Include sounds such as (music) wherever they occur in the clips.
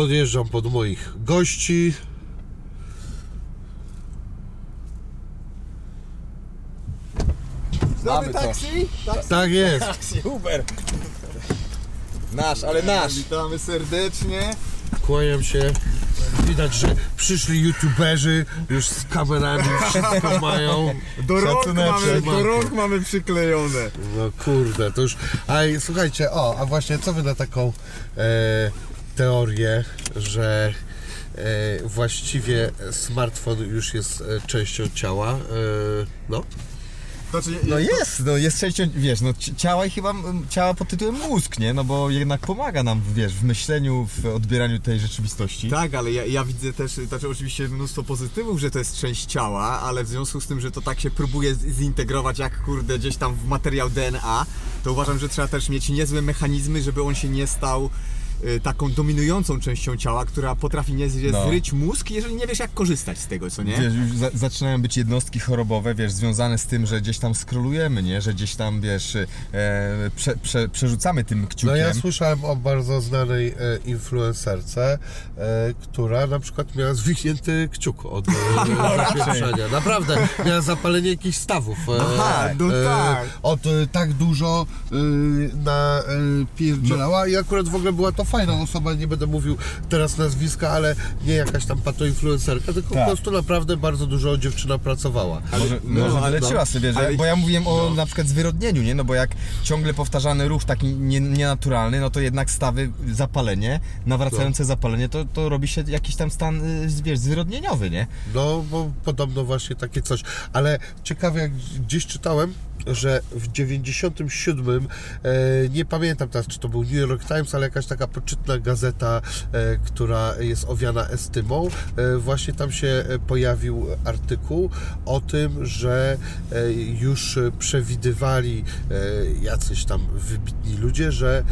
Podjeżdżam pod moich gości. Mamy to. taksi? taksi? Tak jest. Taksi, Uber. Nasz, ale nasz. Witamy serdecznie. Kłaniam się. Widać, że przyszli youtuberzy już z kamerami, wszystko (laughs) mają. Do rąk, mamy, do rąk mamy przyklejone. No kurde, to już. A i słuchajcie, o, a właśnie co wy na taką e, teorię, że e, właściwie smartfon już jest e, częścią ciała? E, no. Znaczy, No jest, no jest częścią, wiesz, no ci- ciała i chyba ciała pod tytułem mózg, nie? No bo jednak pomaga nam, wiesz, w myśleniu, w odbieraniu tej rzeczywistości. Tak, ale ja, ja widzę też, znaczy oczywiście mnóstwo pozytywów, że to jest część ciała, ale w związku z tym, że to tak się próbuje zintegrować jak kurde gdzieś tam w materiał DNA, to uważam, że trzeba też mieć niezłe mechanizmy, żeby on się nie stał taką dominującą częścią ciała, która potrafi niezłe No. zryć mózg, jeżeli nie wiesz jak korzystać z tego, co nie? Wiesz, już za, zaczynają być jednostki chorobowe, wiesz, związane z tym, że gdzieś tam skrolujemy, nie? Że gdzieś tam, wiesz, e, prze, prze, przerzucamy tym kciukiem. No ja słyszałem o bardzo znanej e, influencerce, e, która na przykład miała zwichnięty kciuk od e, (laughs) zapieprzenia. Naprawdę, miała zapalenie jakichś stawów. e, Aha, no tak. Od e, tak dużo e, na e, pierdzielała i akurat w ogóle była to fajna osoba, nie będę mówił teraz nazwiska, ale nie jakaś tam patoinfluencerka, tylko Tak. po prostu naprawdę bardzo dużo dziewczyna pracowała. Może, no, może ale- no, sobie, że, ale- bo ja mówiłem o no. na przykład zwyrodnieniu, nie? No bo jak ciągle powtarzany ruch taki nie, nienaturalny, no to jednak stawy zapalenie, nawracające zapalenie, to, to robi się jakiś tam stan, y, wiesz, zwyrodnieniowy, nie? No, bo podobno właśnie takie coś. Ale ciekawe, jak gdzieś czytałem, że w 97, e, nie pamiętam teraz, czy to był New York Times, ale jakaś taka poczytna gazeta, e, która jest owiana estymą, e, właśnie tam się pojawił artykuł o tym, że już przewidywali jacyś tam wybitni ludzie, że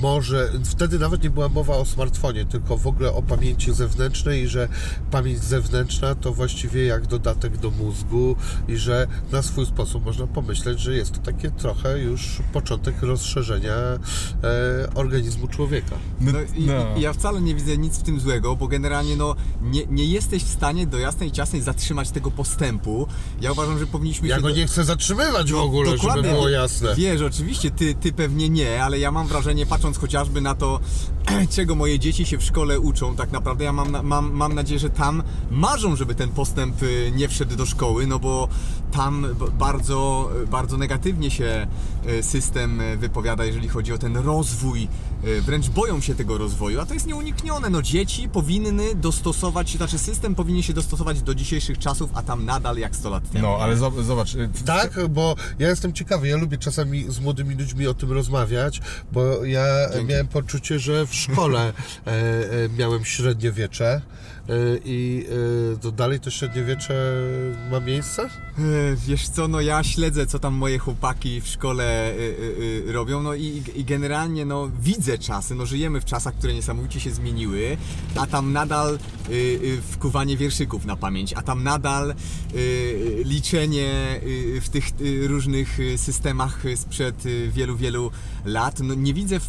może, wtedy nawet nie była mowa o smartfonie, tylko w ogóle o pamięci zewnętrznej i że pamięć zewnętrzna to właściwie jak dodatek do mózgu i że na swój sposób można pomyśleć, że jest to takie trochę już początek rozszerzenia e, organizmu człowieka. No, i, no. i ja wcale nie widzę nic w tym złego, bo generalnie no, nie, nie jesteś w stanie do jasnej ciasnej zatrzymać tego postępu. Ja uważam, że powinniśmy Ja się... go do- nie chcę zatrzymywać w ogóle, żeby było jasne. Wiesz, oczywiście, ty, ty pewnie nie, ale ja mam wrażenie, patrząc chociażby na to, (clears throat) czego moje dzieci się w szkole uczą, tak naprawdę ja mam, mam, mam nadzieję, że tam marzą, żeby ten postęp y, nie wszedł do szkoły, no bo tam bardzo, bardzo negatywnie się system y, wypowiada, jeżeli chodzi o ten rozwój. Y, Wręcz boją się tego rozwoju, a to jest nieuniknione. No, dzieci powinny dostosować się, znaczy system powinien się dostosować do dzisiejszych czasów, a tam nadal jak 100 lat temu. No, ale zob- zobacz, Tak, bo ja jestem ciekawy, ja lubię czasami z młodymi ludźmi o tym rozmawiać, bo ja Dzięki. miałem poczucie, że w szkole e, e, miałem średniowiecze e, i e, to dalej to średniowiecze ma miejsce? E, Wiesz co, no ja śledzę, co tam moje chłopaki w szkole y, y, y, robią, no i, i generalnie no widzę czasy, no żyjemy w czasach, które niesamowicie się zmieniły, a tam nadal wkuwanie wierszyków na pamięć, a tam nadal liczenie w tych różnych systemach sprzed wielu, wielu lat, no nie widzę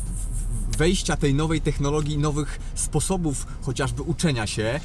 wejścia tej nowej technologii, nowych sposobów chociażby uczenia się.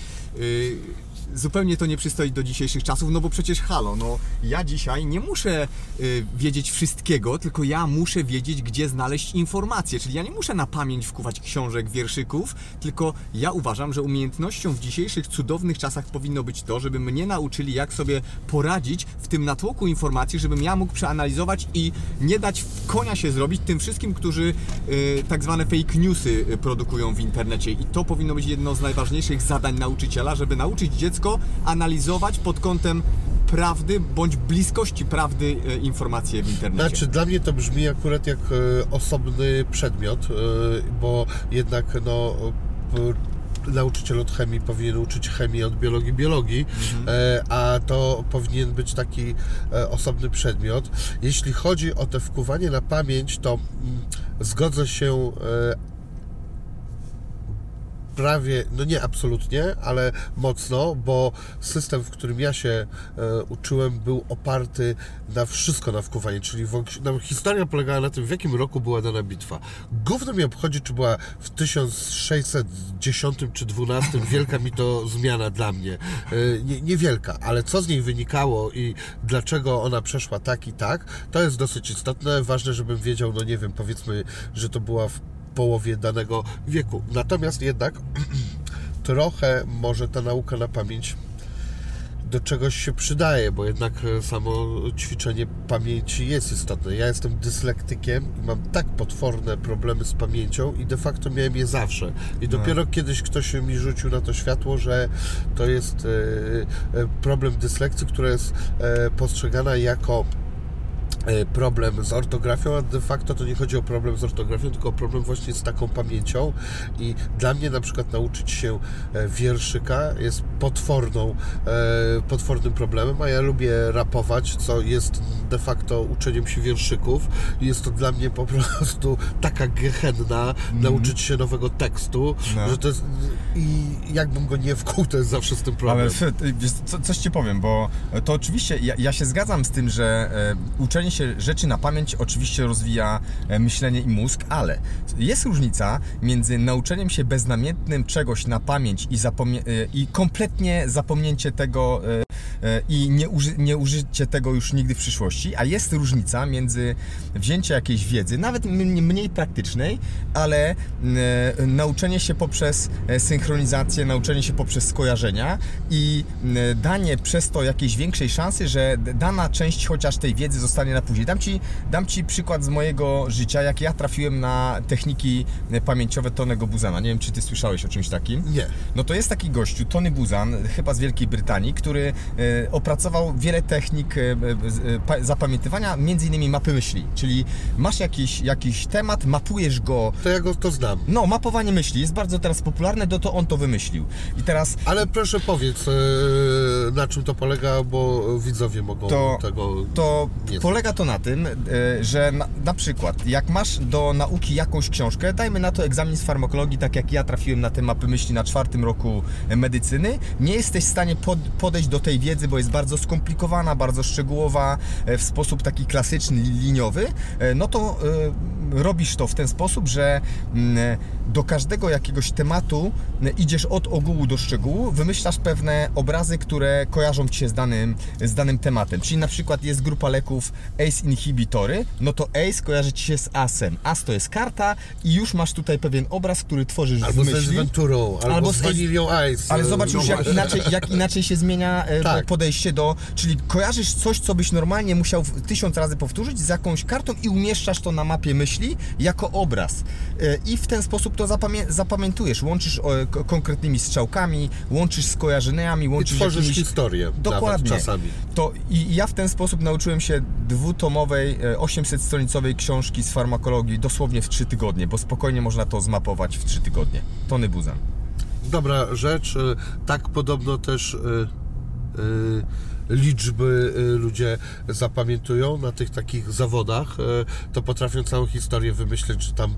Zupełnie to nie przystoi do dzisiejszych czasów, no bo przecież halo, no ja dzisiaj nie muszę y, wiedzieć wszystkiego, tylko ja muszę wiedzieć, gdzie znaleźć informacje. Czyli ja nie muszę na pamięć wkuwać książek, wierszyków, tylko ja uważam, że umiejętnością w dzisiejszych cudownych czasach powinno być to, żeby mnie nauczyli, jak sobie poradzić w tym natłoku informacji, żebym ja mógł przeanalizować i nie dać konia się zrobić tym wszystkim, którzy y, tak zwane fake newsy y, produkują w internecie. I to powinno być jedno z najważniejszych zadań nauczyciela, żeby nauczyć dziecko analizować pod kątem prawdy bądź bliskości prawdy y, informacje w internecie. Znaczy, dla mnie to brzmi akurat jak e, osobny przedmiot, e, bo jednak no. p- Nauczyciel od chemii powinien uczyć chemii od biologii biologii, e, a to powinien być taki e, osobny przedmiot. Jeśli chodzi o te wkuwanie na pamięć, to mm, zgodzę się e, prawie, no nie absolutnie, ale mocno, bo system, w którym ja się e, uczyłem, był oparty na wszystko na wkuwanie, czyli w, no, historia polegała na tym, w jakim roku była dana bitwa. Gówno mnie obchodzi, czy była w 1610 czy 12, (laughs) wielka mi to zmiana dla mnie. E, nie, niewielka, ale co z niej wynikało i dlaczego ona przeszła tak i tak, to jest dosyć istotne. Ważne, żebym wiedział, no nie wiem, powiedzmy, że to była w połowie danego wieku. Natomiast jednak (clears throat) trochę może ta nauka na pamięć do czegoś się przydaje, bo jednak e, samo ćwiczenie pamięci jest istotne. Ja jestem dyslektykiem i mam tak potworne problemy z pamięcią i de facto miałem je zawsze. I dopiero kiedyś ktoś mi rzucił na to światło, że to jest e, e, problem dyslekcji, która jest postrzegana jako problem z ortografią, a de facto to nie chodzi o problem z ortografią, tylko o problem właśnie z taką pamięcią i dla mnie na przykład nauczyć się e, wierszyka jest potworną, e, potwornym problemem, a ja lubię rapować, co jest de facto uczeniem się wierszyków jest to dla mnie po prostu taka gehenna nauczyć się nowego tekstu, No. że to jest i jakbym go nie wkuł, to jest zawsze z tym problem. Ale wiesz, co, coś ci powiem, bo to oczywiście ja, ja się zgadzam z tym, że e, uczenie się rzeczy na pamięć oczywiście rozwija e, myślenie i mózg, ale jest różnica między nauczeniem się beznamiętnym czegoś na pamięć i, e, i kompletnie zapomnięcie tego e, i nie, uży- nie użycie tego już nigdy w przyszłości, a jest różnica między wzięciem jakiejś wiedzy, nawet mniej praktycznej, ale nauczenie się poprzez synchronizację, nauczenie się poprzez skojarzenia i danie przez to jakiejś większej szansy, że dana część chociaż tej wiedzy zostanie na później. Dam ci, dam ci przykład z mojego życia, jak ja trafiłem na techniki e, pamięciowe Tonego Buzana. Nie wiem, czy ty słyszałeś o czymś takim? Nie. No to jest taki gościu, Tony Buzan, chyba z Wielkiej Brytanii, który e, opracował wiele technik e, zapamiętywania, między innymi mapy myśli. Czyli masz jakiś, jakiś temat, mapujesz go. To ja go to znam. No, mapowanie myśli jest bardzo teraz popularne, to, to on to wymyślił. I teraz Ale proszę powiedz, na czym to polega, bo widzowie mogą To- tego... to Nie to na tym, e, że na, na przykład jak masz do nauki jakąś książkę, dajmy na to egzamin z farmakologii, tak jak ja trafiłem na te mapy myśli na czwartym roku medycyny, nie jesteś w stanie pod, podejść do tej wiedzy, bo jest bardzo skomplikowana, bardzo szczegółowa, e, w sposób taki klasyczny, liniowy, e, no to robisz to w ten sposób, że mm, do każdego jakiegoś tematu idziesz od ogółu do szczegółu, wymyślasz pewne obrazy, które kojarzą Ci się z danym, z danym tematem. Czyli na przykład jest grupa leków ACE inhibitory, no to ACE kojarzy Ci się z ASem. AS to jest karta i już masz tutaj pewien obraz, który tworzysz Albo w z myśli. Venturą, albo, Albo z z- Vanillią Ice. Ale e, zobacz no już, jak inaczej, jak inaczej się zmienia e, (laughs) Tak. podejście do. Czyli kojarzysz coś, co byś normalnie musiał tysiąc razy powtórzyć z jakąś kartą i umieszczasz to na mapie myśli jako obraz. E, I w ten sposób to zapamię zapamiętujesz. Łączysz konkretnymi strzałkami, łączysz z kojarzeniami, I łączysz tworzysz jakimiś... historię Dokładnie. czasami. To i i ja w ten sposób nauczyłem się dwutomowej, e, 800-stronicowej książki z farmakologii dosłownie w 3 tygodnie, bo spokojnie można to zmapować w 3 tygodnie. Tony Buzan. Dobra rzecz, e, tak podobno też e, e, liczby e, ludzie zapamiętują na tych takich zawodach, e, to potrafią całą historię wymyśleć, że tam e,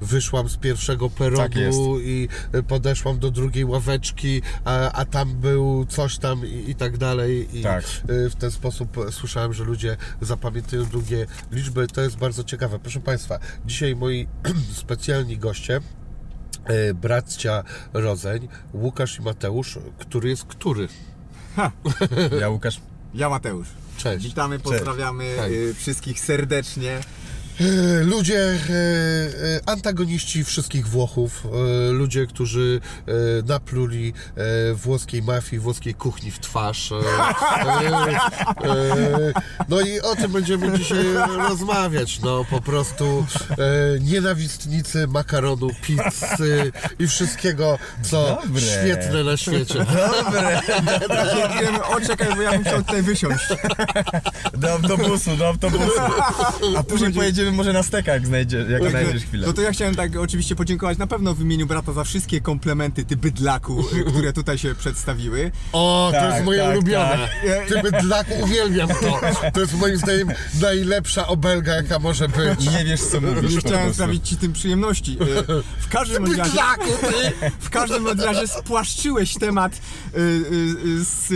wyszłam z pierwszego Tak peronu i e, podeszłam do drugiej ławeczki, a, a tam był coś tam i, i tak dalej. I Tak. w ten sposób słyszałem, że ludzie zapamiętują długie liczby. To jest bardzo ciekawe. Proszę Państwa, dzisiaj moi (clears throat) specjalni goście bracia Rodzeń, Łukasz i Mateusz, który jest który? Ja Łukasz. Ja Mateusz. Cześć. Witamy, pozdrawiamy Hej. y, wszystkich serdecznie. E, Ludzie, e, e, antagoniści wszystkich Włochów, ludzie, którzy napluli włoskiej mafii, włoskiej kuchni w twarz. No i o tym będziemy dzisiaj rozmawiać. No po prostu nienawistnicy makaronu, pizzy i wszystkiego, co Dobre. świetne na świecie. Dobre. (laughs) O czekaj, bo ja bym chciał tutaj wysiąść. Do autobusu, do autobusu. A później pojedziemy Pójdziemy może na steka, jak, znajdzie, jak znajdziesz chwilę. No to ja chciałem tak oczywiście podziękować na pewno w imieniu brata za wszystkie komplementy, ty bydlaku, y, które tutaj się przedstawiły. O, to Tak, jest moje tak, ulubione. Ty bydlak, uwielbiam to. To jest moim zdaniem najlepsza obelga, jaka może być. Nie wiesz co mówisz Nie chciałem sprawić ci tym przyjemności. Y, W każdym bądź razie, Bydlaku, ty! w każdym razie spłaszczyłeś temat y, z,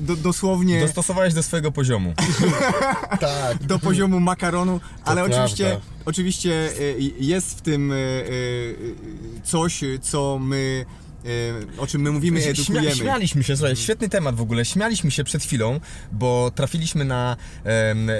do, dosłownie Dostosowałeś do swojego poziomu. (laughs) Tak. do poziomu makaronu, ale prawda. oczywiście, oczywiście y, jest w tym y, y, coś, co my, o czym my mówimy, Śmia, edukujemy. śmialiśmy się, słuchaj, świetny temat w ogóle. Śmialiśmy się przed chwilą, bo trafiliśmy na em,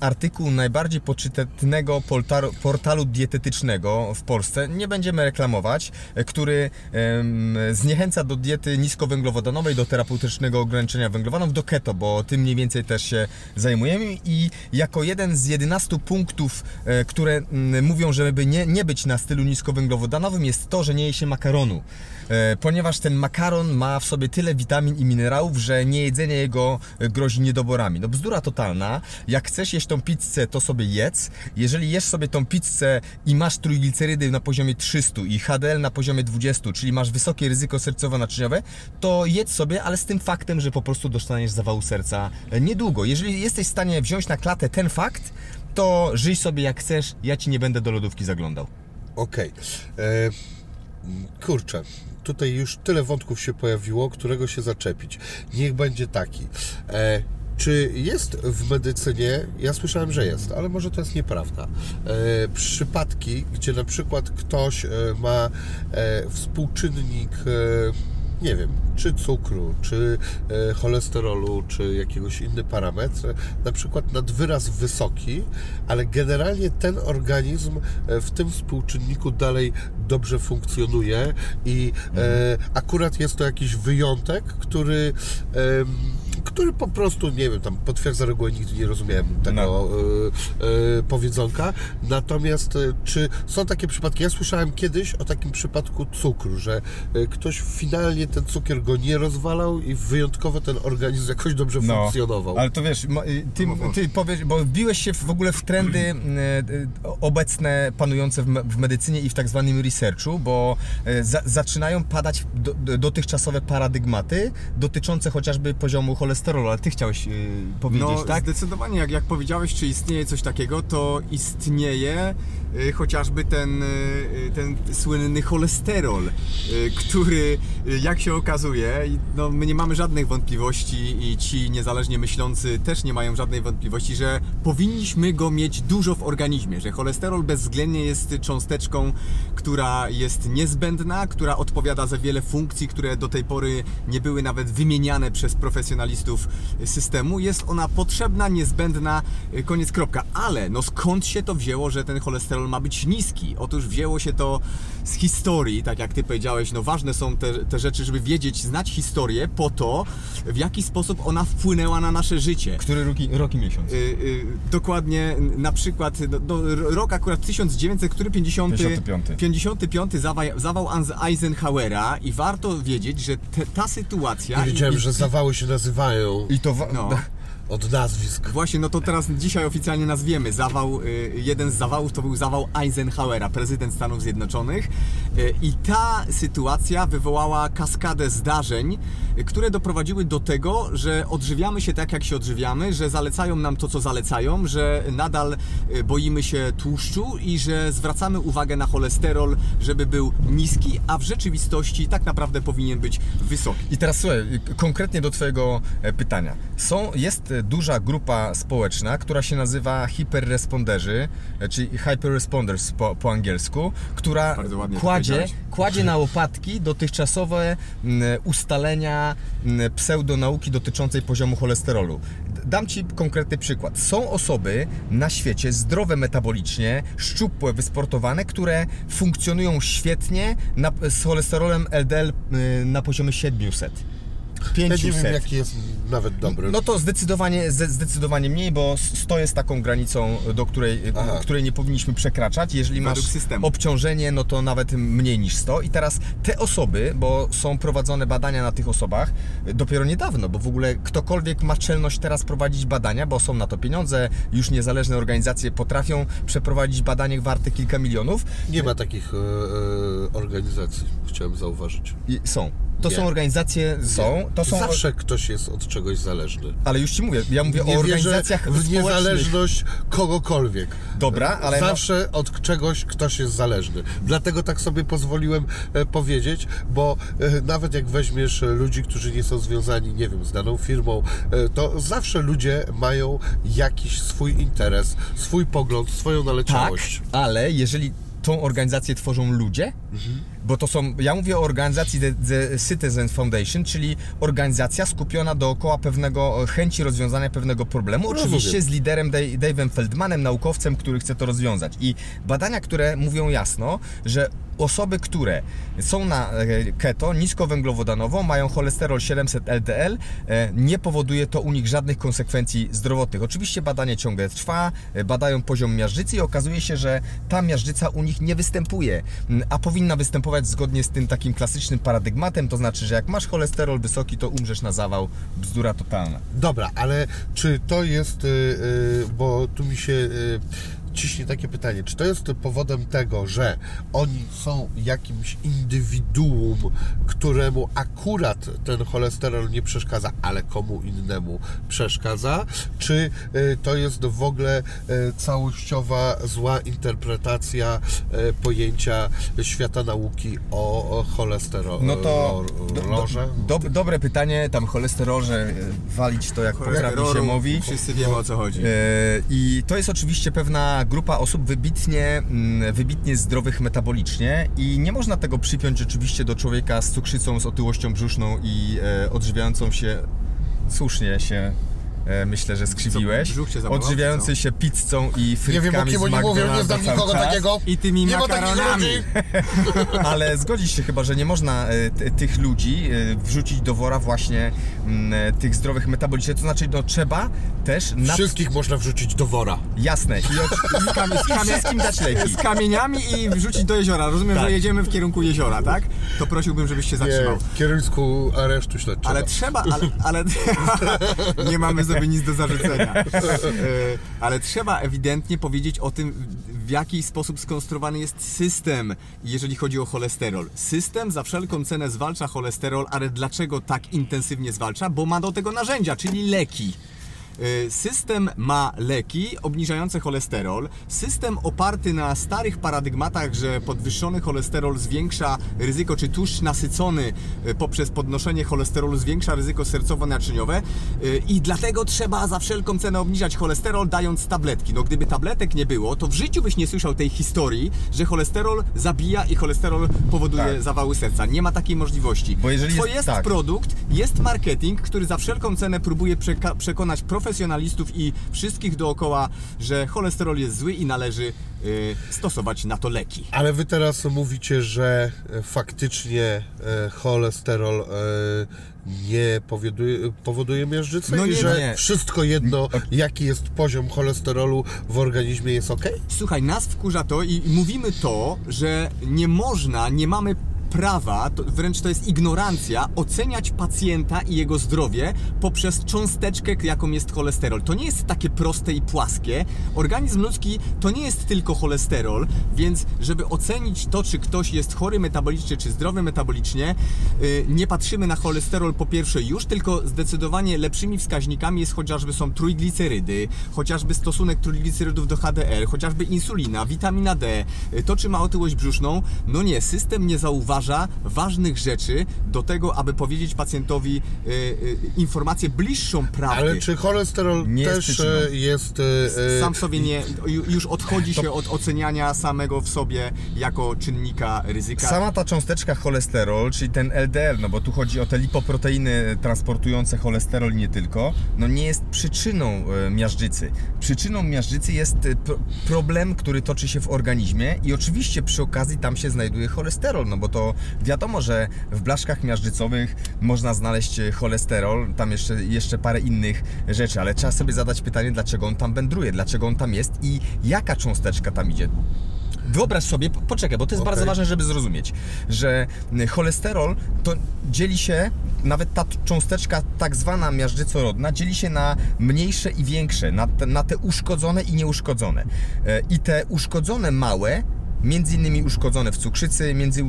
artykuł najbardziej poczytnego portalu, portalu dietetycznego w Polsce. Nie będziemy reklamować, e, który em, zniechęca do diety niskowęglowodanowej, do terapeutycznego ograniczenia węglowodanów, do keto, bo tym mniej więcej też się zajmujemy. I jako jeden z 11 punktów, e, które mm, mówią, żeby nie, nie być na stylu niskowęglowodanowym, jest to, że nie je się makaronu. E, ponieważ ten makaron ma w sobie tyle witamin i minerałów, że niejedzenie jego e, grozi niedoborami. No bzdura totalna. Jak chcesz jeść tą pizzę, to sobie jedz. Jeżeli jesz sobie tą pizzę i masz trójglicerydy na poziomie 300 i HDL na poziomie 20, czyli masz wysokie ryzyko sercowo-naczyniowe, to jedz sobie, ale z tym faktem, że po prostu dostaniesz zawału serca e, niedługo. Jeżeli jesteś w stanie wziąć na klatę ten fakt, to żyj sobie jak chcesz, ja ci nie będę do lodówki zaglądał. Okej. E, Kurczę, tutaj już tyle wątków się pojawiło, którego się zaczepić. Niech będzie taki. E, czy jest w medycynie, ja słyszałem, że jest, ale może to jest nieprawda, e, przypadki, gdzie na przykład ktoś e, ma e, współczynnik, e, nie wiem, czy cukru, czy e, cholesterolu, czy jakiegoś inny parametr, na przykład nad wyraz wysoki, ale generalnie ten organizm e, w tym współczynniku dalej dobrze funkcjonuje i e, akurat jest to jakiś wyjątek, który, który po prostu, nie wiem, tam potwierdza regułę, nigdy nie rozumiałem tego e, e, powiedzonka. Natomiast e, czy są takie przypadki? Ja słyszałem kiedyś o takim przypadku cukru, że ktoś finalnie ten cukier go nie rozwalał i wyjątkowo ten organizm jakoś dobrze funkcjonował. No, Ale to wiesz, y, ty, No bo- ty powiesz, bo wbiłeś się w ogóle w trendy y, y, obecne, panujące w, me- w medycynie i w tak zwanym researchu, bo y, za, zaczynają padać do, do, dotychczasowe paradygmaty dotyczące chociażby poziomu cholesterolu, ale ty chciałeś y, powiedzieć, No, tak? zdecydowanie, jak, jak powiedziałeś, czy istnieje coś takiego, to istnieje chociażby ten, y, ten słynny cholesterol, y, który, jak się okazuje, no, my nie mamy żadnych wątpliwości i ci niezależnie myślący też nie mają żadnej wątpliwości, że powinniśmy go mieć dużo w organizmie, że cholesterol bezwzględnie jest cząsteczką, która jest niezbędna, która odpowiada za wiele funkcji, które do tej pory nie były nawet wymieniane przez profesjonalistów systemu. Jest ona potrzebna, niezbędna, koniec kropka. Ale no skąd się to wzięło, że ten cholesterol ma być niski? Otóż wzięło się to z historii, tak jak ty powiedziałeś, no ważne są te, te rzeczy, żeby wiedzieć, znać historię po to, w jaki sposób ona wpłynęła na nasze życie. Który roki, rok i miesiąc? Y, y, dokładnie, na przykład no, no, rok akurat 1900, który 50, 55. 55 zawał, zawał Eisenhowera i warto wiedzieć, że te, ta sytuacja... Nie wiedziałem, i, że zawały się nazywają I to... Wa- No. (laughs) od nazwisk. Właśnie, no to teraz dzisiaj oficjalnie nazwiemy. Zawał, y, jeden z zawałów to był zawał Eisenhowera, prezydent Stanów Zjednoczonych. Y, I ta sytuacja wywołała kaskadę zdarzeń, y, które doprowadziły do tego, że odżywiamy się tak, jak się odżywiamy, że zalecają nam to, co zalecają, że nadal boimy się tłuszczu i że zwracamy uwagę na cholesterol, żeby był niski, a w rzeczywistości tak naprawdę powinien być wysoki. I teraz słuchaj, konkretnie do Twojego e, pytania. Są, jest duża grupa społeczna, która się nazywa hiperresponderzy, e, czyli hyperresponders po, po angielsku, która kładzie, kładzie na łopatki dotychczasowe ustalenia pseudonauki dotyczącej poziomu cholesterolu. Dam Ci konkretny przykład. Są osoby na świecie zdrowe metabolicznie, szczupłe, wysportowane, które funkcjonują świetnie na, z cholesterolem LDL na poziomie 700. Ja nie 500. wiem, jaki jest nawet dobry. No to zdecydowanie, zde- zdecydowanie mniej, bo 100 jest taką granicą, do której, Aha. której nie powinniśmy przekraczać. Jeżeli Według masz systemu. obciążenie, no to nawet mniej niż 100. I teraz te osoby, bo są prowadzone badania na tych osobach dopiero niedawno, bo w ogóle ktokolwiek ma czelność teraz prowadzić badania, bo są na to pieniądze, już niezależne organizacje potrafią przeprowadzić badanie warte kilka milionów. Nie ma takich e, e, organizacji, chciałem zauważyć. I są. To Nie. są organizacje, są, to są, Zawsze ktoś jest od czegoś zależny. ale już Ci mówię, ja mówię Nie o organizacjach w niezależność kogokolwiek. Dobra, ale no- Zawsze od czegoś ktoś jest zależny. Dlatego tak sobie pozwoliłem e, powiedzieć, bo e, nawet jak weźmiesz ludzi, którzy nie są związani, nie wiem, z daną firmą, e, to zawsze ludzie mają jakiś swój interes, swój pogląd, swoją Tak, naleciałość. ale jeżeli tą organizację tworzą ludzie, bo to są, ja mówię o organizacji The, The Citizen Foundation, czyli organizacja skupiona dookoła pewnego e, chęci rozwiązania pewnego problemu, Rozumiem. oczywiście z liderem Dave- Dave'em Feldmanem, naukowcem, który chce to rozwiązać. I badania, które mówią jasno, że osoby, które są na e, keto, niskowęglowodanowo, mają cholesterol 700 LDL, e, nie powoduje to u nich żadnych konsekwencji zdrowotnych. Oczywiście badanie ciągle trwa, e, badają poziom miażdżycy i okazuje się, że ta miażdżyca u nich nie występuje, m, a powinna występować zgodnie z tym takim klasycznym paradygmatem, to znaczy, że jak masz cholesterol wysoki, to umrzesz na zawał. Bzdura totalna. Dobra, ale czy to jest, bo tu mi się ciśnie takie pytanie, czy to jest powodem tego, że oni są jakimś indywiduum, któremu akurat ten cholesterol nie przeszkadza, ale komu innemu przeszkadza, czy y, to jest w ogóle y, całościowa zła interpretacja y, pojęcia świata nauki o, cholesterolu? No to do, do, do, dobre pytanie, tam cholesterolze, walić to jak potrafi się mówi. Wszyscy wiemy o co chodzi. I to jest oczywiście pewna grupa osób wybitnie, mm, wybitnie zdrowych metabolicznie i nie można tego przypiąć rzeczywiście do człowieka z cukrzycą, z otyłością brzuszną i e, odżywiającą się, słusznie się myślę, że skrzywiłeś, Co, odżywiający się pizzą i Nie frytkami wiem o kim z oni mówią, nie znam nikogo czas. takiego. I tymi nie makaronami. (laughs) Ale zgodzisz się chyba, że nie można e, tych ludzi e, wrzucić do wora właśnie mm, e, tych zdrowych metabolicznie. To znaczy, no trzeba też na... Wszystkich można wrzucić do wora. Jasne. I, o... (laughs) Z, z, I wszystkim dać leki. z kamieniami i wrzucić do jeziora. Rozumiem, Tak. że jedziemy w kierunku jeziora, tak? To prosiłbym, żebyś się Nie, zatrzymał. w kierunku aresztu śledczego. Ale trzeba, ale, ale (laughs) nie mamy sobie nic do zarzucenia. E, Ale trzeba ewidentnie powiedzieć o tym, w jaki sposób skonstruowany jest system, jeżeli chodzi o cholesterol. System za wszelką cenę zwalcza cholesterol, ale dlaczego tak intensywnie zwalcza? Bo ma do tego narzędzia, czyli leki. E, System ma leki obniżające cholesterol. System oparty na starych paradygmatach, że podwyższony cholesterol zwiększa ryzyko, czy tłuszcz nasycony e, poprzez podnoszenie cholesterolu zwiększa ryzyko sercowo-naczyniowe e, i dlatego trzeba za wszelką cenę obniżać cholesterol dając tabletki. No gdyby tabletek nie było, to w życiu byś nie słyszał tej historii, że cholesterol zabija i cholesterol powoduje Tak. zawały serca. Nie ma takiej możliwości. Bo jeżeli to jest- jest tak. produkt, jest marketing, który za wszelką cenę próbuje przeka- przekonać profesjonalistów i wszystkich dookoła, że cholesterol jest zły i należy y, stosować na to leki. Ale wy teraz mówicie, że e, faktycznie e, cholesterol e, nie powoduje, powoduje miażdżycę No i nie, że nie. wszystko jedno, jaki jest poziom cholesterolu w organizmie jest ok? Słuchaj, nas wkurza to i mówimy to, że nie można, nie mamy prawa, to wręcz to jest ignorancja, oceniać pacjenta i jego zdrowie poprzez cząsteczkę, jaką jest cholesterol. To nie jest takie proste i płaskie. Organizm ludzki to nie jest tylko cholesterol, więc żeby ocenić to, czy ktoś jest chory metabolicznie, czy zdrowy metabolicznie, yy, nie patrzymy na cholesterol po pierwsze już, tylko zdecydowanie lepszymi wskaźnikami jest chociażby są trójglicerydy, chociażby stosunek trójglicerydów do HDL, chociażby insulina, witamina D, y, to czy ma otyłość brzuszną. No nie, system nie ważnych rzeczy do tego, aby powiedzieć pacjentowi y, y, informację bliższą prawdy. Ale czy cholesterol Nie jest też przyczyną. e, jest... e, e, Sam w sobie nie, ju- już odchodzi się od oceniania samego w sobie jako czynnika ryzyka. Sama ta cząsteczka cholesterol, czyli ten LDL, no bo tu chodzi o te lipoproteiny transportujące cholesterol i nie tylko, no nie jest przyczyną e, miażdżycy. Przyczyną miażdżycy jest e, pro- problem, który toczy się w organizmie i oczywiście przy okazji tam się znajduje cholesterol, no bo to bo wiadomo, że w blaszkach miażdżycowych można znaleźć e, cholesterol, tam jeszcze, jeszcze parę innych rzeczy, ale trzeba sobie zadać pytanie, dlaczego on tam wędruje, dlaczego on tam jest i jaka cząsteczka tam idzie. Wyobraź sobie, po- poczekaj, bo to jest Okej. bardzo ważne, żeby zrozumieć, że y, cholesterol to dzieli się, nawet ta cząsteczka tak zwana miażdżycorodna, dzieli się na mniejsze i większe, na te, na te uszkodzone i nieuszkodzone. E, I te uszkodzone małe, między innymi uszkodzone w cukrzycy, między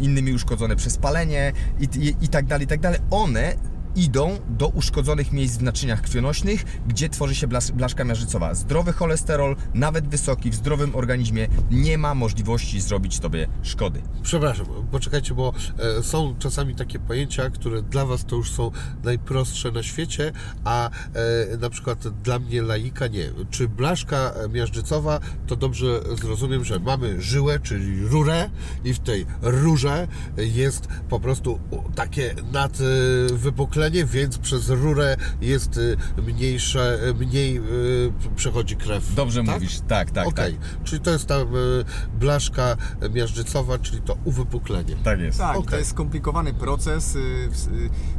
innymi uszkodzone przez palenie i, i, i tak dalej, i tak dalej, one idą do uszkodzonych miejsc w naczyniach krwionośnych, gdzie tworzy się blas- blaszka miażdżycowa. Zdrowy cholesterol, nawet wysoki, w zdrowym organizmie nie ma możliwości zrobić Tobie szkody. Przepraszam, poczekajcie, bo e, są czasami takie pojęcia, które dla Was to już są najprostsze na świecie, a e, na przykład dla mnie laika nie. Czy blaszka miażdżycowa, to dobrze zrozumiem, że mamy żyłę, czyli rurę i w tej rurze jest po prostu takie nadwypuklenie, więc przez rurę jest e, mniejsze, e, mniej e, przechodzi krew. Dobrze tak? mówisz, tak, tak, Okej, czyli to jest ta blaszka miażdżycowa, czyli to uwypuklenie. tak. Tak jest. Tak, i to jest skomplikowany proces, y, y,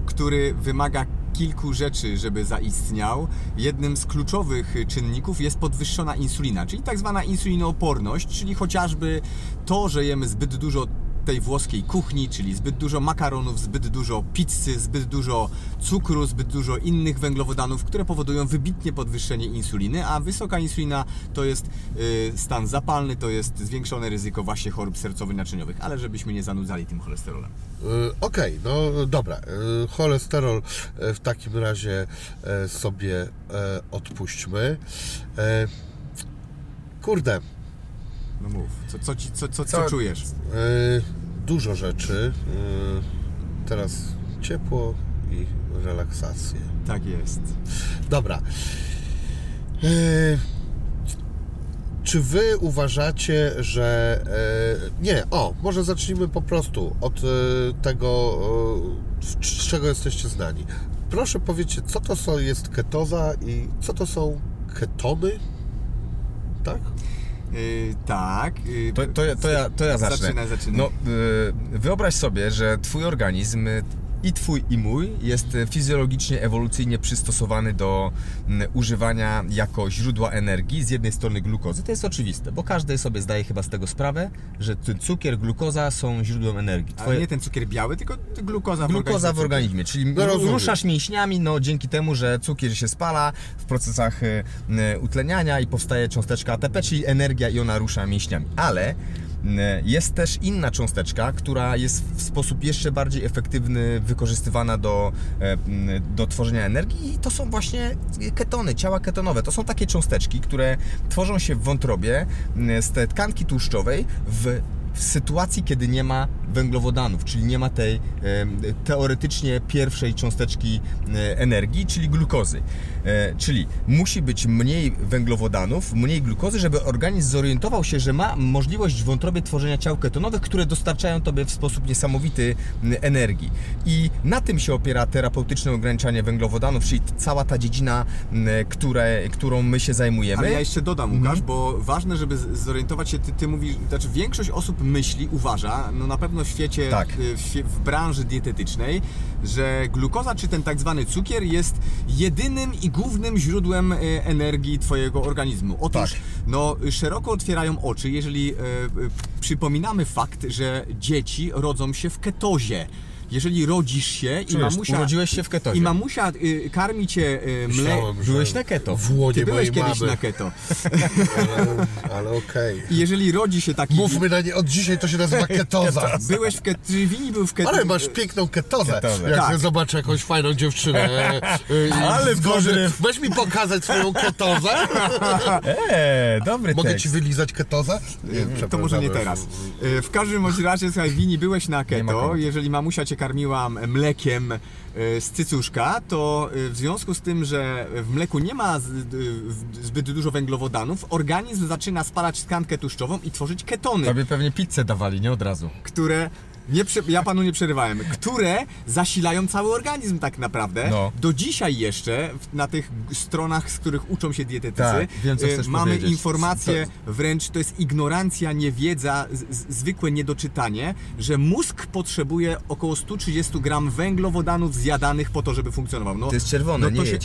który wymaga kilku rzeczy, żeby zaistniał. Jednym z kluczowych y, czynników jest podwyższona insulina, czyli tak zwana insulinooporność, czyli chociażby to, że jemy zbyt dużo tej włoskiej kuchni, czyli zbyt dużo makaronów, zbyt dużo pizzy, zbyt dużo cukru, zbyt dużo innych węglowodanów, które powodują wybitnie podwyższenie insuliny, a wysoka insulina to jest y, stan zapalny, to jest zwiększone ryzyko właśnie chorób sercowo-naczyniowych, ale żebyśmy nie zanudzali tym cholesterolem. Y, Okej, no dobra. Y, Cholesterol w takim razie sobie odpuśćmy. Kurde, No mów, co, co, ci, co, co, co, czujesz? y, dużo rzeczy. Y, Teraz ciepło i relaksację. Tak jest. Dobra. E, Czy wy uważacie, że. e, Nie, o, może zacznijmy po prostu od e, tego, e, z z czego jesteście znani. Proszę powiedzcie, co to są, jest ketoza i co to są ketony? Tak? Yy, tak. Yy, To, to, ja- to, ja, to ja zacznę. Zaczynaj, zaczynaj. No, y, wyobraź sobie, że Twój organizm, i Twój, i mój, jest fizjologicznie, ewolucyjnie przystosowany do mm, używania jako źródła energii z jednej strony glukozy. To jest oczywiste, bo każdy sobie zdaje chyba z tego sprawę, że ten cukier, glukoza są źródłem energii. Ale nie ten cukier biały, tylko glukoza w Glukoza w organizmie. czyli No, rozumiem. ruszasz mięśniami, no dzięki temu, że cukier się spala w procesach y, y, utleniania i powstaje cząsteczka ATP, czyli energia i ona rusza mięśniami. Ale jest też inna cząsteczka, która jest w sposób jeszcze bardziej efektywny wykorzystywana do, e, do tworzenia energii i to są właśnie ketony, ciała ketonowe. To są takie cząsteczki, które tworzą się w wątrobie z tkanki tłuszczowej w w sytuacji, kiedy nie ma węglowodanów, czyli nie ma tej teoretycznie pierwszej cząsteczki e, energii, czyli glukozy. E, Czyli musi być mniej węglowodanów, mniej glukozy, żeby organizm zorientował się, że ma możliwość w wątrobie tworzenia ciał ketonowych, które dostarczają Tobie w sposób niesamowity energii. I na tym się opiera terapeutyczne ograniczanie węglowodanów, czyli cała ta dziedzina, które, którą my się zajmujemy. Ale ja jeszcze dodam, Łukasz, bo ważne, żeby zorientować się, ty, ty mówisz, znaczy większość osób myśli, uważa, no na pewno w świecie, Tak. w, w, w branży dietetycznej, że glukoza czy ten tak zwany cukier jest jedynym i głównym źródłem e, energii twojego organizmu. Otóż, Tak. no szeroko otwierają oczy, jeżeli e, przypominamy fakt, że dzieci rodzą się w ketozie. Jeżeli rodzisz się i Czujesz, mamusia... urodziłeś się w ketozie. I mamusia y, karmi cię y, mle... Byłeś na keto. W łonie Ty byłeś kiedyś mamy. na keto. (laughs) Ale, ale okej. I jeżeli rodzi się taki... Mówmy na nie, od dzisiaj to się nazywa (laughs) ketoza. Byłeś w keto... Czy Wini był w keto... Ale masz piękną ketozę. Ketozę. Jak Tak. zobaczę jakąś fajną dziewczynę. (laughs) e, e, Ale dobry. Weź mi pokazać swoją ketozę. Eee, dobry Mogę tekst. ci wylizać ketozę? Nie, To może nie teraz. Y, W każdym bądź razie, słuchaj, Wini, byłeś na keto. Jeżeli mamusia cię karmiła mlekiem y, z cycuszka, to y, w związku z tym, że w mleku nie ma zbyt dużo węglowodanów, organizm zaczyna spalać tkankę tłuszczową i tworzyć ketony, Tobie pewnie pizzę dawali, nie od razu. które Nie, prze- ja panu nie przerywałem. Które zasilają cały organizm tak naprawdę. No. Do dzisiaj jeszcze w- na tych stronach, z których uczą się dietetycy, Tak, wiem, co chcesz mamy powiedzieć. informacje, wręcz to jest ignorancja, niewiedza, z, z, zwykłe niedoczytanie, że mózg potrzebuje około 130 gram węglowodanów zjadanych po to, żeby funkcjonował. No, To jest czerwone, no to nie się-.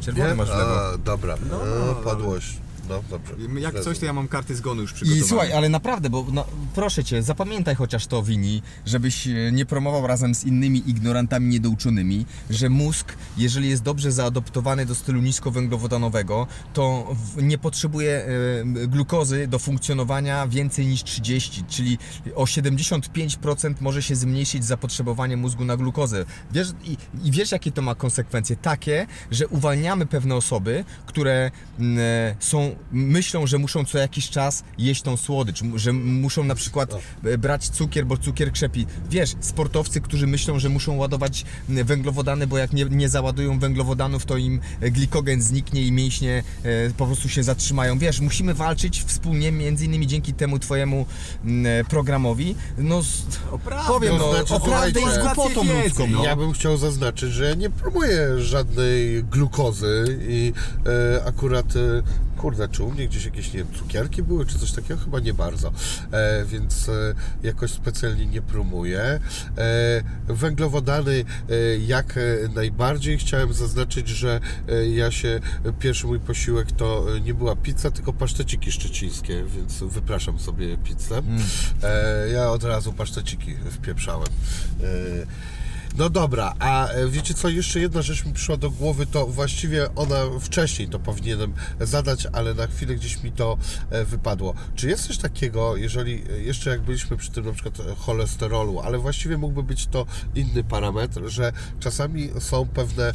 Czerwony Nie? masz w lewo. A, dobra, No, no, no, padłość. No, dobrze. Jak coś, to ja mam karty zgonu już przygotowane. I słuchaj, ale naprawdę, bo no, proszę cię, zapamiętaj chociaż to Wini, żebyś e, nie promował razem z innymi ignorantami niedouczonymi, że mózg, jeżeli jest dobrze zaadoptowany do stylu niskowęglowodanowego, to nie potrzebuje e, glukozy do funkcjonowania więcej niż 30, czyli o 75% może się zmniejszyć zapotrzebowanie mózgu na glukozę. Wiesz, i, I wiesz, jakie to ma konsekwencje? Takie, że uwalniamy pewne osoby, które mm, myślą, że muszą co jakiś czas jeść tą słodycz, że muszą na przykład e, brać cukier, bo cukier krzepi. Wiesz, sportowcy, którzy myślą, że muszą ładować węglowodany, bo jak nie, nie załadują węglowodanów, to im e, glikogen zniknie i mięśnie e, po prostu się zatrzymają. Wiesz, musimy walczyć wspólnie, między innymi dzięki temu twojemu programowi. No, O prawdę, powiem, to no, znaczy, o prawdę i z słuchajcie, głupotą ludzką. no. No. Ja bym chciał zaznaczyć, że ja nie promuję żadnej glukozy i e, akurat, e, kurde, czy u mnie gdzieś jakieś, nie wiem, cukierki były, czy coś takiego? Chyba nie bardzo, e, więc e, jakoś specjalnie nie promuję. E, węglowodany e, jak e, najbardziej. Chciałem zaznaczyć, że e, ja się, pierwszy mój posiłek to nie była pizza, tylko paszteciki szczecińskie, więc wypraszam sobie pizzę. E, ja od razu paszteciki wpieprzałem. E, no dobra, a e, wiecie co, jeszcze jedna rzecz mi przyszła do głowy, to właściwie ona wcześniej to powinienem zadać, ale na chwilę gdzieś mi to e, wypadło. Czy jest coś takiego, jeżeli e, jeszcze jak byliśmy przy tym na przykład cholesterolu, ale właściwie mógłby być to inny parametr, że czasami są pewne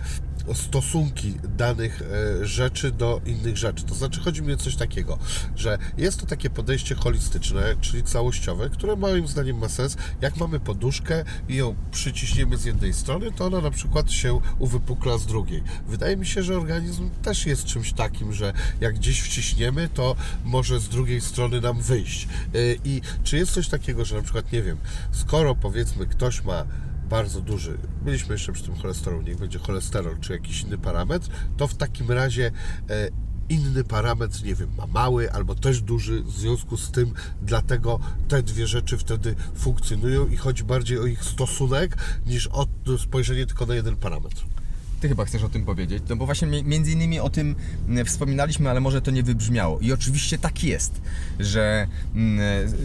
stosunki danych e, rzeczy do innych rzeczy. To znaczy chodzi mi o coś takiego, że jest to takie podejście holistyczne, czyli całościowe, które moim zdaniem ma sens. Jak mamy poduszkę i ją przyciśniemy z jednej strony, to ona na przykład się uwypukla z drugiej. Wydaje mi się, że organizm też jest czymś takim, że jak gdzieś wciśniemy, to może z drugiej strony nam wyjść. E, I czy jest coś takiego, że na przykład, nie wiem, skoro powiedzmy ktoś ma bardzo duży, byliśmy jeszcze przy tym cholesterolu, niech będzie cholesterol czy jakiś inny parametr, to w takim razie e, inny parametr, nie wiem, ma mały albo też duży, w związku z tym dlatego te dwie rzeczy wtedy funkcjonują i chodzi bardziej o ich stosunek niż o spojrzenie tylko na jeden parametr. Ty chyba chcesz o tym powiedzieć, no bo właśnie mi- między innymi o tym mm, wspominaliśmy, ale może to nie wybrzmiało. I oczywiście tak jest, że mm,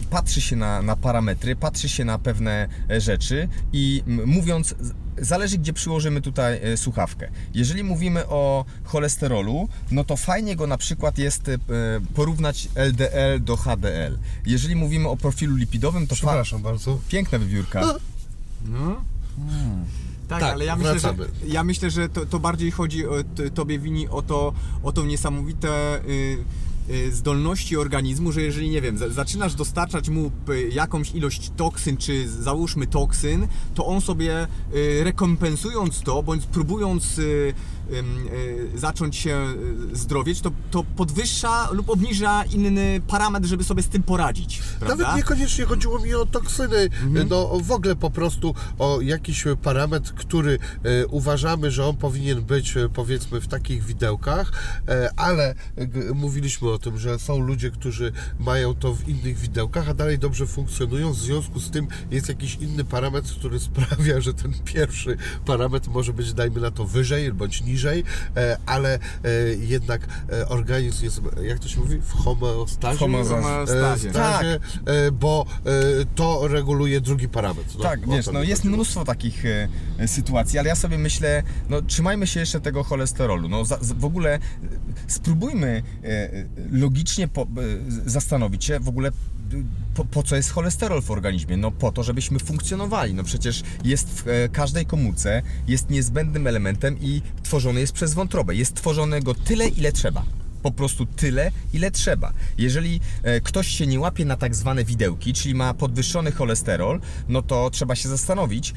patrzy się na, na parametry, patrzy się na pewne e, rzeczy i mm, mówiąc, zależy gdzie przyłożymy tutaj e, słuchawkę. Jeżeli mówimy o cholesterolu, no to fajnie go na przykład jest e, porównać LDL do HDL. Jeżeli mówimy o profilu lipidowym, to fa- Przepraszam bardzo. piękna wybiórka. No. Tak, Tak, ale ja myślę, że, ja myślę, że to, to bardziej chodzi o, t- tobie wini o to, o tą niesamowite y, y, zdolności organizmu, że jeżeli, nie wiem, za- zaczynasz dostarczać mu p- jakąś ilość toksyn, czy załóżmy toksyn, to on sobie y, rekompensując to, bądź próbując y, y, zacząć się y, zdrowieć, to, to podwyższa lub obniża inny parametr, żeby sobie z tym poradzić. Prawda? Nawet niekoniecznie chodziło mi o toksyny, no w ogóle po prostu o jakiś parametr, który e, uważamy, że on powinien być powiedzmy w takich widełkach, ale mówiliśmy o tym, że są ludzie, którzy mają to w innych widełkach, a dalej dobrze funkcjonują, w związku z tym jest jakiś inny parametr, który (laughs) sprawia, że ten pierwszy parametr może być dajmy na to wyżej bądź niżej, e, ale e, jednak e, organizm jest, jak to się mówi, w homeostazie? W homeostazie. Homeostazie. Stazie, e, bo to reguluje drugi parametr. No, Tak, wiesz, no jest mnóstwo takich sytuacji, ale ja sobie myślę, no trzymajmy się jeszcze tego cholesterolu. No za, w ogóle spróbujmy logicznie po, zastanowić się w ogóle po, po co jest cholesterol w organizmie? No po to, żebyśmy funkcjonowali. No przecież jest w e, każdej komórce, jest niezbędnym elementem i tworzony jest przez wątrobę. Jest tworzone go tyle, ile trzeba po prostu tyle, ile trzeba. Jeżeli e, ktoś się nie łapie na tak zwane widełki, czyli ma podwyższony cholesterol, no to trzeba się zastanowić,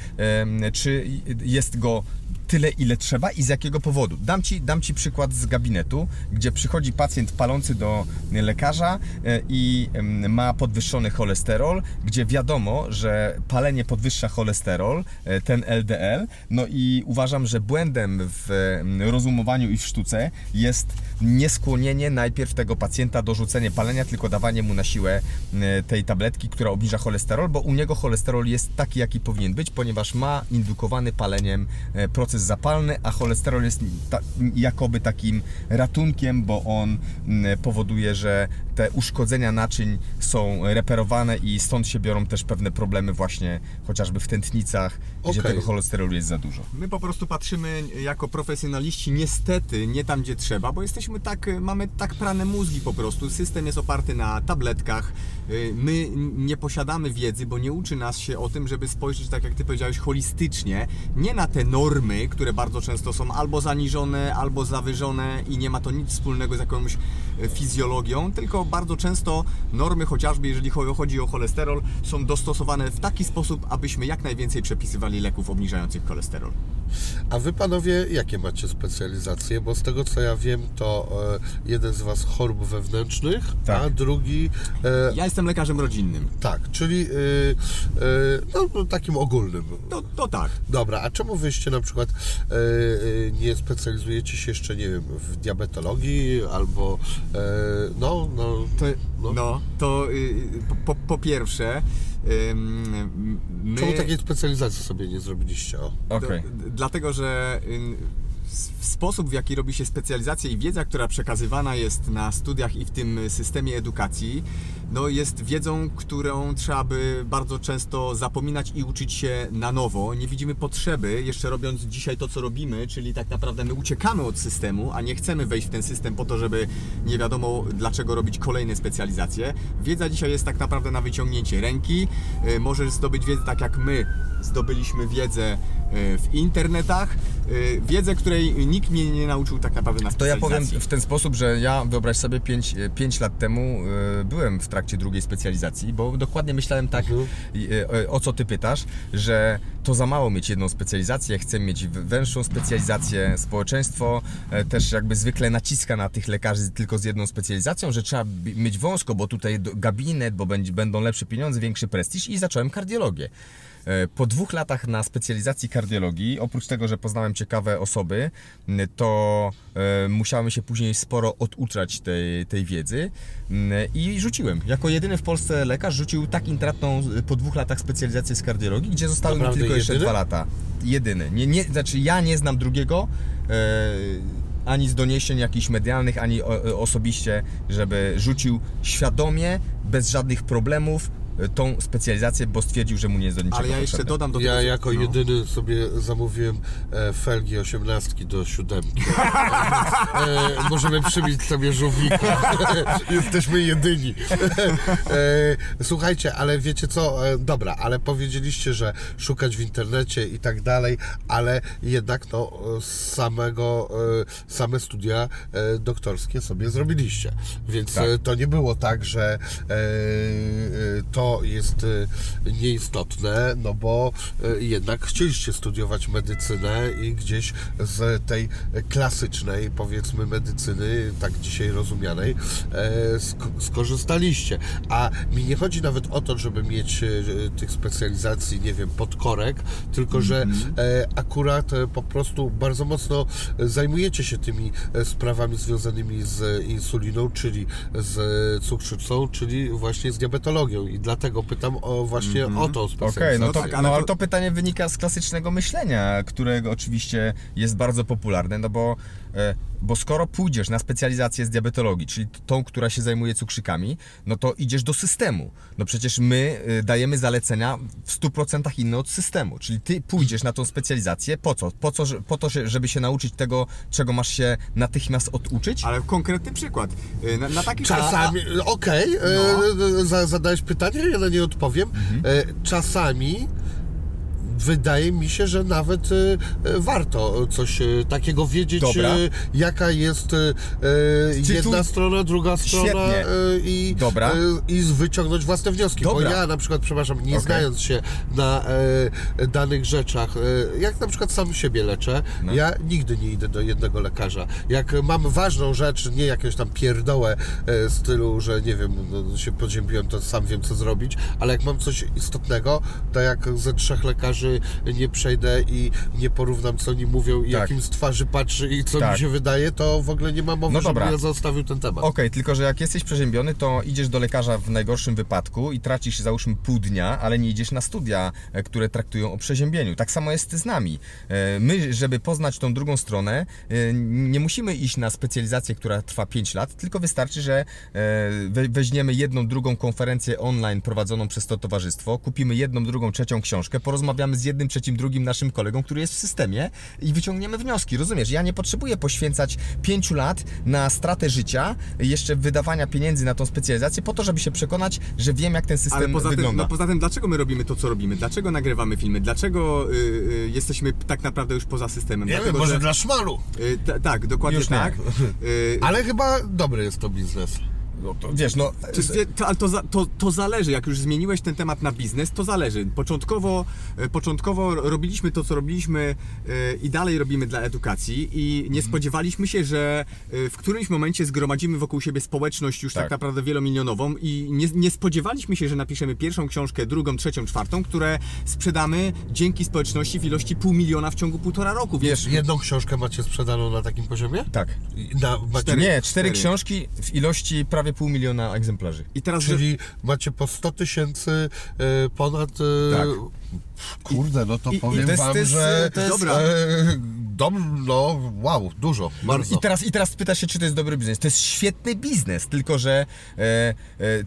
czy jest go tyle, ile trzeba i z jakiego powodu. Dam ci, dam ci przykład z gabinetu, gdzie przychodzi pacjent palący do lekarza e, i ma podwyższony cholesterol, gdzie wiadomo, że palenie podwyższa cholesterol, e, ten LDL, no i uważam, że błędem w rozumowaniu i w sztuce jest nieskłonienie najpierw tego pacjenta do rzucenia palenia, tylko dawanie mu na siłę tej tabletki, która obniża cholesterol, bo u niego cholesterol jest taki, jaki powinien być, ponieważ ma indukowany paleniem e, proces zapalny, a cholesterol jest ta, jakoby takim ratunkiem, bo on mm, powoduje, że te uszkodzenia naczyń są reperowane i stąd się biorą też pewne problemy właśnie chociażby w tętnicach, gdzie Okej. tego cholesterolu jest za dużo. My po prostu patrzymy jako profesjonaliści, niestety, nie tam, gdzie trzeba, bo jesteśmy tak, mamy tak prane mózgi po prostu. System jest oparty na tabletkach. Y, My nie posiadamy wiedzy, bo nie uczy nas się o tym, żeby spojrzeć, tak jak Ty powiedziałeś, holistycznie, nie na te normy, które bardzo często są albo zaniżone, albo zawyżone i nie ma to nic wspólnego z jakąś e, fizjologią, tylko bardzo często normy, chociażby jeżeli cho- chodzi o cholesterol, są dostosowane w taki sposób, abyśmy jak najwięcej przepisywali leków obniżających cholesterol. A wy panowie, jakie macie specjalizacje? Bo z tego co ja wiem, to e, jeden z was chorób wewnętrznych, Tak. a drugi e, Ja jestem lekarzem rodzinnym. tak, czyli no, takim ogólnym. To, to tak. Dobra, a czemu wyście na przykład nie specjalizujecie się jeszcze, nie wiem, w diabetologii albo e, no, no, To, No. no. to y, po, po, pierwsze, my... czemu takiej specjalizacji sobie nie zrobiliście? O. Okej. D- d- dlatego, że w sposób, w jaki robi się specjalizacja i wiedza, która przekazywana jest na studiach i w tym systemie edukacji, no jest wiedzą, którą trzeba by bardzo często zapominać i uczyć się na nowo. Nie widzimy potrzeby, jeszcze robiąc dzisiaj to, co robimy, czyli tak naprawdę my uciekamy od systemu, a nie chcemy wejść w ten system po to, żeby nie wiadomo dlaczego robić kolejne specjalizacje. Wiedza dzisiaj jest tak naprawdę na wyciągnięcie ręki. Y, Możesz zdobyć wiedzę tak jak my zdobyliśmy wiedzę w internetach, y, wiedzę, której nikt mnie nie nauczył tak naprawdę na To ja powiem w ten sposób, że ja wyobraź sobie 5 lat temu byłem w trakcie drugiej specjalizacji, bo dokładnie myślałem tak, Mhm. o co ty pytasz, że to za mało mieć jedną specjalizację, chcę mieć węższą specjalizację. Społeczeństwo e, też jakby zwykle naciska na tych lekarzy tylko z jedną specjalizacją, że trzeba mieć wąsko, bo tutaj gabinet, bo będzie, będą lepsze pieniądze, większy prestiż i zacząłem kardiologię. E, Po dwóch latach na specjalizacji kardiologii, oprócz tego, że poznałem ciekawe osoby, to e, musiałem się później sporo oduczać tej, tej wiedzy i rzuciłem. Jako jedyny w Polsce lekarz rzucił tak intratną e, po dwóch latach specjalizację z kardiologii, gdzie zostały mi tylko jeszcze jedyny? dwa lata. Jedyny. Nie, nie, znaczy ja nie znam drugiego. Ani z doniesień jakichś medialnych, ani osobiście, żeby rzucił świadomie, bez żadnych problemów tą specjalizację, bo stwierdził, że mu nie jest do niczego Ale ja jeszcze potrzebna. dodam do Ja tego... jako no. jedyny sobie zamówiłem e, felgi osiemnastki do siódemki. E, możemy przybić sobie żółwika. (laughs) Jesteśmy jedyni. E, słuchajcie, ale wiecie co? E, dobra, ale powiedzieliście, że szukać w internecie i tak dalej, ale jednak no, samego, e, same studia e, doktorskie sobie zrobiliście. Więc Tak. e, to nie było tak, że e, e, to jest e, nieistotne, no bo e, jednak chcieliście studiować medycynę i gdzieś z tej klasycznej, powiedzmy, medycyny, tak dzisiaj rozumianej, e, sk- skorzystaliście. A mi nie chodzi nawet o to, żeby mieć e, tych specjalizacji, nie wiem, podkorek, tylko że e, akurat e, po prostu bardzo mocno zajmujecie się tymi sprawami związanymi z insuliną, czyli z cukrzycą, czyli właśnie z diabetologią i dlatego pytam o właśnie o tą Okej, specjalizację. no, to, No tak, no ale to- pytanie wynika z klasycznego myślenia, którego oczywiście jest bardzo popularne, no bo, bo skoro pójdziesz na specjalizację z diabetologii, czyli tą, która się zajmuje cukrzykami, no to idziesz do systemu. No przecież my e, dajemy zalecenia w 100% inne od systemu, czyli ty pójdziesz na tą specjalizację, po co? Po, co, po to, że- żeby się nauczyć tego, czego masz się natychmiast oduczyć? Ale konkretny przykład. Y, Na, na takich Czasami, okej, e, za, zadałeś pytanie, ja na nie odpowiem. E, czasami wydaje mi się, że nawet y, y, warto coś y, takiego wiedzieć, Dobra. jaka jest jedna strona, druga strona Świetnie. i, Dobra. i wyciągnąć własne wnioski. Bo Dobra. ja na przykład, przepraszam, nie Okej. znając się na danych rzeczach, jak na przykład sam siebie leczę, No. ja nigdy nie idę do jednego lekarza. Jak mam ważną rzecz, nie jakąś tam pierdołę e, stylu, że nie wiem, no, się podziębiłem, to sam wiem co zrobić, ale jak mam coś istotnego, to jak ze trzech lekarzy nie przejdę i nie porównam co oni mówią i Tak. jakim z twarzy patrzy i co Tak. mi się wydaje, to w ogóle nie mam mowy, No żebym ja zostawił ten temat. Okej, tylko że jak jesteś przeziębiony, to idziesz do lekarza w najgorszym wypadku i tracisz załóżmy pół dnia, ale nie idziesz na studia, e, które traktują o przeziębieniu. Tak samo jest z nami. E, My, żeby poznać tą drugą stronę, e, nie musimy iść na specjalizację, która trwa 5 lat, tylko wystarczy, że we- weźmiemy jedną, drugą konferencję online prowadzoną przez to towarzystwo, kupimy jedną, drugą, trzecią książkę, porozmawiamy z jednym, trzecim, drugim naszym kolegą, który jest w systemie i wyciągniemy wnioski. Rozumiesz? Ja nie potrzebuję poświęcać 5 lat na stratę życia, jeszcze wydawania pieniędzy na tą specjalizację po to, żeby się przekonać, że wiem, jak ten system Ale poza tym, wygląda. no poza tym, dlaczego my robimy to, co robimy? Dlaczego nagrywamy filmy? Dlaczego y, y, jesteśmy tak naprawdę już poza systemem? Nie wiem, Dlatego, może że- dla szmalu. y, ta- tak, dokładnie Już tak. Y, Ale chyba dobry jest to biznes. No to, wiesz, no... Czy, to, ale to, to, to zależy, jak już zmieniłeś ten temat na biznes, to zależy. Początkowo, e, początkowo robiliśmy to, co robiliśmy e, i dalej robimy dla edukacji i Mhm. nie spodziewaliśmy się, że e, w którymś momencie zgromadzimy wokół siebie społeczność już tak, Tak. naprawdę wielomilionową i nie, nie spodziewaliśmy się, że napiszemy pierwszą książkę, drugą, trzecią, czwartą, które sprzedamy dzięki społeczności w ilości pół miliona w ciągu półtora roku. Więc Wiesz, Jedną książkę macie sprzedaną na takim poziomie? tak. Na, macie, Cztery. Nie, cztery Cztery. książki w ilości prawie pół miliona egzemplarzy. I teraz, że- Czyli macie po 100 tysięcy e, ponad. e, Tak. Kurde, no to I- i powiem jest- wam, jest- że. to jest- Dobra. E, dom, no, wow, dużo, bardzo. I teraz, I teraz pytasz się, czy to jest dobry biznes. To jest świetny biznes, tylko że e, e,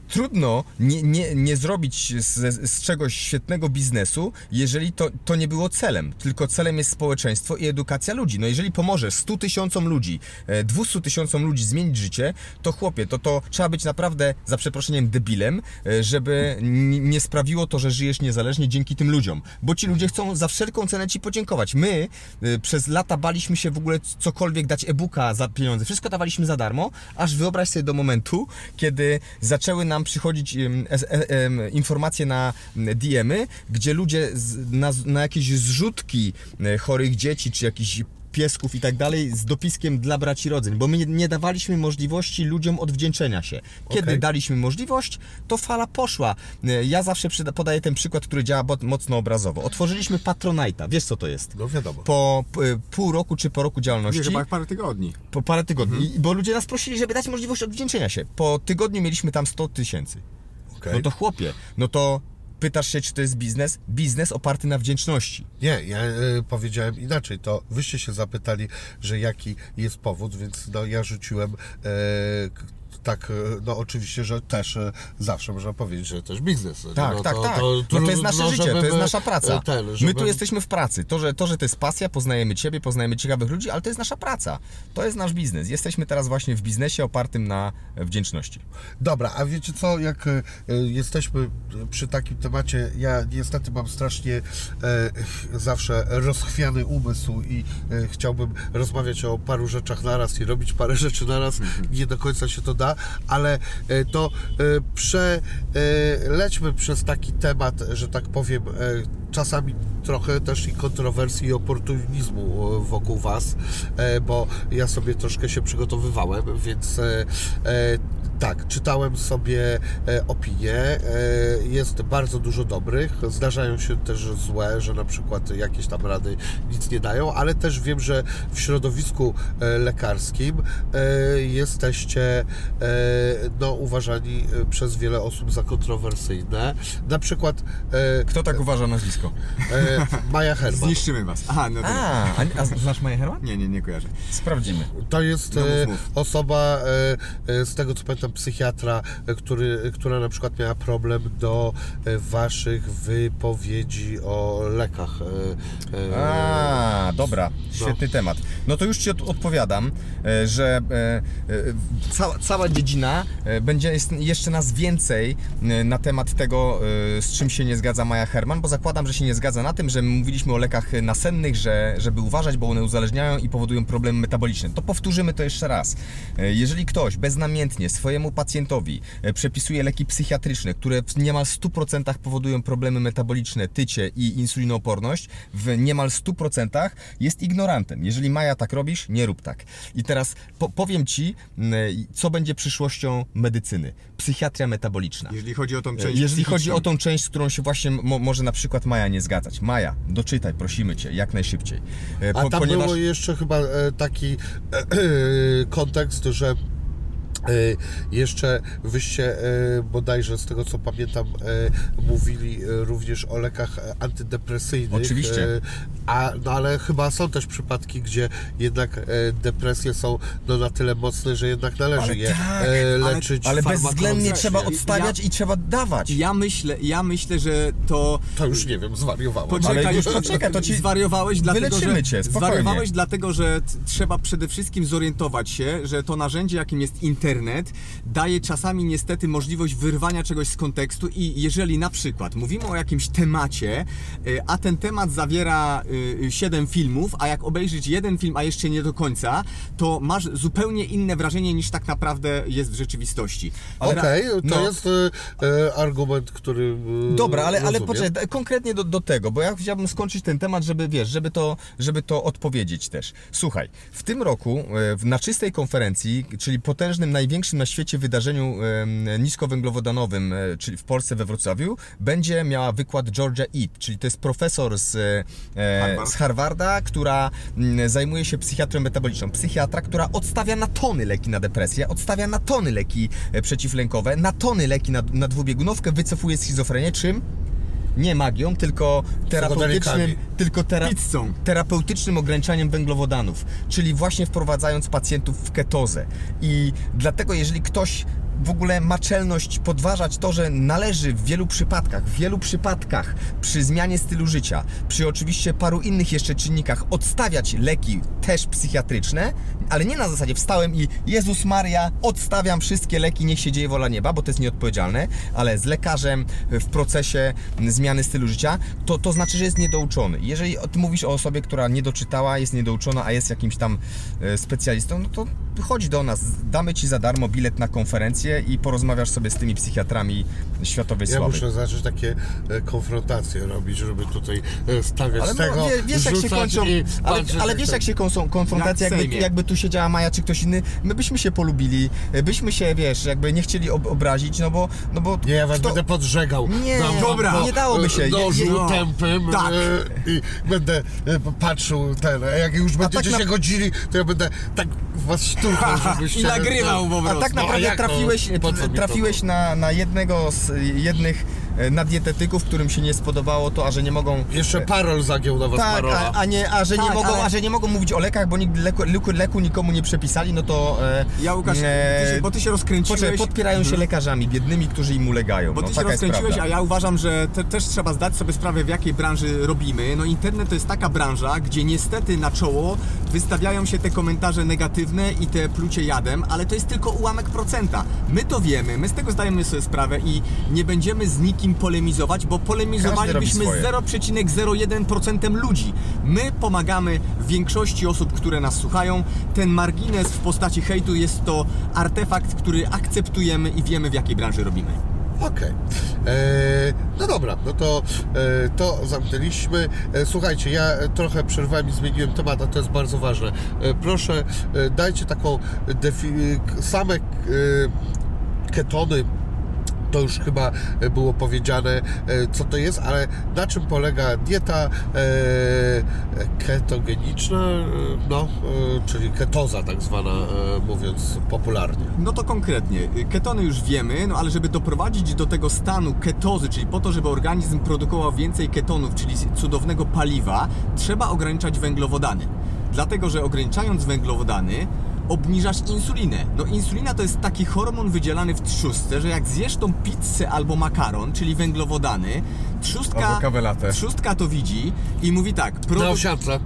trudno nie, nie, nie zrobić z, z czegoś świetnego biznesu, jeżeli to, to nie było celem. Tylko celem jest społeczeństwo i edukacja ludzi. No jeżeli pomożesz 100 tysiącom ludzi, e, 200 tysiącom ludzi zmienić życie, to chłopie, to, to trzeba być naprawdę, za przeproszeniem, debilem, e, żeby nie sprawiło to, że żyjesz niezależnie dzięki tym ludziom. Bo ci ludzie chcą za wszelką cenę ci podziękować. My e, przez lata baliśmy się w ogóle cokolwiek dać e-booka za pieniądze. Wszystko dawaliśmy za darmo, aż wyobraź sobie do momentu, kiedy zaczęły nam przychodzić es- e, em, informacje na DM-y, gdzie ludzie z, na, na jakieś zrzutki e, chorych dzieci, czy jakichś piesków i tak dalej z dopiskiem dla braci rodzin, bo my nie, dawaliśmy możliwości ludziom odwdzięczenia się. Kiedy Okej. daliśmy możliwość, to fala poszła. E, Ja zawsze podaję ten przykład, który działa mocno obrazowo. Otworzyliśmy Patronite'a. Wiesz co to jest? No wiadomo. Po pół roku czy po roku działalności, nie, chyba parę tygodni. po parę tygodni, I- bo ludzie nas prosili, żeby dać możliwość odwdzięczenia się. Po tygodniu mieliśmy tam 100 tysięcy. Okej. No to chłopie, no to pytasz się, czy to jest biznes? Biznes oparty na wdzięczności. Nie, ja e, powiedziałem inaczej. To wyście się zapytali, że jaki jest powód, więc no, ja rzuciłem. K- tak, e, no oczywiście, że też e, zawsze można powiedzieć, że też biznes. nie? Tak, no, tak, to, tak. To, no to jest nasze trudno, życie, to jest nasza praca. e, Ten, My tu jesteśmy w pracy. To że, to, że to jest pasja, poznajemy Ciebie, poznajemy ciekawych ludzi, ale to jest nasza praca. To jest nasz biznes. Jesteśmy teraz właśnie w biznesie opartym na wdzięczności. Dobra, a wiecie co, jak jesteśmy przy takim temacie, ja niestety mam strasznie zawsze rozchwiany umysł i chciałbym rozmawiać o paru rzeczach naraz i robić parę rzeczy naraz, nie do końca się to da, ale e, to e, przelećmy przez taki temat, że tak powiem, e, czasami trochę też i kontrowersji i oportunizmu e, wokół Was, e, bo ja sobie troszkę się przygotowywałem, więc e, e, tak, czytałem sobie e, opinie, e, jest bardzo dużo dobrych, zdarzają się też złe, że na przykład jakieś tam rady nic nie dają, ale też wiem, że w środowisku e, lekarskim e, jesteście e, no, uważani przez wiele osób za kontrowersyjne. Na przykład e, Kto tak uważa nazwisko? e, Maja Herman. Zniszczymy was. Aha, no. A, a, a znasz Maję Herman? Nie, nie, nie kojarzę. Sprawdzimy. To jest No mów, mów. osoba, z tego co pamiętam, pamiętam psychiatra, e, który, która na przykład miała problem do e, waszych wypowiedzi o lekach. e, A, dobra, świetny temat. No to już Ci od, odpowiadam, że cała, cała dziedzina będzie jest jeszcze nas więcej na temat tego, z czym się nie zgadza Maja Herman, bo zakładam, że się nie zgadza na tym, że mówiliśmy o lekach nasennych, że, żeby uważać, bo one uzależniają i powodują problemy metaboliczne. To powtórzymy to jeszcze raz. Jeżeli ktoś beznamiętnie swojemu pacjentowi e, przepisuje leki psychiatryczne, które w niemal 100% powodują problemy metaboliczne, tycie i insulinooporność, w niemal 100% jest ignorantem. Jeżeli Maja tak robisz, nie rób tak. I teraz po, powiem Ci, m, co będzie przyszłością medycyny. Psychiatria metaboliczna. Jeżeli chodzi o tą E, część Jeżeli chodzi o tą część, z którą się właśnie mo, może na przykład Maja nie zgadzać. Maja, doczytaj, prosimy Cię, jak najszybciej. E, A po- tam było jeszcze chyba e, taki e, e, (clears throat) kontekst, że e, jeszcze wyście e, bodajże z tego co pamiętam e, mówili e, również o lekach e, antydepresyjnych. Oczywiście. E, a, no ale chyba są też przypadki, gdzie jednak e, depresje są no, na tyle mocne, że jednak należy Ale je tak, e, ale- leczyć. Ale farmakologia- bezwzględnie trzeba Ja- odstawiać i trzeba dawać. Ja myślę, ja myślę, że to To już nie wiem, zwariowałem. Poczekaj, Ale już (laughs) poczekaj, to ci zwariowałeś, dlatego że cię, spokojnie. zwariowałeś dlatego, że trzeba przede wszystkim zorientować się, że to narzędzie, jakim jest internet, daje czasami niestety możliwość wyrwania czegoś z kontekstu i jeżeli na przykład mówimy o jakimś temacie, y, a ten temat zawiera 7 filmów, a jak obejrzysz jeden film, a jeszcze nie do końca, to masz zupełnie inne wrażenie niż tak naprawdę jest w rzeczywistości. Okej, to no. jest e, e, argument, który. e, Dobra, ale, ale poczekaj, konkretnie do, do tego, bo ja chciałbym skończyć ten temat, żeby wiesz, żeby to, żeby to odpowiedzieć też. Słuchaj, w tym roku e, w- na czystej konferencji, czyli potężnym, największym na świecie wydarzeniu niskowęglowodanowym, e, czyli w Polsce we Wrocławiu, będzie miała wykład Georgia Eat, czyli to jest profesor z, e, Harvard. z Harvarda, która mm, zajmuje się psychiatrią metaboliczną. Psychiatra, która odstawia na tony leki na depresję, odstawia na tony leki e, przeciwlękowe, na tony leki na, na dwubiegunowkę, wycofuje schizofrenię. Czym? Nie magią, tylko terapeutycznym, tylko tera, terapeutycznym ograniczaniem węglowodanów, czyli właśnie wprowadzając pacjentów w ketozę. I dlatego, jeżeli ktoś w ogóle ma czelność podważać to, że należy w wielu przypadkach, w wielu przypadkach przy zmianie stylu życia, przy oczywiście paru innych jeszcze czynnikach odstawiać leki też psychiatryczne, ale nie na zasadzie wstałem i Jezus Maria, odstawiam wszystkie leki, niech się dzieje wola nieba, bo to jest nieodpowiedzialne, ale z lekarzem w procesie zmiany stylu życia, to, to znaczy, że jest niedouczony. Jeżeli ty mówisz o osobie, która nie doczytała, jest niedouczona, a jest jakimś tam e, specjalistą, no to chodź do nas, damy ci za darmo bilet na konferencję i porozmawiasz sobie z tymi psychiatrami światowej Ja sławy. muszę zacząć takie e, konfrontacje robić, żeby tutaj e, stawiać Ale no, tego, wie, wiesz jak się kończą, ale, ale wiesz jak się kończą konfrontacje, Jak jakby, jakby tu siedziała Maja czy ktoś inny, my byśmy się polubili, byśmy się, wiesz, jakby nie chcieli ob obrazić, no bo, no bo Nie, ja was kto- będę podżegał. Nie, wam dobra, nie dałoby się. e, Nożu Je- je- tępym Tak. e, i będę e, patrzył ten, a jak już będziecie tak się na- godzili, to ja będę tak was szturchał, (laughs) żebyście... I nagrywał po A prostu. tak No, a naprawdę jak to? Trafiłeś, Po co mi to trafiłeś na, na jednego z jednych na dietetyków, którym się nie spodobało to, a że nie mogą Jeszcze parol zagiął na was tak, parola. a, a, nie, a, że nie Tak, mogą, ale- a że nie mogą mówić o lekach, bo nikt leku, leku, leku nikomu nie przepisali, no to e, Ja Łukasz, e, ty się, bo ty się rozkręciłeś. Poczekaj, podpierają się lekarzami biednymi, którzy im ulegają. Bo no, ty się taka jest rozkręciłeś, a ja uważam, że te, też trzeba zdać sobie sprawę, w jakiej branży robimy. No internet to jest taka branża, gdzie niestety na czoło wystawiają się te komentarze negatywne i te plucie jadem, ale to jest tylko ułamek procenta. My to wiemy, my z tego zdajemy sobie sprawę i nie będziemy z nikim polemizować, bo polemizowalibyśmy Każdy z robi 0,01% ludzi. My pomagamy większości osób, które nas słuchają. Ten margines w postaci hejtu jest to artefakt, który akceptujemy i wiemy, w jakiej branży robimy. Okej. E, No dobra, no to e, to zamknęliśmy. E, Słuchajcie, ja trochę przerwałem i zmieniłem temat, a to jest bardzo ważne. E, Proszę, e, dajcie taką same e, ketony. To już chyba e, było powiedziane, e, co to jest, ale na czym polega dieta e, ketogeniczna, no, czyli ketoza tak zwana, mówiąc popularnie. No to konkretnie, ketony już wiemy, no ale żeby doprowadzić do tego stanu ketozy, czyli po to, żeby organizm produkował więcej ketonów, czyli cudownego paliwa, trzeba ograniczać węglowodany. Dlatego, że ograniczając węglowodany, obniżasz insulinę. No insulina to jest taki hormon wydzielany w trzustce, że jak zjesz tą pizzę albo makaron, czyli węglowodany, trzustka, trzustka to widzi i mówi tak, Na owsiance.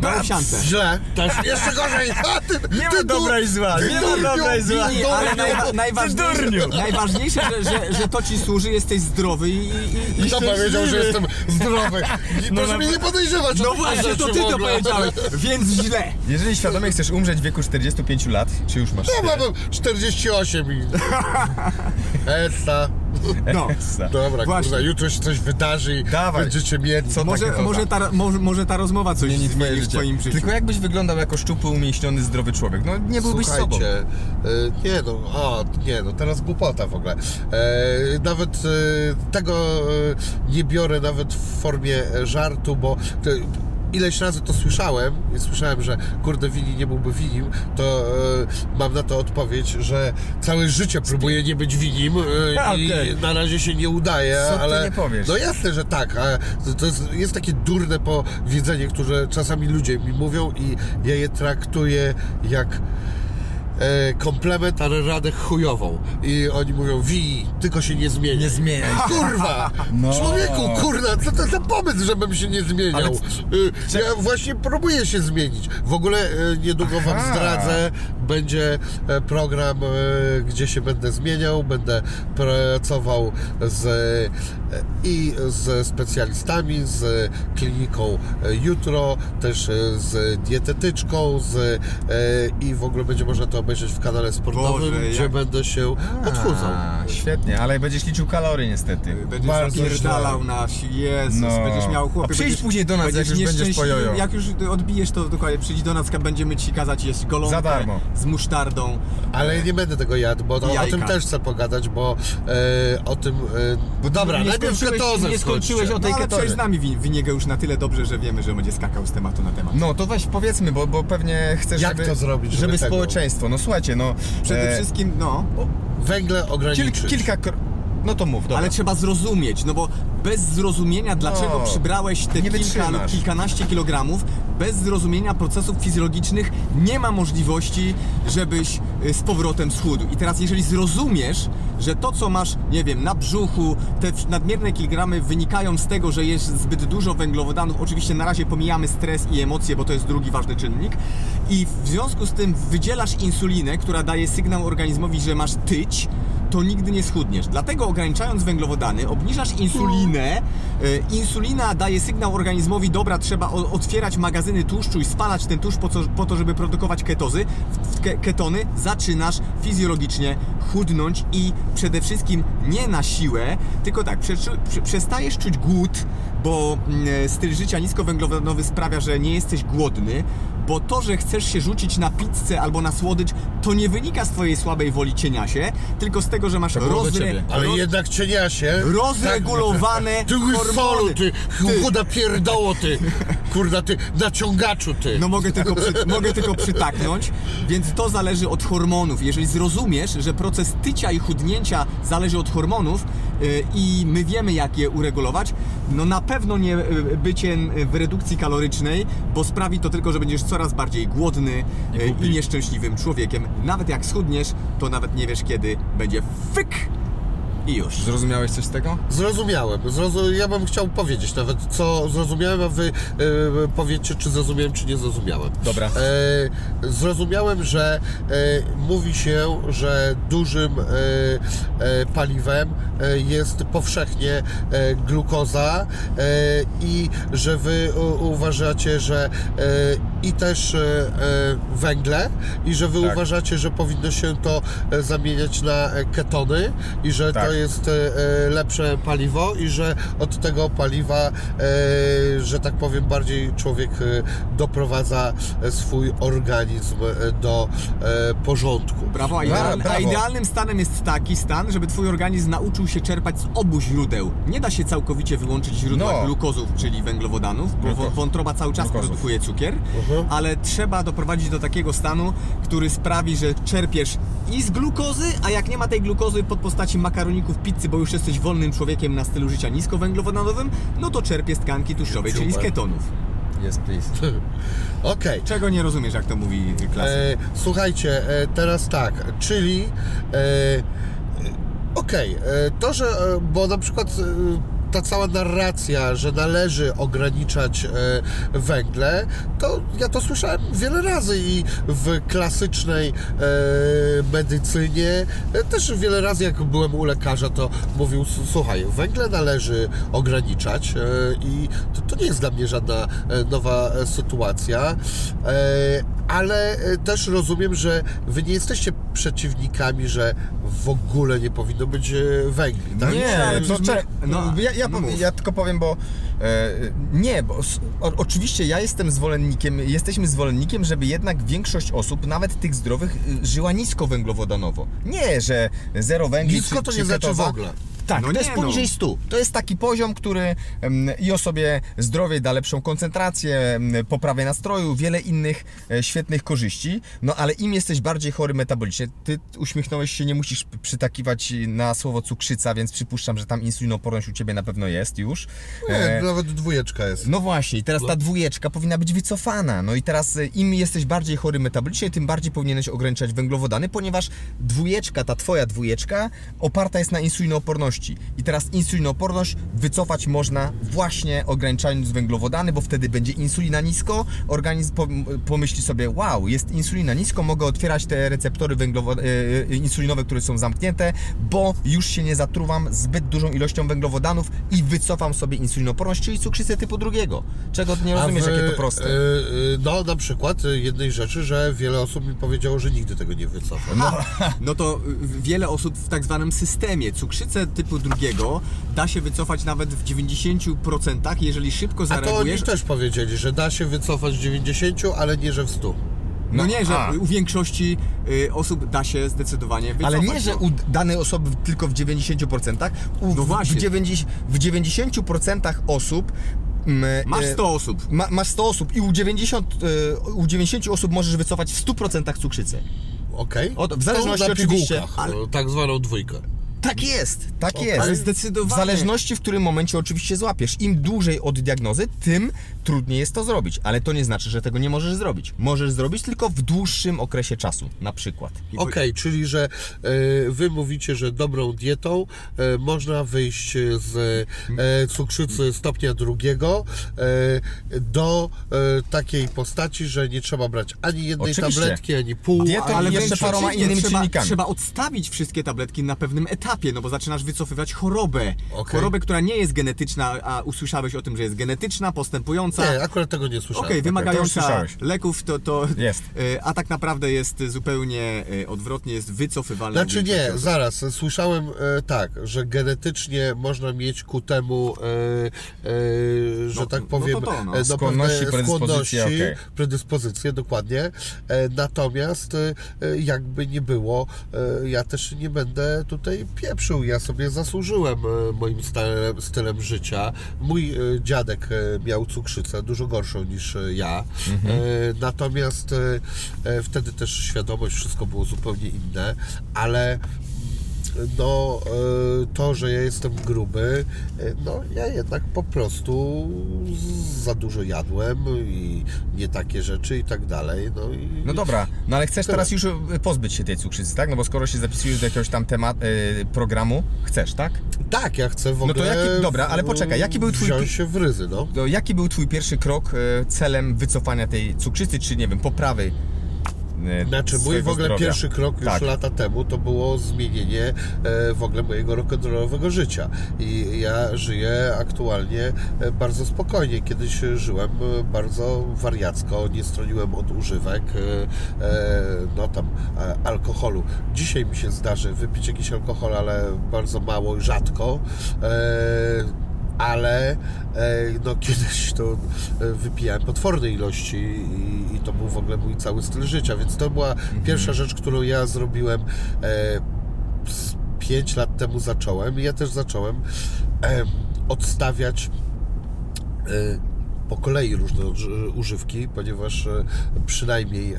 Na owsiance. Źle. Też jeszcze gorzej. (laughs) A, ty, Nie ty ma dobra i zła, nie ma dobra i zła. Nie, ale najwa- (laughs) najważniejsze, najważniejsze że, że, że to ci służy, jesteś zdrowy i, i, i Kto powiedział, że jestem zdrowy? (laughs) No Proszę na- mnie nie podejrzewać. No właśnie, to ty to powiedziałeś, więc źle. Jeżeli świadomie chcesz umrzeć w wieku 45 lat, czy już masz tyle? mam 48 i... Esta. No. Essa. Dobra, Właśnie. kurwa, jutro się coś wydarzy i Dawaj. będziecie mieli. Co Może, może, ta, może, może ta rozmowa coś zmieni w twoim życiu. Tylko jakbyś wyglądał jako szczupły, umieśniony, zdrowy człowiek? No nie byłbyś sobą. Słuchajcie, e, nie no, a, nie no, teraz głupota w ogóle. E, nawet e, tego e, nie biorę nawet w formie żartu, bo to, ileś razy to słyszałem i słyszałem, że kurde Wini nie byłby winim, to e, mam na to odpowiedź, że całe życie próbuję nie być winim e, i Okej. na razie się nie udaje, Co ty ale nie powiesz? no jasne, że tak, a to- to jest, jest takie durne powiedzenie, które czasami ludzie mi mówią i ja je traktuję jak komplement, ale radę chujową. I oni mówią, wi, tylko się nie zmieniaj. Nie zmieniaj. Kurwa! (laughs) No. Człowieku, kurwa, co to za pomysł, żebym się nie zmieniał? Ale- Y, Ja właśnie próbuję się zmienić. W ogóle e, niedługo wam Aha. zdradzę, będzie e, program, e, gdzie się będę zmieniał, będę pracował z, e, i z specjalistami, z kliniką e, jutro, też e, z dietetyczką, z, e, i w ogóle będzie można to obejrzeć w kanale sportowym, Boże, gdzie jak- będę się odchudzał. A, świetnie, ale będziesz liczył kalorie niestety. Będziesz Bardzo zapierdalał na Jezus, No. będziesz miał chłopie. A przyjdź będziesz, później do nas, jak już będziesz po jojo. Jak już odbijesz to dokładnie, przyjdź do nas, będziemy ci kazać jeść golonkę Za darmo. z musztardą. Ale nie będę tego jadł, bo to, o tym też chcę pogadać, bo e, o tym... E, bo dobra, najpierw skończyłeś, ketozę nie skończyłeś o tej No, ale ketozie. przecież z nami win- Winiego już na tyle dobrze, że wiemy, że będzie skakał z tematu na temat. No to weź powiedzmy, bo, bo pewnie chcesz, Jak żeby, to zrobić, żeby żeby tego? społeczeństwo, no słuchajcie, no... Przede e, wszystkim, no, Węgle Kilk, ograniczyć. kilka... kro- No to mów, dobra. ale trzeba zrozumieć, no bo bez zrozumienia, dlaczego No, przybrałeś te nie kilka lub wytrzymasz. kilkanaście kilogramów, bez zrozumienia procesów fizjologicznych nie ma możliwości, żebyś y, z powrotem schudł. I teraz, jeżeli zrozumiesz, że to, co masz, nie wiem, na brzuchu, te w- nadmierne kilogramy wynikają z tego, że jest zbyt dużo węglowodanów, oczywiście na razie pomijamy stres i emocje, bo to jest drugi ważny czynnik, i w związku z tym wydzielasz insulinę, która daje sygnał organizmowi, że masz tyć, to nigdy nie schudniesz. Dlatego ograniczając węglowodany, obniżasz insulinę. Y, Insulina daje sygnał organizmowi, dobra, trzeba otwierać magazyny tłuszczu i spalać ten tłuszcz po, co, po to, żeby produkować ketozy. Ketony zaczynasz fizjologicznie chudnąć i przede wszystkim nie na siłę, tylko tak, prze, prze, przestajesz czuć głód, bo mm, styl życia niskowęglowodanowy sprawia, że nie jesteś głodny, bo to, że chcesz się rzucić na pizzę albo na słodycz, to nie wynika z twojej słabej woli cienia się, tylko z tego, że masz rozre... Ale roz- jednak cienia się. rozregulowane Ty łysolu, hormony. ty chuda pierdoło, ty. Kurda, ty naciągaczu, ty. No mogę tylko, przy, mogę tylko przytaknąć, więc to zależy od hormonów. Jeżeli zrozumiesz, że proces tycia i chudnięcia zależy od hormonów i my wiemy jak je uregulować, no na pewno nie yy, bycie w redukcji kalorycznej, bo sprawi to tylko, że będziesz coraz bardziej głodny I i nieszczęśliwym człowiekiem. Nawet jak schudniesz, to nawet nie wiesz kiedy będzie fyk i już. Zrozumiałeś coś z tego? Zrozumiałem. Zrozu... Ja bym chciał powiedzieć nawet, co zrozumiałem, a wy e, powiedzcie, czy zrozumiałem, czy nie zrozumiałem. Dobra. E, zrozumiałem, że e, mówi się, że dużym paliwem jest powszechnie glukoza i że wy uważacie, że i też węgle i że wy Tak. uważacie, że powinno się to zamieniać na ketony i że Tak. to jest e, e, lepsze paliwo i że od tego paliwa, e, że tak powiem, bardziej człowiek doprowadza swój organizm do porządku. Brawo, a, ideal, a idealnym stanem jest taki stan, żeby twój organizm nauczył się czerpać z obu źródeł. Nie da się całkowicie wyłączyć źródła No. glukozów, czyli węglowodanów, bo Glukos. wątroba cały czas Glukozów. produkuje cukier, Mhm. ale trzeba doprowadzić do takiego stanu, który sprawi, że czerpiesz i z glukozy, a jak nie ma tej glukozy pod postaci makaroników, pizzy, bo już jesteś wolnym człowiekiem na stylu życia niskowęglowodanowym, no to czerpiesz z tkanki tłuszczowej, czyli z ketonów. Yes, please. (laughs) Okej. Czego nie rozumiesz, jak to mówi klasyk? E, słuchajcie, e, teraz tak, czyli e, e, okej, e, to, że, e, bo na przykład e, ta cała narracja, że należy ograniczać e, węgle, to ja to słyszałem wiele razy i w klasycznej e, medycynie e, też wiele razy jak byłem u lekarza, to mówił, "S- słuchaj, węgle należy ograniczać i to, to nie jest dla mnie żadna nowa sytuacja, ale też rozumiem, że wy nie jesteście przeciwnikami, że w ogóle nie powinno być e, węgli, tak? Nie, to my- no, no, ja, ja, no ja tylko powiem, bo e, nie, bo s- o, oczywiście ja jestem zwolennikiem, jesteśmy zwolennikiem, żeby jednak większość osób, nawet tych zdrowych, y, żyła nisko węglowodanowo. Nie, że zero węgli Nisko czy, to czy nie znaczy w ogóle. Tak, No to jest poniżej no. 100. To jest taki poziom, który i osobie zdrowej da lepszą koncentrację, poprawę nastroju, wiele innych e, świetnych korzyści. No ale im jesteś bardziej chory metabolicznie, ty uśmiechnąłeś się, nie musisz przytakiwać na słowo cukrzyca, więc przypuszczam, że tam insulinoporność u ciebie na pewno jest już. Nie, E, nawet dwójeczka jest. no właśnie, teraz ta dwójeczka powinna być wycofana. No i teraz e, im jesteś bardziej chory metabolicznie, tym bardziej powinieneś ograniczać węglowodany, ponieważ dwójeczka, ta twoja dwójeczka, oparta jest na insulinooporności. I teraz insulinooporność wycofać można właśnie ograniczając węglowodany, bo wtedy będzie insulina nisko, organizm pom- pomyśli sobie, wow, jest insulina nisko, mogę otwierać te receptory e, e, insulinowe, które są zamknięte, bo już się nie zatruwam zbyt dużą ilością węglowodanów i wycofam sobie insulinoporność, czyli cukrzycę typu drugiego. Czego nie rozumiesz, w, jakie to proste. e, no na przykład jednej rzeczy, że wiele osób mi powiedziało, że nigdy tego nie wycofa. No, No to wiele osób w tak zwanym systemie cukrzycę typu drugiego da się wycofać nawet w 90%, jeżeli szybko A to oni zareagujesz. też powiedzieli, że da się wycofać w 90, ale nie, że w 100. No, No, nie, że a. u większości y, osób da się zdecydowanie wycofać. Ale nie, że no. u danej osoby tylko w 90%, u, No w- właśnie. W, 90, w 90% osób mm, Masz e, 100 osób. Ma, masz 100 osób i u 90, e, u 90 osób możesz wycofać w 100% cukrzycę. Okej? Od- w zależności na oczywiście, ale- tak zwaną dwójkę. Tak jest, tak jest. Ale zdecydowanie. W zależności w którym momencie oczywiście złapiesz. Im dłużej od diagnozy, tym trudniej jest to zrobić. Ale to nie znaczy, że tego nie możesz zrobić. Możesz zrobić tylko w dłuższym okresie czasu, na przykład. Okej, czyli że e, wy mówicie, że dobrą dietą e, można wyjść z e, cukrzycy stopnia drugiego do takiej postaci, że nie trzeba brać ani jednej Oczywiście. tabletki, ani pół. Dietą ani Ale jeszcze paroma innymi trzeba, czynnikami. Trzeba odstawić wszystkie tabletki na pewnym etapie, no bo zaczynasz wycofywać chorobę. Okej. Chorobę, która nie jest genetyczna, a usłyszałeś o tym, że jest genetyczna, postępująca. Nie, akurat tego nie słyszałem. Okej, to już wymagająca słyszałeś. leków, to, to Jest. e, a tak naprawdę jest zupełnie e, odwrotnie, jest wycofywalna. Znaczy nie, osób. zaraz, słyszałem e, tak, że genetycznie można mieć ku temu, e, e, że No, tak no powiem, to to, no. no, Skłonności, predyspozycje, skłonności, predyspozycje, dokładnie. E, natomiast jakby nie było, e, ja też nie będę tutaj pieprzył, ja sobie zasłużyłem e, moim stylem, stylem życia. Mój e, dziadek e, miał cukrzycę, dużo gorszą niż ja, Mhm. natomiast wtedy też świadomość, wszystko było zupełnie inne, ale no to, że ja jestem gruby, e, no ja jednak po prostu za dużo jadłem i nie takie rzeczy i tak dalej. No, i, No dobra, no ale chcesz teraz już e, pozbyć się tej cukrzycy, tak? No bo skoro się zapisujesz do jakiegoś tam temat, programu, chcesz, tak? Tak, ja chcę w No to ogóle jaki- dobra, ale poczekaj, jaki był twój wziąć się w ryzy, no. Jaki był twój pierwszy krok celem wycofania tej cukrzycy, czy nie wiem, poprawy Znaczy mój w ogóle zdrowia? pierwszy krok już Tak. lata temu to było zmienienie e, w ogóle mojego rock'n'rollowego życia i ja żyję aktualnie e, bardzo spokojnie. Kiedyś żyłem e, bardzo wariacko, nie stroniłem od używek, no tam alkoholu. Dzisiaj mi się zdarzy wypić jakiś alkohol, ale bardzo mało i rzadko. Ale e, no kiedyś to e, wypijałem potworne ilości i, i to był w ogóle mój cały styl życia, więc to była pierwsza rzecz, którą ja zrobiłem e, 5 lat temu zacząłem i ja też zacząłem odstawiać po kolei różne uży- używki, ponieważ e, przynajmniej e,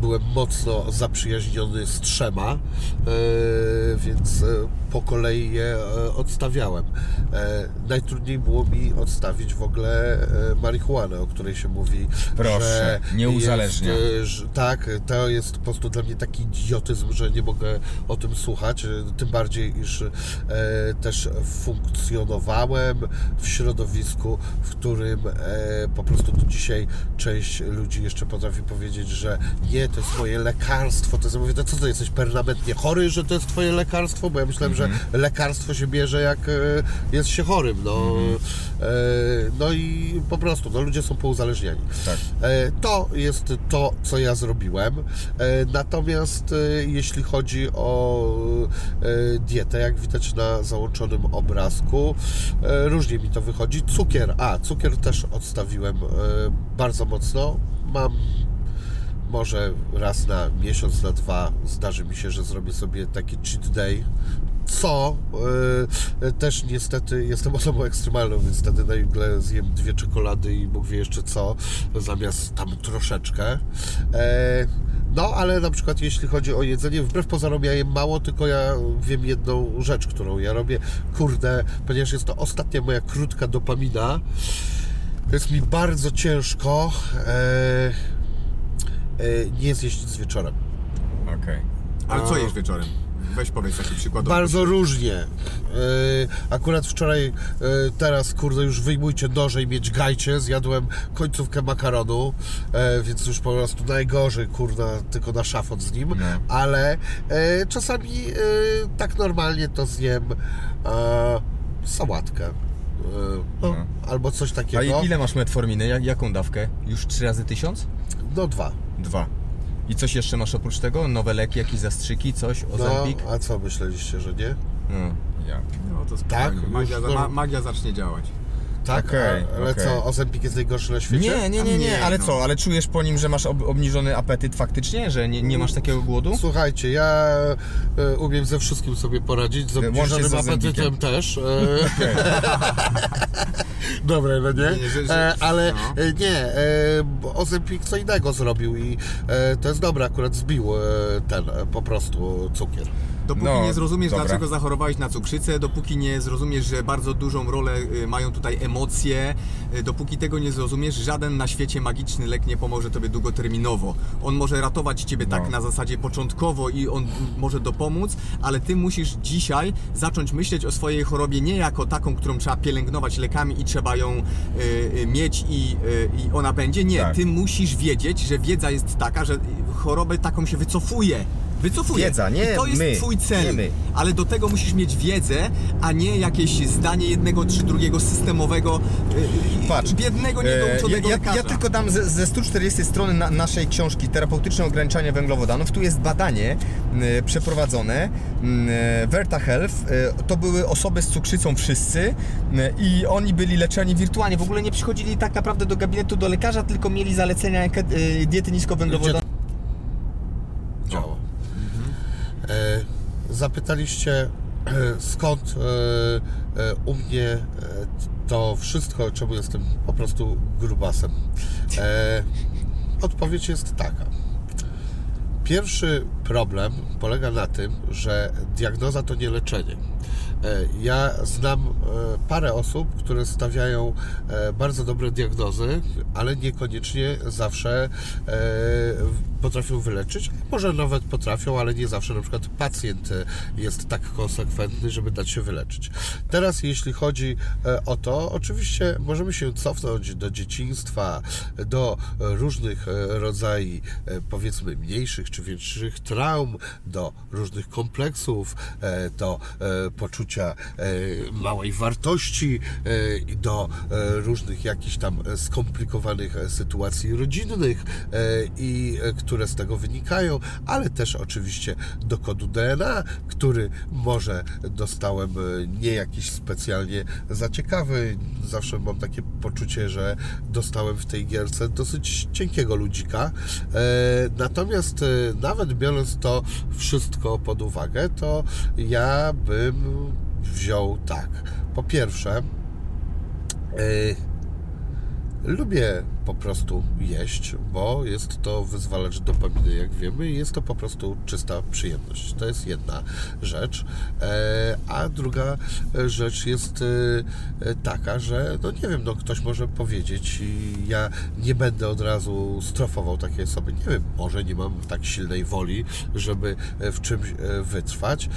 byłem mocno zaprzyjaźniony z trzema, e, więc po kolei je odstawiałem. Najtrudniej było mi odstawić w ogóle marihuanę, o której się mówi, Proszę, że nie uzależnia. Jest, tak, to jest po prostu dla mnie taki idiotyzm, że nie mogę o tym słuchać, tym bardziej, iż też funkcjonowałem w środowisku, w którym e, po prostu do dzisiaj część ludzi jeszcze potrafi powiedzieć, że nie, to jest moje lekarstwo, to jest, mówię, to co to jesteś permanentnie chory, że to jest twoje lekarstwo, bo ja myślałem, że lekarstwo się bierze jak e, jest się chorym, no, e, no i po prostu, no ludzie są pouzależniani. Tak. E, To jest to, co ja zrobiłem. E, Natomiast e, jeśli chodzi o e, dietę, jak widać na załączonym obrazku, e, różnie mi to wychodzi. Cukier, a cukier też odstawiłem e, bardzo mocno. Mam może raz na miesiąc, na dwa zdarzy mi się, że zrobię sobie taki cheat day. Co e, też niestety jestem osobą ekstremalną, więc wtedy nagle zjem dwie czekolady i Bóg wie jeszcze co, zamiast tam troszeczkę. E, no, ale na przykład jeśli chodzi o jedzenie, wbrew pozorom ja jem mało, tylko ja wiem jedną rzecz, którą ja robię. Kurde, ponieważ jest to ostatnia moja krótka dopamina, jest mi bardzo ciężko e, e, nie zjeść nic wieczorem. Okej. Ale co jesz wieczorem? Weź powiedz taki przykład. Bardzo różnie. E, Akurat wczoraj, e, teraz kurde już wyjmujcie noże i mieć gajcie, zjadłem końcówkę makaronu, e, więc już po prostu najgorzej, kurna, tylko na szafot z nim, No. ale e, czasami e, tak normalnie to zjem e, sałatkę. No, No. Albo coś A takiego. i- ile masz metforminy? Jak, jaką dawkę? Już trzy razy tysiąc? No dwa. Dwa. I coś jeszcze masz oprócz tego? Nowe leki, jakieś zastrzyki, coś? No, Ozempik? a co myśleliście, że nie? No, ja. No to Tak? spokojnie. Magia, Już za- to- ma, magia zacznie działać. Tak, Okej, a- ale okej. co, Ozempik jest najgorszy na świecie? Nie, nie, nie, nie, nie, ale co? Ale czujesz po nim, że masz ob obniżony apetyt faktycznie? Że nie, nie masz takiego głodu? Słuchajcie, ja e, umiem ze wszystkim sobie poradzić, z Łącznie obniżonym z Ozempikiem. apetytem też. E, (laughs) Dobre, no nie? Nie, że- że- E, ale no. e, nie, e, bo Ozempik co innego zrobił i e, to jest dobre, akurat zbił e, ten e, po prostu cukier. Dopóki No, nie zrozumiesz, dobra. dlaczego zachorowałeś na cukrzycę, dopóki nie zrozumiesz, że bardzo dużą rolę y, mają tutaj emocje, y, dopóki tego nie zrozumiesz, żaden na świecie magiczny lek nie pomoże tobie długoterminowo. On może ratować ciebie No. tak na zasadzie początkowo i on może dopomóc, ale ty musisz dzisiaj zacząć myśleć o swojej chorobie nie jako taką, którą trzeba pielęgnować lekami i trzeba ją y, y, mieć i, y, i ona będzie. Nie, Tak. ty musisz wiedzieć, że wiedza jest taka, że chorobę taką się wycofuje. Wycofuje. Wiedza, nie I to jest my, twój cel. my. Ale do tego musisz mieć wiedzę, a nie jakieś zdanie jednego czy drugiego systemowego, yy, Patrz, biednego, e, niedouczonego ja, ja, lekarza. ja tylko dam ze, ze 140 strony na, naszej książki Terapeutyczne ograniczanie węglowodanów. Tu jest badanie e, przeprowadzone. E, Verta Health. E, to były osoby z cukrzycą wszyscy e, i oni byli leczeni wirtualnie. W ogóle nie przychodzili tak naprawdę do gabinetu do lekarza, tylko mieli zalecenia e, diety niskowęglowodanowej. działa. E, zapytaliście e, skąd e, e, u mnie to wszystko, czemu jestem po prostu grubasem. Odpowiedź jest taka. Pierwszy problem polega na tym, że diagnoza to nie leczenie. E, Ja znam e, parę osób, które stawiają e, bardzo dobre diagnozy, ale niekoniecznie zawsze potrafią wyleczyć. Może nawet potrafią, ale nie zawsze. Na przykład pacjent jest tak konsekwentny, żeby dać się wyleczyć. Teraz, jeśli chodzi o to, oczywiście możemy się cofnąć do dzieciństwa, do różnych rodzajów, powiedzmy, mniejszych czy większych traum, do różnych kompleksów, do e, poczucia e, małej wartości, e, do e, różnych jakichś tam skomplikowanych sytuacji rodzinnych i które z tego wynikają, ale też oczywiście do kodu DNA, który może dostałem nie jakiś specjalnie za ciekawy. Zawsze mam takie poczucie, że dostałem w tej gierce dosyć cienkiego ludzika. Natomiast nawet biorąc to wszystko pod uwagę, to ja bym wziął tak. Po pierwsze, e, Lubię po prostu jeść, bo jest to wyzwalacz dopaminy, jak wiemy, i jest to po prostu czysta przyjemność. To jest jedna rzecz. E, a druga rzecz jest e, taka, że no nie wiem, no ktoś może powiedzieć ja nie będę od razu strofował takiej osoby. Nie wiem, może nie mam tak silnej woli, żeby w czymś wytrwać.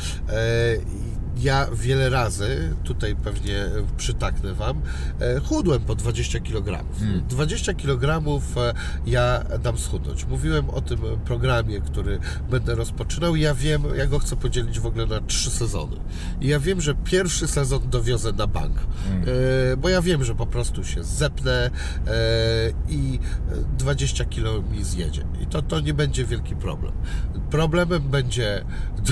Ja wiele razy, tutaj pewnie przytaknę Wam, e, chudłem po 20 kg. 20 kg e, ja dam schudnąć. Mówiłem o tym programie, który będę rozpoczynał. Ja wiem, ja go chcę podzielić w ogóle na trzy sezony. I ja wiem, że pierwszy sezon dowiozę na bank, e, bo ja wiem, że po prostu się zepnę i 20 kg mi zjedzie. I to, to nie będzie wielki problem. Problemem będzie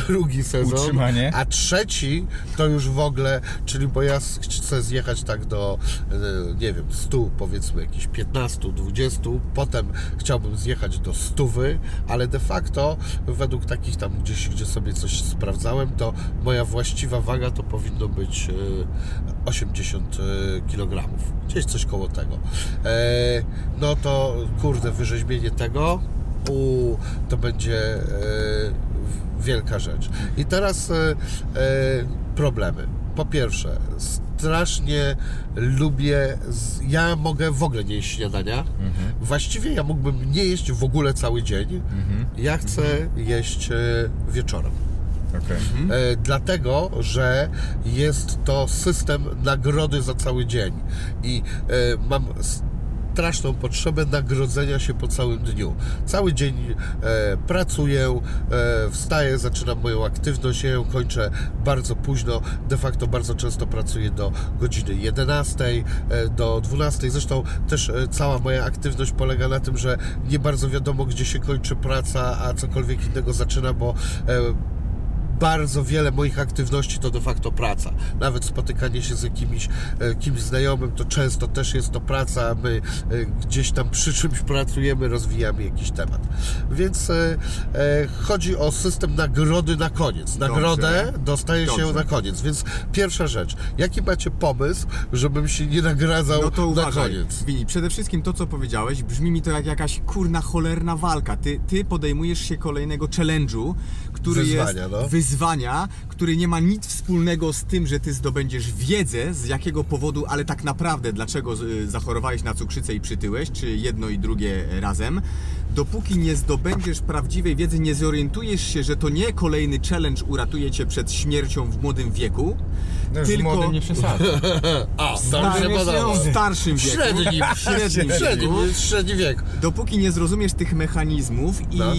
drugi sezon, Utrzymanie. a trzeci to już w ogóle, czyli bo ja chcę zjechać tak do, e, nie wiem, 100 powiedzmy, jakichś 15, 20, potem chciałbym zjechać do 100, ale de facto według takich tam gdzieś, gdzie sobie coś sprawdzałem, to moja właściwa waga to powinno być e, 80 kg, gdzieś coś koło tego. E, No to kurde, wyrzeźbienie tego, u, to będzie e, wielka rzecz. I teraz e, e, problemy. Po pierwsze, strasznie lubię. Ja mogę w ogóle nie jeść śniadania. Właściwie ja mógłbym nie jeść w ogóle cały dzień. Ja chcę jeść e, wieczorem. Okej. E, dlatego, że jest to system nagrody za cały dzień i mam straszną potrzebę nagrodzenia się po całym dniu. Cały dzień e, pracuję, e, wstaję, zaczynam moją aktywność, ja ją kończę bardzo późno, de facto bardzo często pracuję do godziny 11, e, do 12. Zresztą też e, cała moja aktywność polega na tym, że nie bardzo wiadomo, gdzie się kończy praca, a cokolwiek innego zaczyna, bo e, bardzo wiele moich aktywności to de facto praca. Nawet spotykanie się z jakimś e, kimś znajomym, to często też jest to praca. My e, gdzieś tam przy czymś pracujemy, rozwijamy jakiś temat. Więc e, e, chodzi o system nagrody na koniec. Nagrodę Dobrze. dostaje się Dobrze. na koniec. Więc pierwsza rzecz. Jaki macie pomysł, żebym się nie nagradzał No to na uważaj, koniec? Wini, przede wszystkim to, co powiedziałeś, brzmi mi to jak jakaś kurna cholerna walka. Ty, ty podejmujesz się kolejnego challenge'u, który Wyzwania, jest no. wyzwania, który nie ma nic wspólnego z tym, że ty zdobędziesz wiedzę, z jakiego powodu, ale tak naprawdę dlaczego y, zachorowałeś na cukrzycę i przytyłeś, czy jedno i drugie razem. Dopóki nie zdobędziesz prawdziwej wiedzy, nie zorientujesz się, że to nie kolejny challenge uratuje cię przed śmiercią w młodym wieku, No tylko młodym nie przesadzę. (laughs) A, Stary- się podoba. w starszym wieku. Średnim, Średnim średnim, wieku. średni wiek. dopóki nie zrozumiesz tych mechanizmów i No.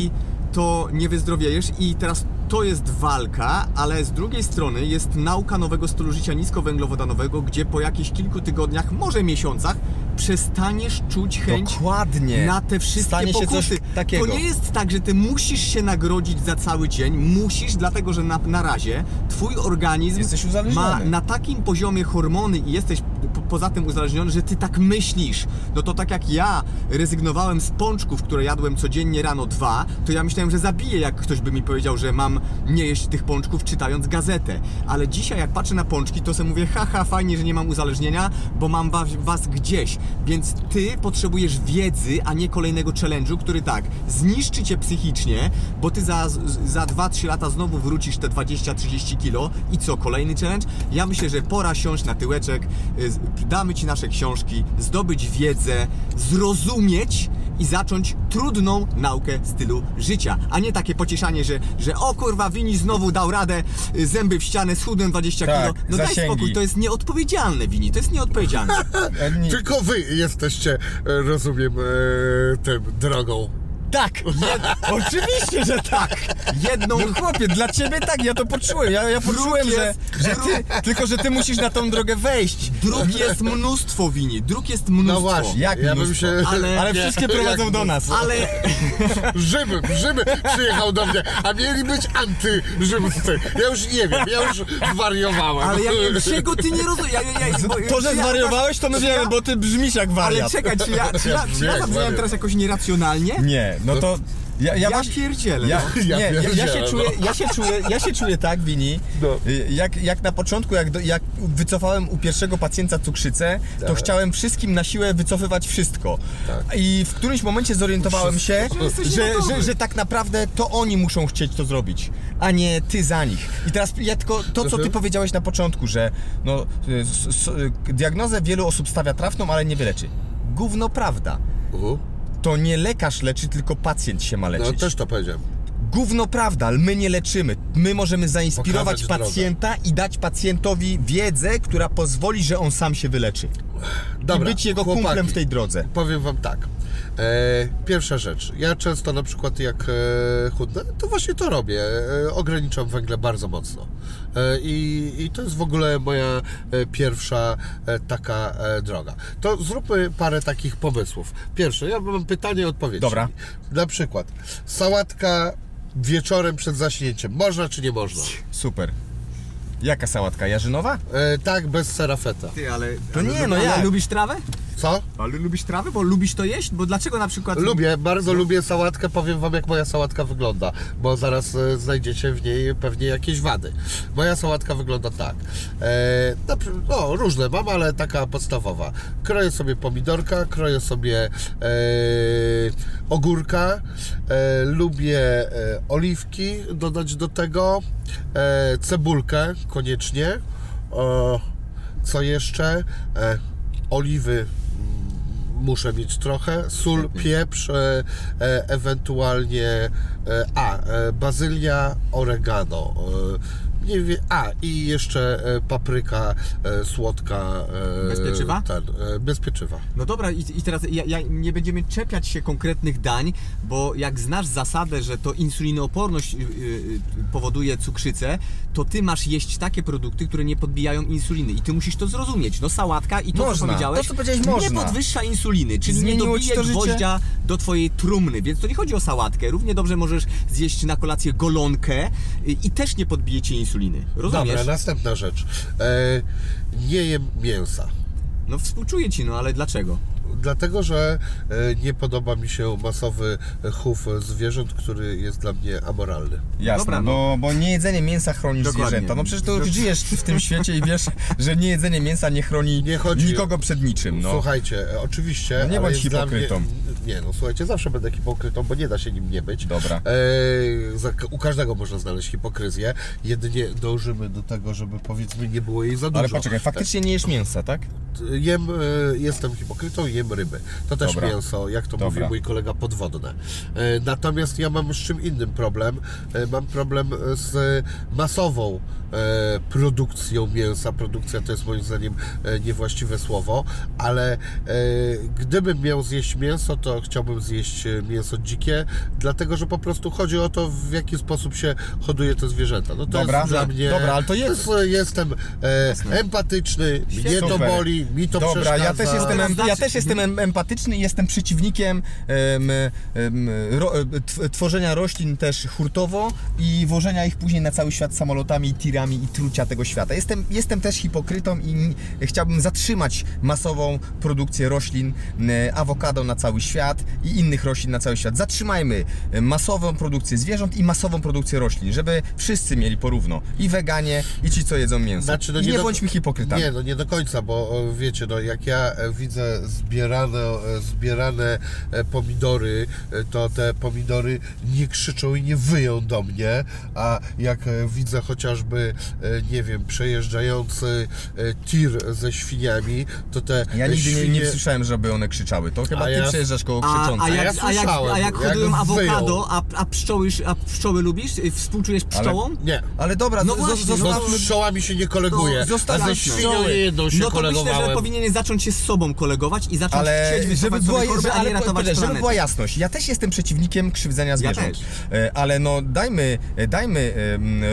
To nie wyzdrowiejesz i teraz to jest walka, ale z drugiej strony jest nauka nowego stylu życia niskowęglowodanowego, gdzie po jakichś kilku tygodniach, może miesiącach przestaniesz czuć chęć Dokładnie. na te wszystkie Stanie się pokusy. coś takiego. To nie jest tak, że ty musisz się nagrodzić za cały dzień, musisz, dlatego że na, na razie twój organizm ma na takim poziomie hormony i jesteś po, poza tym uzależniony, że ty tak myślisz. No to tak jak ja rezygnowałem z pączków, które jadłem codziennie rano dwa, to ja myślałem, że zabiję, jak ktoś by mi powiedział, że mam nie jeść tych pączków czytając gazetę. Ale dzisiaj jak patrzę na pączki, to sobie mówię, haha, fajnie, że nie mam uzależnienia, bo mam was, was gdzieś. Więc ty potrzebujesz wiedzy, a nie kolejnego challenge'u, który tak, zniszczy cię psychicznie, bo ty za, za 2-3 lata znowu wrócisz te 20-30 kilo i co, kolejny challenge? Ja myślę, że pora siąść na tyłeczek, y, damy ci nasze książki, zdobyć wiedzę, zrozumieć i zacząć trudną naukę stylu życia, a nie takie pocieszanie, że, że o kurwa, Wini znowu dał radę, y, zęby w ścianę, schudłem 20 Tak, kilo. No daj zasięgi. spokój, to jest nieodpowiedzialne, Wini, to jest nieodpowiedzialne. (laughs) (laughs) Nie- Tylko wy jesteście, e, rozumiem, e, tym drogą. Tak! Oczywiście, że tak! Jedną No chłopie, dla ciebie tak, ja to poczułem. Ja, ja poczułem, że, jest- że ty, tylko że ty musisz na tą drogę wejść. Dróg jest mnóstwo, Wini, dróg jest mnóstwo. No właśnie, Jak ja bym mnóstwo? się... Ale- Ale wszystkie prowadzą jak- do nas. Ale (laughs) Rzym, Rzym przyjechał do mnie, a mieli być antyrzymscy. Ja już nie wiem, ja już zwariowałem. Ale ja wiem, czego ty nie rozumiesz. Ja, ja, ja, bo- To, że zwariowałeś, to my wiemy, bo ty brzmisz jak Ale wariat. czekaj, czy ja, czy ja, czy ja zabrzmiałem teraz jakoś nieracjonalnie? Nie, no to Ja, Ja, właśnie- pierdzielę. Ja, no. (laughs) nie, Ja ja, ja, się pierdzielę, czuję, no. ja, się czuję, ja się czuję tak, Wini, No. jak, jak na początku, jak, do, jak wycofałem u pierwszego pacjenta cukrzycę, to Tak. chciałem wszystkim na siłę wycofywać wszystko. Tak. I w którymś momencie zorientowałem się, Że jesteś że, niegotowy. że, że tak naprawdę to oni muszą chcieć to zrobić, a nie ty za nich. I teraz ja tylko to, co ty Mhm. powiedziałeś na początku, że no, y, s, s, y, diagnozę wielu osób stawia trafną, ale nie wyleczy. Gówno prawda. Uhu. To nie lekarz leczy, tylko pacjent się ma leczyć. No też to powiedziałem. Gówno prawda, ale my nie leczymy. My możemy zainspirować Pokazać pacjenta i dać pacjentowi wiedzę, która pozwoli, że on sam się wyleczy. Dobra, I być jego chłopaki. kumplem w tej drodze. Powiem wam tak. E, pierwsza rzecz. Ja często na przykład jak e, chudnę, to właśnie to robię. E, ograniczam węgle bardzo mocno. E, i, I to jest w ogóle moja e, pierwsza e, taka e, droga. To zróbmy parę takich pomysłów. Pierwsze, ja mam pytanie i odpowiedź. Dobra. Na przykład sałatka wieczorem przed zaśnięciem. Można czy nie można? Super. Jaka sałatka? Jarzynowa? E, tak, bez serafeta. Ty, ale... To ale, nie, no jak? lubisz trawę? Co? Ale lubisz trawę? Bo lubisz to jeść? Bo dlaczego na przykład... Lubię, bardzo lubię sałatkę. Powiem Wam, jak moja sałatka wygląda, bo zaraz e, znajdziecie w niej pewnie jakieś wady. Moja sałatka wygląda tak. E, na przy- no, różne mam, ale taka podstawowa. Kroję sobie pomidorka, kroję sobie e, ogórka, e, lubię e, oliwki dodać do tego, e, cebulkę koniecznie. E, co jeszcze? E, oliwy muszę mieć trochę, sól, pieprz, e, e, ewentualnie e, a, e, bazylia, oregano. E, nie wie, a i jeszcze papryka słodka. Bez pieczywa? Ten, bez pieczywa. No dobra, i, i teraz ja, ja, nie będziemy czepiać się konkretnych dań, bo jak znasz zasadę, że to insulinooporność y, y, powoduje cukrzycę, to ty masz jeść takie produkty, które nie podbijają insuliny i ty musisz to zrozumieć. No sałatka i to, co Można. powiedziałeś, To, co powiedziałeś, nie można. podwyższa insuliny, czyli Zmieniło nie dobije gwoździa do twojej trumny, więc to nie chodzi o sałatkę. Równie dobrze możesz zjeść na kolację golonkę i też nie podbije ci insuliny. Rozumiesz? Dobra, następna rzecz. E, nie jem mięsa. No współczuję ci, no ale dlaczego? Dlatego, że e, nie podoba mi się masowy chów zwierząt, który jest dla mnie amoralny. Jasne, Dobra, no. bo, bo niejedzenie mięsa chroni Dokładnie. zwierzęta. No przecież to Dok- żyjesz w tym świecie i wiesz, że niejedzenie mięsa nie chroni Nie chodzi- nikogo przed niczym. No. Słuchajcie, e, oczywiście. No nie bądź hipokrytą. Mnie, nie, no słuchajcie, zawsze będę hipokrytą, bo nie da się nim nie być. Dobra. E, za, u każdego można znaleźć hipokryzję. Jedynie dążymy do tego, żeby powiedzmy nie było jej za dużo. Ale poczekaj, faktycznie nie jesz mięsa, tak? Jem, e, jestem hipokrytą i ryby. To też Dobra. mięso, jak to Dobra. mówi mój kolega, podwodne. E, Natomiast ja mam z czym innym problem. E, Mam problem z masową produkcją mięsa. Produkcja to jest moim zdaniem e, niewłaściwe słowo, ale e, gdybym miał zjeść mięso, to chciałbym zjeść e, mięso dzikie, dlatego że po prostu chodzi o to, w jaki sposób się hoduje te zwierzęta. No to Dobra, jest dla no, mnie... dobra, ale to jest- jest, jestem e, empatyczny, mnie to boli, mi to Dobra, przeszkadza. ja też jestem, em, ja Znaczy- też jestem em- empatyczny i jestem przeciwnikiem em, em, ro, e, tw- tworzenia roślin też hurtowo i wożenia ich później na cały świat samolotami, tirami i trucia tego świata. Jestem, jestem też hipokrytą i chciałbym zatrzymać masową produkcję roślin, m, awokado na cały świat i innych roślin na cały świat. Zatrzymajmy e, masową produkcję zwierząt i masową produkcję roślin, żeby wszyscy mieli porówno. I weganie, i ci, co jedzą mięso. Znaczy, no I nie, do- bądźmy hipokrytami. Nie, no nie do końca, bo wiecie, no jak ja e, widzę zbierane, e, zbierane e, pomidory, e, to te pomidory nie krzyczą i nie wyją do mnie, a jak e, widzę chociażby, e, nie wiem, przejeżdżający e, tir ze świniami, to te Ja e, nigdy nie, nie świnie- słyszałem, żeby one krzyczały. To chyba A ty ja- przejeżdżasz koło A, krzyczącej. a, jak, ja a, jak, słyszałem, a jak hodują awokado, a, a, pszczoły, a pszczoły lubisz? Y, Współczujesz pszczołom? Nie. Ale dobra, No właśnie, zo- no zostawmy... z pszczołami się nie koleguje, To a ze świnią nie jedną się No to myślę, że kolegowałem. powinien zacząć się z sobą kolegować i zacząć Ale chcieć żeby była, że, a nie ale, ratować żeby była jasność, ja też jestem przeciwnikiem krzywdzenia zwierząt. też. E, Ale no dajmy, dajmy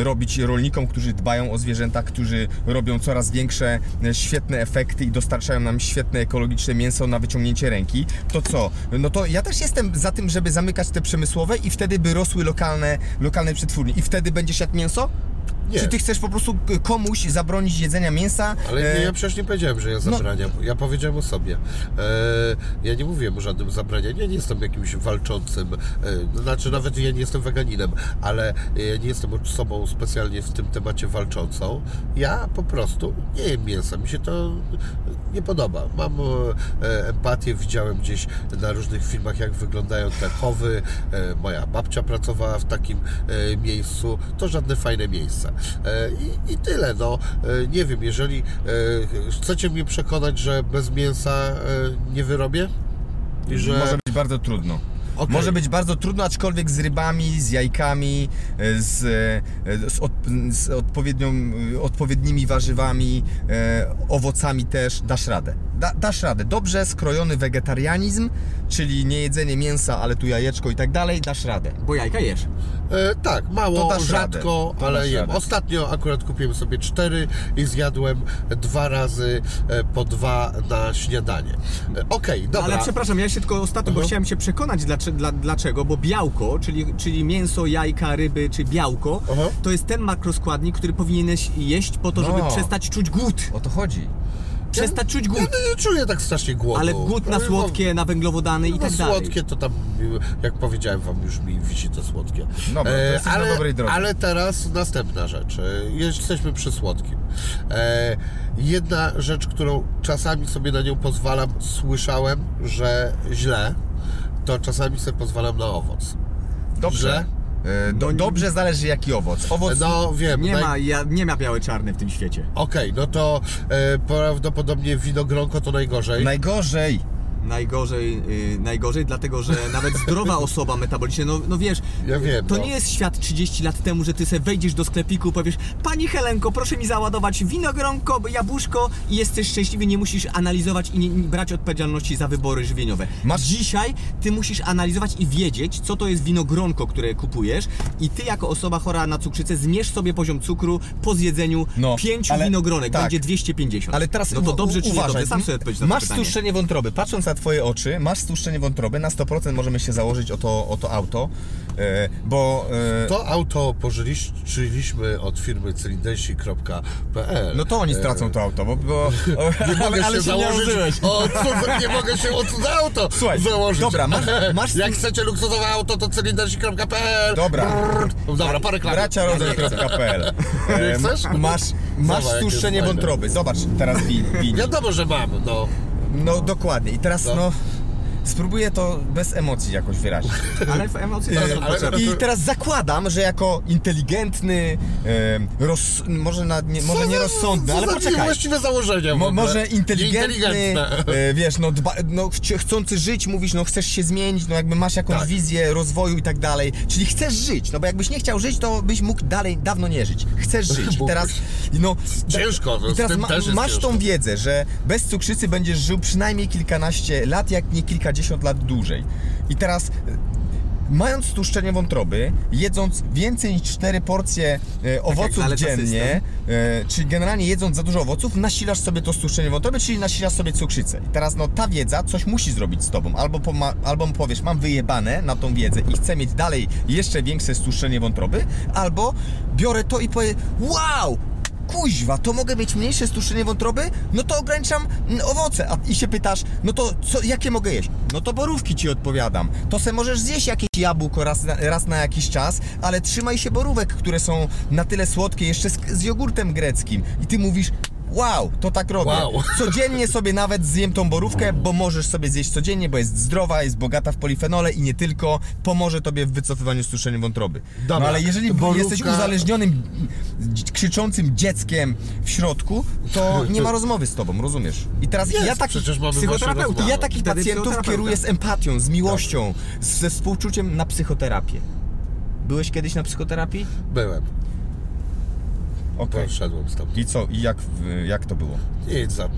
robić rolnikom, którzy dbają o zwierzęta, którzy robią coraz większe, e, świetne efekty i dostarczają nam świetne ekologiczne mięso na wyciągnięcie ręki. To co? No to ja też jestem za tym, żeby zamykać te przemysłowe i wtedy by rosły lokalne, lokalne przetwórnie. I wtedy będziesz jadł mięso? Nie. Czy ty chcesz po prostu komuś zabronić jedzenia mięsa? Ale nie, E, ja przecież nie powiedziałem, że ja no- zabraniam. Ja powiedziałem o sobie. E, ja nie mówiłem o żadnym zabranianiu. Ja nie jestem jakimś walczącym. E, znaczy, nawet ja nie jestem weganinem, ale ja nie jestem osobą specjalnie w tym temacie walczącą. Ja po prostu nie jem mięsa. Mi się to nie podoba. Mam empatię. Widziałem gdzieś na różnych filmach, jak wyglądają te chowy. Moja babcia pracowała w takim miejscu. To żadne fajne miejsce. E, i, I tyle. No, e, nie wiem, jeżeli e, chcecie mnie przekonać, że bez mięsa nie wyrobię że Może być bardzo trudno. Okej. Może być bardzo trudno, aczkolwiek z rybami, z jajkami, z, z, od, z odpowiednią, odpowiednimi warzywami, e, owocami też dasz radę. Da, dasz radę. Dobrze skrojony wegetarianizm, czyli nie jedzenie mięsa, ale tu jajeczko i tak dalej, dasz radę. Bo jajka jesz. E, tak, mało, dasz rzadko, radę. To ale dasz jem. radę. Ostatnio akurat kupiłem sobie cztery i zjadłem dwa razy e, po dwa na śniadanie. E, Okej, dobra. Ale przepraszam, ja się tylko ostatnio, bo Aha. chciałem się przekonać dlaczego, dla, dlaczego, bo białko, czyli, czyli mięso, jajka, ryby czy białko, Aha. to jest ten makroskładnik, który powinieneś jeść po to, żeby No. przestać czuć głód. O to chodzi. Przestać czuć Ja głód. nie czuję tak strasznie głodu. Ale głód na Ale słodkie, na węglowodany i No, tak dalej. słodkie to tam, jak powiedziałem wam, już mi wisi to słodkie. Dobra, to jesteś na ale, dobrej drodze. ale teraz następna rzecz. E, Jesteśmy przy słodkim. E, jedna rzecz, którą czasami sobie na nią pozwalam, słyszałem, że źle, to czasami sobie pozwalam na owoc. Dobrze. E, do, No dobrze zależy jaki owoc. Owoc No wiem, Nie naj- ma, ja, nie ma białe czarne w tym świecie. Okej, no to e, prawdopodobnie winogronko to najgorzej. najgorzej. Najgorzej, yy, najgorzej, dlatego że nawet zdrowa (laughs) osoba metabolicznie, no, no wiesz, Ja wiem, to no. nie jest świat 30 lat temu, że ty sobie wejdziesz do sklepiku, powiesz Pani Helenko, proszę mi załadować winogronko, jabłuszko i jesteś szczęśliwy, nie musisz analizować i nie, nie brać odpowiedzialności za wybory żywieniowe. Masz- Dzisiaj ty musisz analizować i wiedzieć, co to jest winogronko, które kupujesz i ty jako osoba chora na cukrzycę zmierz sobie poziom cukru po zjedzeniu No, pięciu winogrónek, tak. będzie 250. Ale teraz no to dobrze czy nie uważaj, dobrze, sam sobie odpowiedź na to Masz stłuszczenie wątroby. Patrząc na twoje oczy, masz stłuszczenie wątroby, na 100% możemy się założyć o to, o to auto, e, bo... e, To auto pożyczyliśmy od firmy cylindersi.pl. No to oni stracą to auto, bo... bo (laughs) Nie mogę (laughs) ale się nie założyć. użyłeś. O, cudze, nie mogę się o cudze auto Słuchaj, założyć. dobra, masz- masz- Jak chcecie luksusowe auto, to cylindersi.pl. Dobra. Brrr. Dobra, parę reklam. braciarodzeń.pl Nie E, (laughs) chcesz? Masz, masz Zobacz, stłuszczenie wątroby. Zobacz teraz wini. Wiadomo, że mam, no. No dokładnie. I teraz No. no... Spróbuję to bez emocji jakoś wyrazić. (laughs) Ale w emocje też są ale- potrzebne. I teraz zakładam, że jako inteligentny, e, roz, może, na, nie, może nie za- rozsądny, ale za poczekaj. właściwe założenia w Mo, może inteligentny, e, wiesz, no, dba, no chci- chcący żyć, mówisz, no chcesz się zmienić, no jakby masz jakąś Tak. wizję rozwoju i tak dalej, czyli chcesz żyć, no bo jakbyś nie chciał żyć, to byś mógł dalej dawno nie żyć. Chcesz (laughs) żyć i teraz, no... Ciężko, I teraz ma, masz ciężko. tą wiedzę, że bez cukrzycy będziesz żył przynajmniej kilkanaście lat, jak nie kilkadziesiąt lat dłużej. I teraz... e, Mając stłuszczenie wątroby, jedząc więcej niż 4 porcje e, owoców zaleca dziennie, e, czyli generalnie jedząc za dużo owoców, nasilasz sobie to stłuszczenie wątroby, czyli nasilasz sobie cukrzycę. I teraz no ta wiedza coś musi zrobić z tobą. Albo, poma- albo powiesz, mam wyjebane na tą wiedzę i chcę mieć dalej jeszcze większe stłuszczenie wątroby, albo biorę to i powiem, wow! Kuźwa, to mogę mieć mniejsze stłuszczenie wątroby? No to ograniczam mm, owoce. A, I się pytasz, no to co, jakie mogę jeść? No to borówki ci odpowiadam. To se możesz zjeść jakieś jabłko raz na, raz na jakiś czas, ale trzymaj się borówek, które są na tyle słodkie, jeszcze z, z jogurtem greckim. I ty mówisz, wow, to tak robię. Wow. (laughs) Codziennie sobie nawet zjem tą borówkę, bo możesz sobie zjeść codziennie, bo jest zdrowa, jest bogata w polifenole i nie tylko, pomoże tobie w wycofywaniu stłuszczenia wątroby. Dobra, No ale jeżeli borówka- jesteś uzależnionym, krzyczącym dzieckiem w środku, to nie ma (laughs) rozmowy z tobą, rozumiesz? I teraz Jest, ja takich, psychoterapeuta. ja takich pacjentów kieruję z empatią, z miłością, ze współczuciem na psychoterapię. Byłeś kiedyś na psychoterapii? Byłem. Okej. poszedłem stamtąd. I co? I jak, jak to było? Nic, za,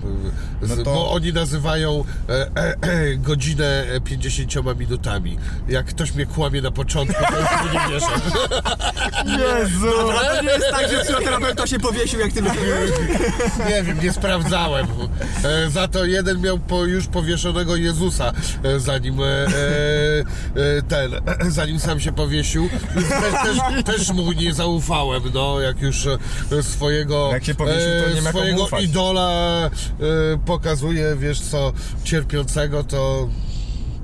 z, No to- bo oni nazywają e, e, e, godzinę 50 minutami. Jak ktoś mnie kłamie na początku, to już nie wierzę. (laughs) Jezu! To nie jest tak, że psychoterapeuta się powiesił, jak ty mówiłeś. (laughs) Nie wiem, nie sprawdzałem. E, za to jeden miał po, już powieszonego Jezusa, e, zanim e, ten, e, (clears throat) zanim sam się powiesił. Więc Też, też, też mu nie zaufałem, no, jak już swojego, Jak się powiesił, to nie ma swojego idola e, pokazuje, wiesz co, cierpiącego, to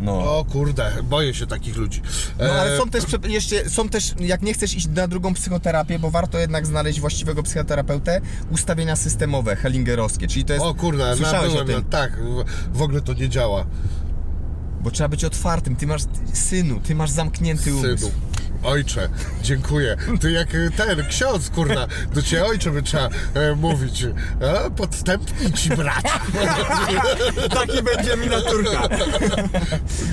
No. o kurde, boję się takich ludzi. No ale E, są też, jeszcze, są też, jak nie chcesz iść na drugą psychoterapię, bo warto jednak znaleźć właściwego psychoterapeutę, ustawienia systemowe, hellingerowskie, czyli to jest... O kurde, słyszałeś o nabyłem, tym? tak, w, ogóle to nie działa. Bo trzeba być otwartym, ty masz, synu, ty masz zamknięty umysł. Ojcze, dziękuję. Ty jak e, ten ksiądz, kurna, do ciebie ojcze by trzeba e, mówić. E, podstępni ci bracia. (laughs) Taki będzie miniaturka.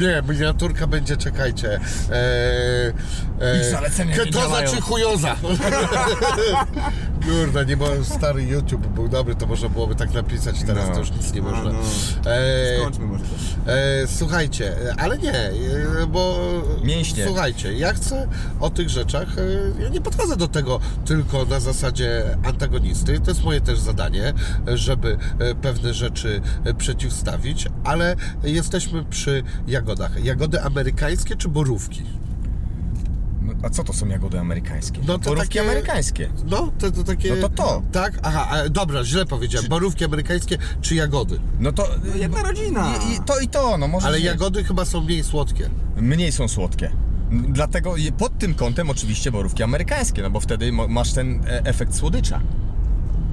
Nie, miniaturka będzie, czekajcie. E, Ich zalecenia nie to działają. znaczy chujoza. (laughs) Kurde, nie bo stary YouTube był dobry, to można byłoby tak napisać, teraz No. to już nic nie można. no. E, Skończmy może to. E, słuchajcie, e, ale nie, e, bo Mięśnie. słuchajcie, ja chcę o tych rzeczach, e, ja nie podchodzę do tego tylko na zasadzie antagonisty, to jest moje też zadanie, żeby e, pewne rzeczy e, przeciwstawić, ale jesteśmy przy jagodach. Jagody amerykańskie czy borówki? No, a co to są jagody amerykańskie? No to Borówki takie- amerykańskie. No, to, to takie... No to to. Tak? Aha, e, dobra, źle powiedziałem. Borówki amerykańskie czy jagody? No to... Jedna rodzina. I, i to i to, no może Ale jagody chyba są mniej słodkie. Mniej są słodkie. Dlatego pod tym kątem oczywiście borówki amerykańskie, no bo wtedy masz ten e, efekt słodycza.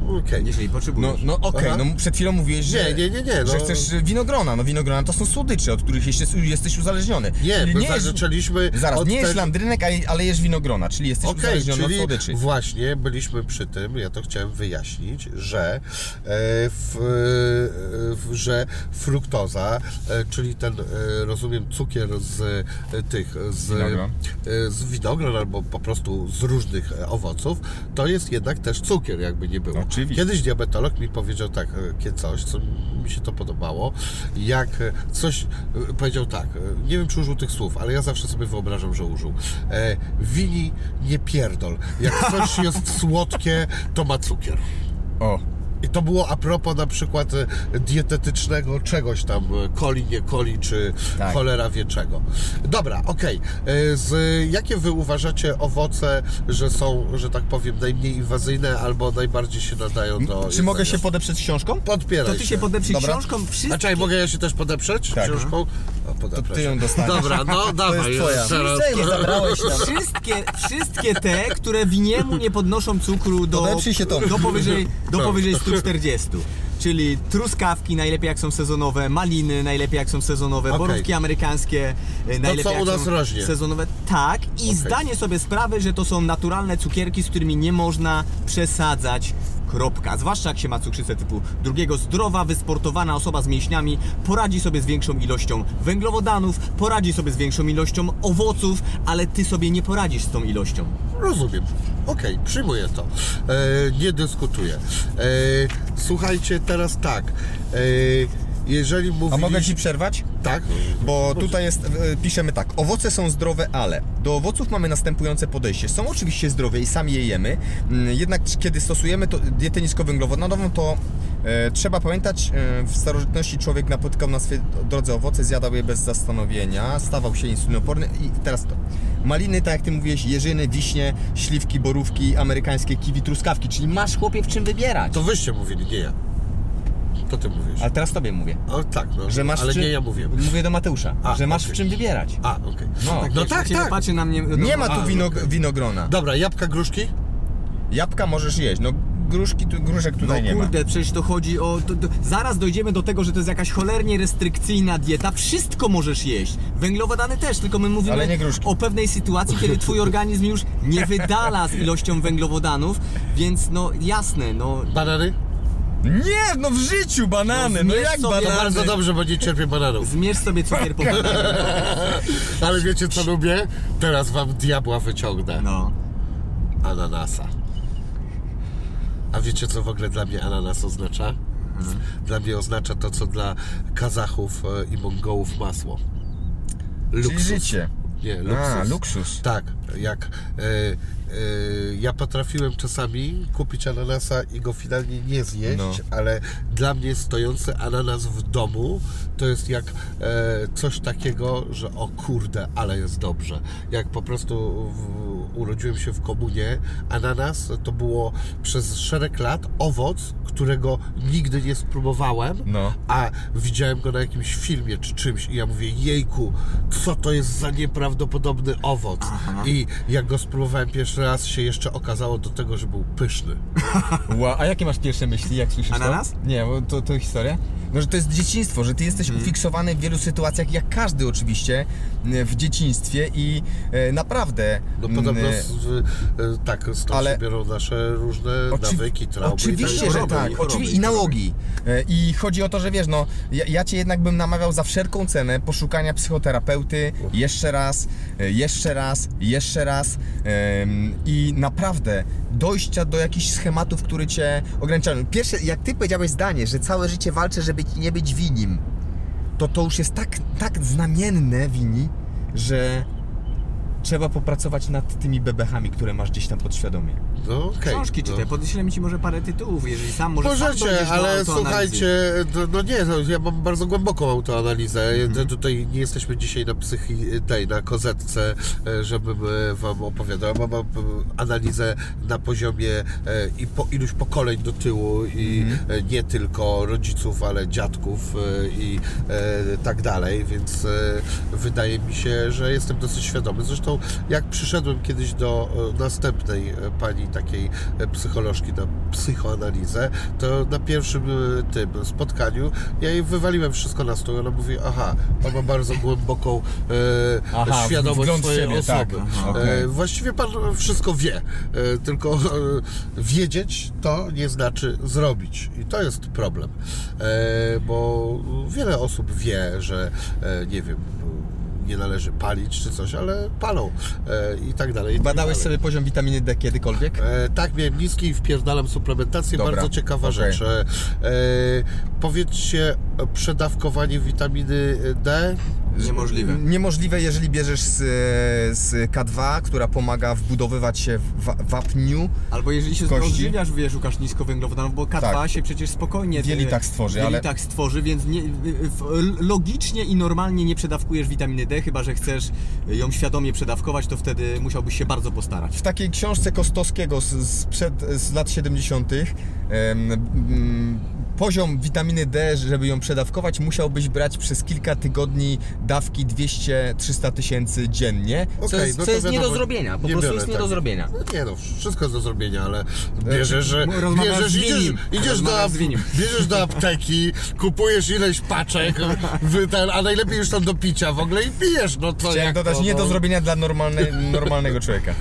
Okej. Jeżeli No, potrzebujesz. no okej, Aha. no przed chwilą mówiłeś, że, Nie, nie, nie, nie, że no. chcesz winogrona. No winogrona to są słodycze, od których jesteś, jesteś uzależniony. Nie, Czyli my jesz- zaczęliśmy Zaraz, od nie jesz te- landrynek, a- ale jesz winogrona, czyli jesteś Okej, uzależniony czyli od słodyczy. właśnie byliśmy przy tym, ja to chciałem wyjaśnić, że, e, w, e, że fruktoza, e, czyli ten, e, rozumiem, cukier z e, tych, z Winogron. e, z winogron albo po prostu z różnych e, owoców, to jest jednak też cukier, jakby nie było. Oczywiście. Kiedyś diabetolog mi powiedział tak, e, kie- coś, co mi się to podobało, jak e, coś, e, powiedział tak, nie wiem czy użył tych słów, ale ja zawsze sobie wyobrażam, że użył. E, wini nie pierdol. Jak coś jest słodkie, to ma cukier. O, i to było a propos na przykład e, dietetycznego czegoś tam, e, coli, nie coli, czy tak. cholera wieczego. Dobra, okej. Okay. Z, jakie wy uważacie owoce, że są, że tak powiem, najmniej inwazyjne albo najbardziej się nadają do. Czy jedzenia? mogę się podeprzeć książką? podpieram To ty się, się. podeprzeć Dobra. książką? Wszystkie... A czekaj, mogę ja się też podeprzeć tak. książką? O, to ty ją dostaniesz. Dobra, no dawaj. To jest twoja. Zabrałeś wszystkie, wszystkie te, które winiemu nie podnoszą cukru do, do powyżej, do no. powyżej 100 40. Czyli truskawki najlepiej jak są sezonowe, maliny najlepiej jak są sezonowe, borówki amerykańskie y, najlepiej co jak u nas są rośnie. sezonowe. Tak, i zdanie sobie sprawy, że to są naturalne cukierki, z którymi nie można przesadzać. Kropka. Zwłaszcza jak się ma cukrzycę typu drugiego, zdrowa, wysportowana osoba z mięśniami poradzi sobie z większą ilością węglowodanów, poradzi sobie z większą ilością owoców, ale ty sobie nie poradzisz z tą ilością. Rozumiem. Okej, przyjmuję to. E, nie dyskutuję. E, słuchajcie, teraz tak. E, jeżeli A mówiliśmy... mogę ci przerwać? Tak? Bo tutaj jest, e, piszemy tak, owoce są zdrowe, ale do owoców mamy następujące podejście. Są oczywiście zdrowe i sami je jemy, mm, jednak kiedy stosujemy to, dietę niskowęglowodanową, to trzeba pamiętać, e, w starożytności człowiek napotykał na swojej drodze owoce, zjadał je bez zastanowienia, stawał się insulinoporny i teraz to. Maliny, tak jak ty mówiłeś, jeżyny, wiśnie, śliwki, borówki, amerykańskie kiwi, truskawki, czyli masz chłopie w czym wybierać. To wyście mówili, nie ja. To ty mówisz. Ale teraz tobie mówię, O tak, no. że masz ale czym, nie ja mówię. Mówię do Mateusza, A, że masz okej. w czym wybierać. A, okej. No. No tak, się tak. patrzy na mnie. Nie ma tu A, wino, okej. winogrona. Dobra, jabłka, gruszki? Jabłka możesz jeść, no gruszki, tu, gruszek No tutaj nie ma. kurde, przecież to chodzi o. To, to, zaraz dojdziemy do tego, że to jest jakaś cholernie restrykcyjna dieta. Wszystko możesz jeść. Węglowodany też, tylko my mówimy Ale nie gruszki. o pewnej sytuacji, kiedy twój organizm już nie wydala z ilością węglowodanów, więc no jasne, no. Banany? Nie, no w życiu banany, No no, jak sobie- To banany? bardzo dobrze, bo nie cierpię bananów. Zmierz sobie cukier po (laughs) Ale wiecie co lubię? Teraz wam diabła wyciągnę. No. Ananasa. A wiecie, co w ogóle dla mnie ananas oznacza? Dla mnie oznacza to, co dla Kazachów e, i Mongołów masło. Czyli życie. Nie, luksus. A, luksus. Tak, jak e, ja potrafiłem czasami kupić ananasa i go finalnie nie zjeść, No. ale dla mnie stojący ananas w domu to jest jak e, coś takiego, że o kurde, ale jest dobrze. Jak po prostu w, urodziłem się w komunie, ananas to było przez szereg lat owoc, którego nigdy nie spróbowałem, No. a widziałem go na jakimś filmie czy czymś i ja mówię, jejku, co to jest za nieprawdopodobny owoc. I jak go spróbowałem pierwszy raz, się jeszcze okazało do tego, że był pyszny. (laughs) Ła, a jakie masz pierwsze myśli, jak słyszysz Ananas? to? Nie, bo to, to historia? No, że to jest dzieciństwo, że ty jesteś Mhm. ufiksowany w wielu sytuacjach, jak każdy oczywiście, w dzieciństwie i e, naprawdę... No podobno e, z, e, tak, stąd Ale- się biorą nasze różne Oczy- nawyki, traumy. i Oczywiście, tak że dalej. choroby, tak. i choroby, Oczywi- i I nałogi. E, I chodzi o to, że wiesz, no, ja, ja cię jednak bym namawiał za wszelką cenę poszukania psychoterapeuty jeszcze raz, e, jeszcze raz, jeszcze raz i naprawdę dojścia do jakichś schematów, które cię ograniczają. Pierwsze, jak ty powiedziałeś zdanie, że całe życie walczę, żeby nie być winim, to to już jest tak, tak znamienne wini, że trzeba popracować nad tymi bebechami, które masz gdzieś tam podświadomie. No, okej, Książki no. czytaj, podeślemy ci może parę tytułów, jeżeli sam może sam Możecie, dojdziesz do ale słuchajcie, no, no nie, no, ja mam bardzo głęboką autoanalizę. Mhm. Tutaj nie jesteśmy dzisiaj na psychi, tej, na kozetce, e, żebym e, wam opowiadał. Mam e, analizę na poziomie i po iluś pokoleń do tyłu i Mhm. nie tylko rodziców, ale dziadków i tak dalej, więc wydaje mi się, że jestem dosyć świadomy. Zresztą jak przyszedłem kiedyś do następnej pani takiej e, psycholożki na psychoanalizę, to na pierwszym e, tym spotkaniu ja jej wywaliłem wszystko na stół. Ona mówi, aha, pan ma bardzo głęboką e, Aha, świadomość swojej siebie, osoby. tak. Aha, okej. E, właściwie pan wszystko wie, e, tylko e, wiedzieć to nie znaczy zrobić. I to jest problem, bo wiele osób wie, że nie wiem, nie należy palić czy coś, ale palą e, i tak dalej. i tak Badałeś dalej. sobie poziom witaminy D kiedykolwiek? E, tak, miałem niski i wpierdalam suplementację. Dobra, Bardzo ciekawa okej. rzecz. E, e, powiedzcie, przedawkowanie witaminy D. Niemożliwe. Niemożliwe, jeżeli bierzesz z, z K2, która pomaga wbudowywać się w wa- wapniu. Albo jeżeli się Kości. odżywiasz, wiesz, szukasz niskowęglowodanów, bo K2 Tak. się przecież spokojnie W jelitach stworzy, ale- jelitach stworzy, więc nie, logicznie i normalnie nie przedawkujesz witaminy D, chyba że chcesz ją świadomie przedawkować, to wtedy musiałbyś się bardzo postarać. W takiej książce Kostowskiego z, z, przed, z lat 70. em, mm, poziom witaminy D, żeby ją przedawkować, musiałbyś brać przez kilka tygodni dawki 200-300 tysięcy dziennie, co Okej, jest, no co to jest nie do wiadomo, zrobienia, po prostu biorę, jest nie tak. do zrobienia. No nie no, wszystko jest do zrobienia, ale bierzesz, że rozmawiasz bierzesz, z idziesz, idziesz, do, bierzesz do apteki, kupujesz ileś paczek, a najlepiej już tam do picia w ogóle i pijesz, no to Chciałem jak dodać to, nie no. do zrobienia dla normalne, normalnego człowieka.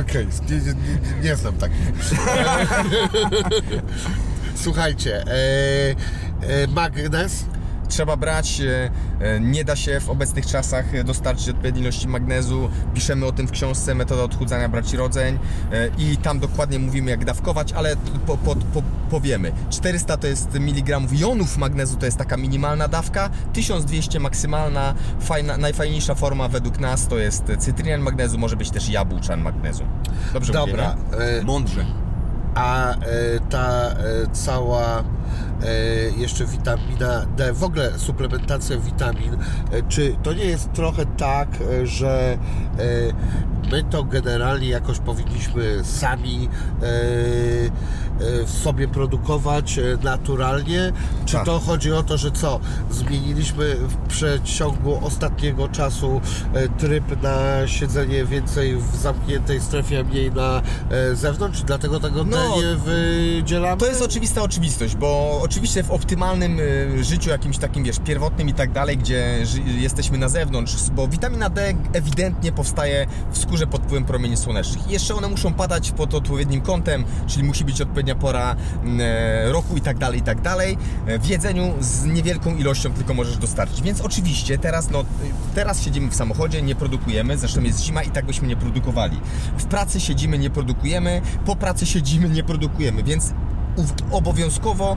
Okej, nie, nie, nie, nie znam takich. (laughs) Słuchajcie, e, e, magnes, Trzeba brać, e, e, nie da się w obecnych czasach dostarczyć odpowiedniej ilości magnezu. Piszemy o tym w książce Metoda odchudzania braci rodzeń i tam dokładnie mówimy jak dawkować, ale po, po, po, powiemy. 400 to jest miligramów jonów magnezu, to jest taka minimalna dawka, 1200 maksymalna, fajna, najfajniejsza forma według nas to jest cytrynian magnezu, może być też jabłczan magnezu. Dobrze dobra, mówię, e, Mądrze. A e, ta e, cała jeszcze witamina D, w ogóle suplementacja witamin, e, czy to nie jest trochę tak, e, że e, my to generalnie jakoś powinniśmy sami e, e, w sobie produkować e, naturalnie, czy Tak. to chodzi o to, że co, zmieniliśmy w przeciągu ostatniego czasu e, tryb na siedzenie więcej w zamkniętej strefie, a mniej na e, zewnątrz, dlatego tego No, D nie wydzielamy? To jest oczywista oczywistość, bo oczywiście w optymalnym y, życiu, jakimś takim, wiesz, pierwotnym i tak dalej, gdzie jesteśmy na zewnątrz, bo witamina D ewidentnie powstaje w skórze pod wpływem promieni słonecznych. I jeszcze one muszą padać pod odpowiednim kątem, czyli musi być odpowiednia pora mm, e, roku i tak dalej, i tak dalej. E, W jedzeniu z niewielką ilością tylko możesz dostarczyć. Więc oczywiście teraz, no, y, teraz siedzimy w samochodzie, nie produkujemy, zresztą jest zima i tak byśmy nie produkowali. W pracy siedzimy, nie produkujemy, po pracy siedzimy, nie produkujemy, więc obowiązkowo,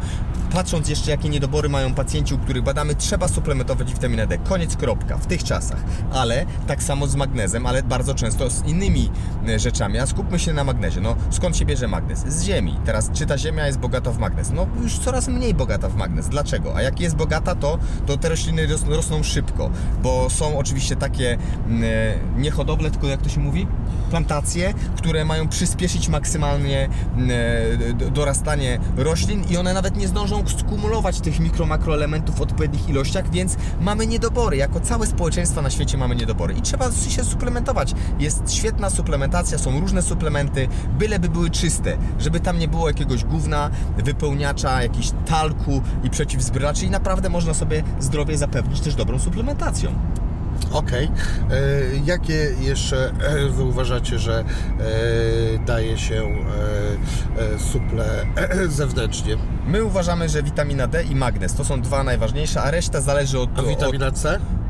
patrząc jeszcze jakie niedobory mają pacjenci, u których badamy, trzeba suplementować witaminę D. Koniec, kropka, w tych czasach. Ale tak samo z magnezem, ale bardzo często z innymi e, rzeczami. A skupmy się na magnezie. No, skąd się bierze magnez? Z ziemi. Teraz, czy ta ziemia jest bogata w magnez? No, już coraz mniej bogata w magnez. Dlaczego? A jak jest bogata, to, to te rośliny ros, rosną szybko, bo są oczywiście takie mm, e, nie hodowle, tylko jak to się mówi? Plantacje, które mają przyspieszyć maksymalnie mm, roślin i one nawet nie zdążą skumulować tych mikro, makroelementów w odpowiednich ilościach, więc mamy niedobory. Jako całe społeczeństwa na świecie mamy niedobory i trzeba się suplementować. Jest świetna suplementacja, są różne suplementy, byleby były czyste, żeby tam nie było jakiegoś gówna, wypełniacza, jakichś talku i przeciwzbrylaczy i naprawdę można sobie zdrowie zapewnić też dobrą suplementacją. Okej. E, Jakie jeszcze e, wy uważacie, że e, daje się suple (clears throat) zewnętrznie? My uważamy, że witamina D i magnez to są dwa najważniejsze, a reszta zależy od... A witamina C? od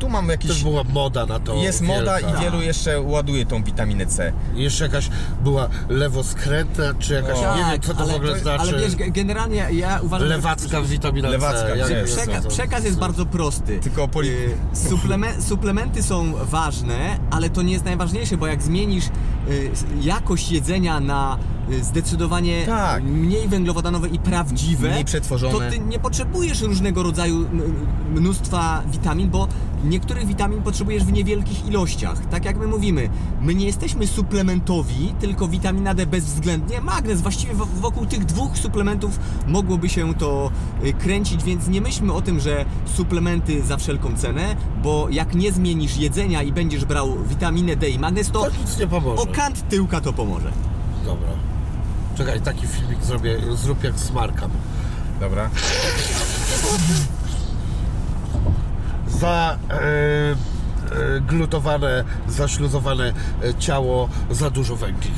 tu mamy jakieś... Też była moda na to. Jest moda wielka. i wielu jeszcze ładuje tą witaminę C. Jeszcze jakaś była lewoskrętna, czy jakaś, O. nie wiem co to Tak, ale, w ogóle znaczy. ale wiesz, ge- generalnie ja uważam, że- Lewacka witamina Lewacka, C. że jest? przeka- to- przekaz jest bardzo prosty. Tylko poli- Y, Suplemen- (laughs) suplementy są ważne, ale to nie jest najważniejsze, bo jak zmienisz y, jakość jedzenia na zdecydowanie Tak. mniej węglowodanowe i prawdziwe, Mniej przetworzone. to ty nie potrzebujesz różnego rodzaju mnóstwa witamin, bo niektórych witamin potrzebujesz w niewielkich ilościach. Tak jak my mówimy, my nie jesteśmy suplementowi, tylko witamina D bezwzględnie, magnez. Właściwie wo- wokół tych dwóch suplementów mogłoby się to y, kręcić, więc nie myślmy o tym, że suplementy za wszelką cenę, bo jak nie zmienisz jedzenia i będziesz brał witaminę D i magnez, to To o kant tyłka to pomoże. Dobra. Czekaj, taki filmik zrobię, zrób jak smarkam. Dobra. Za e, e, glutowane, zaśluzowane ciało, za dużo węgli.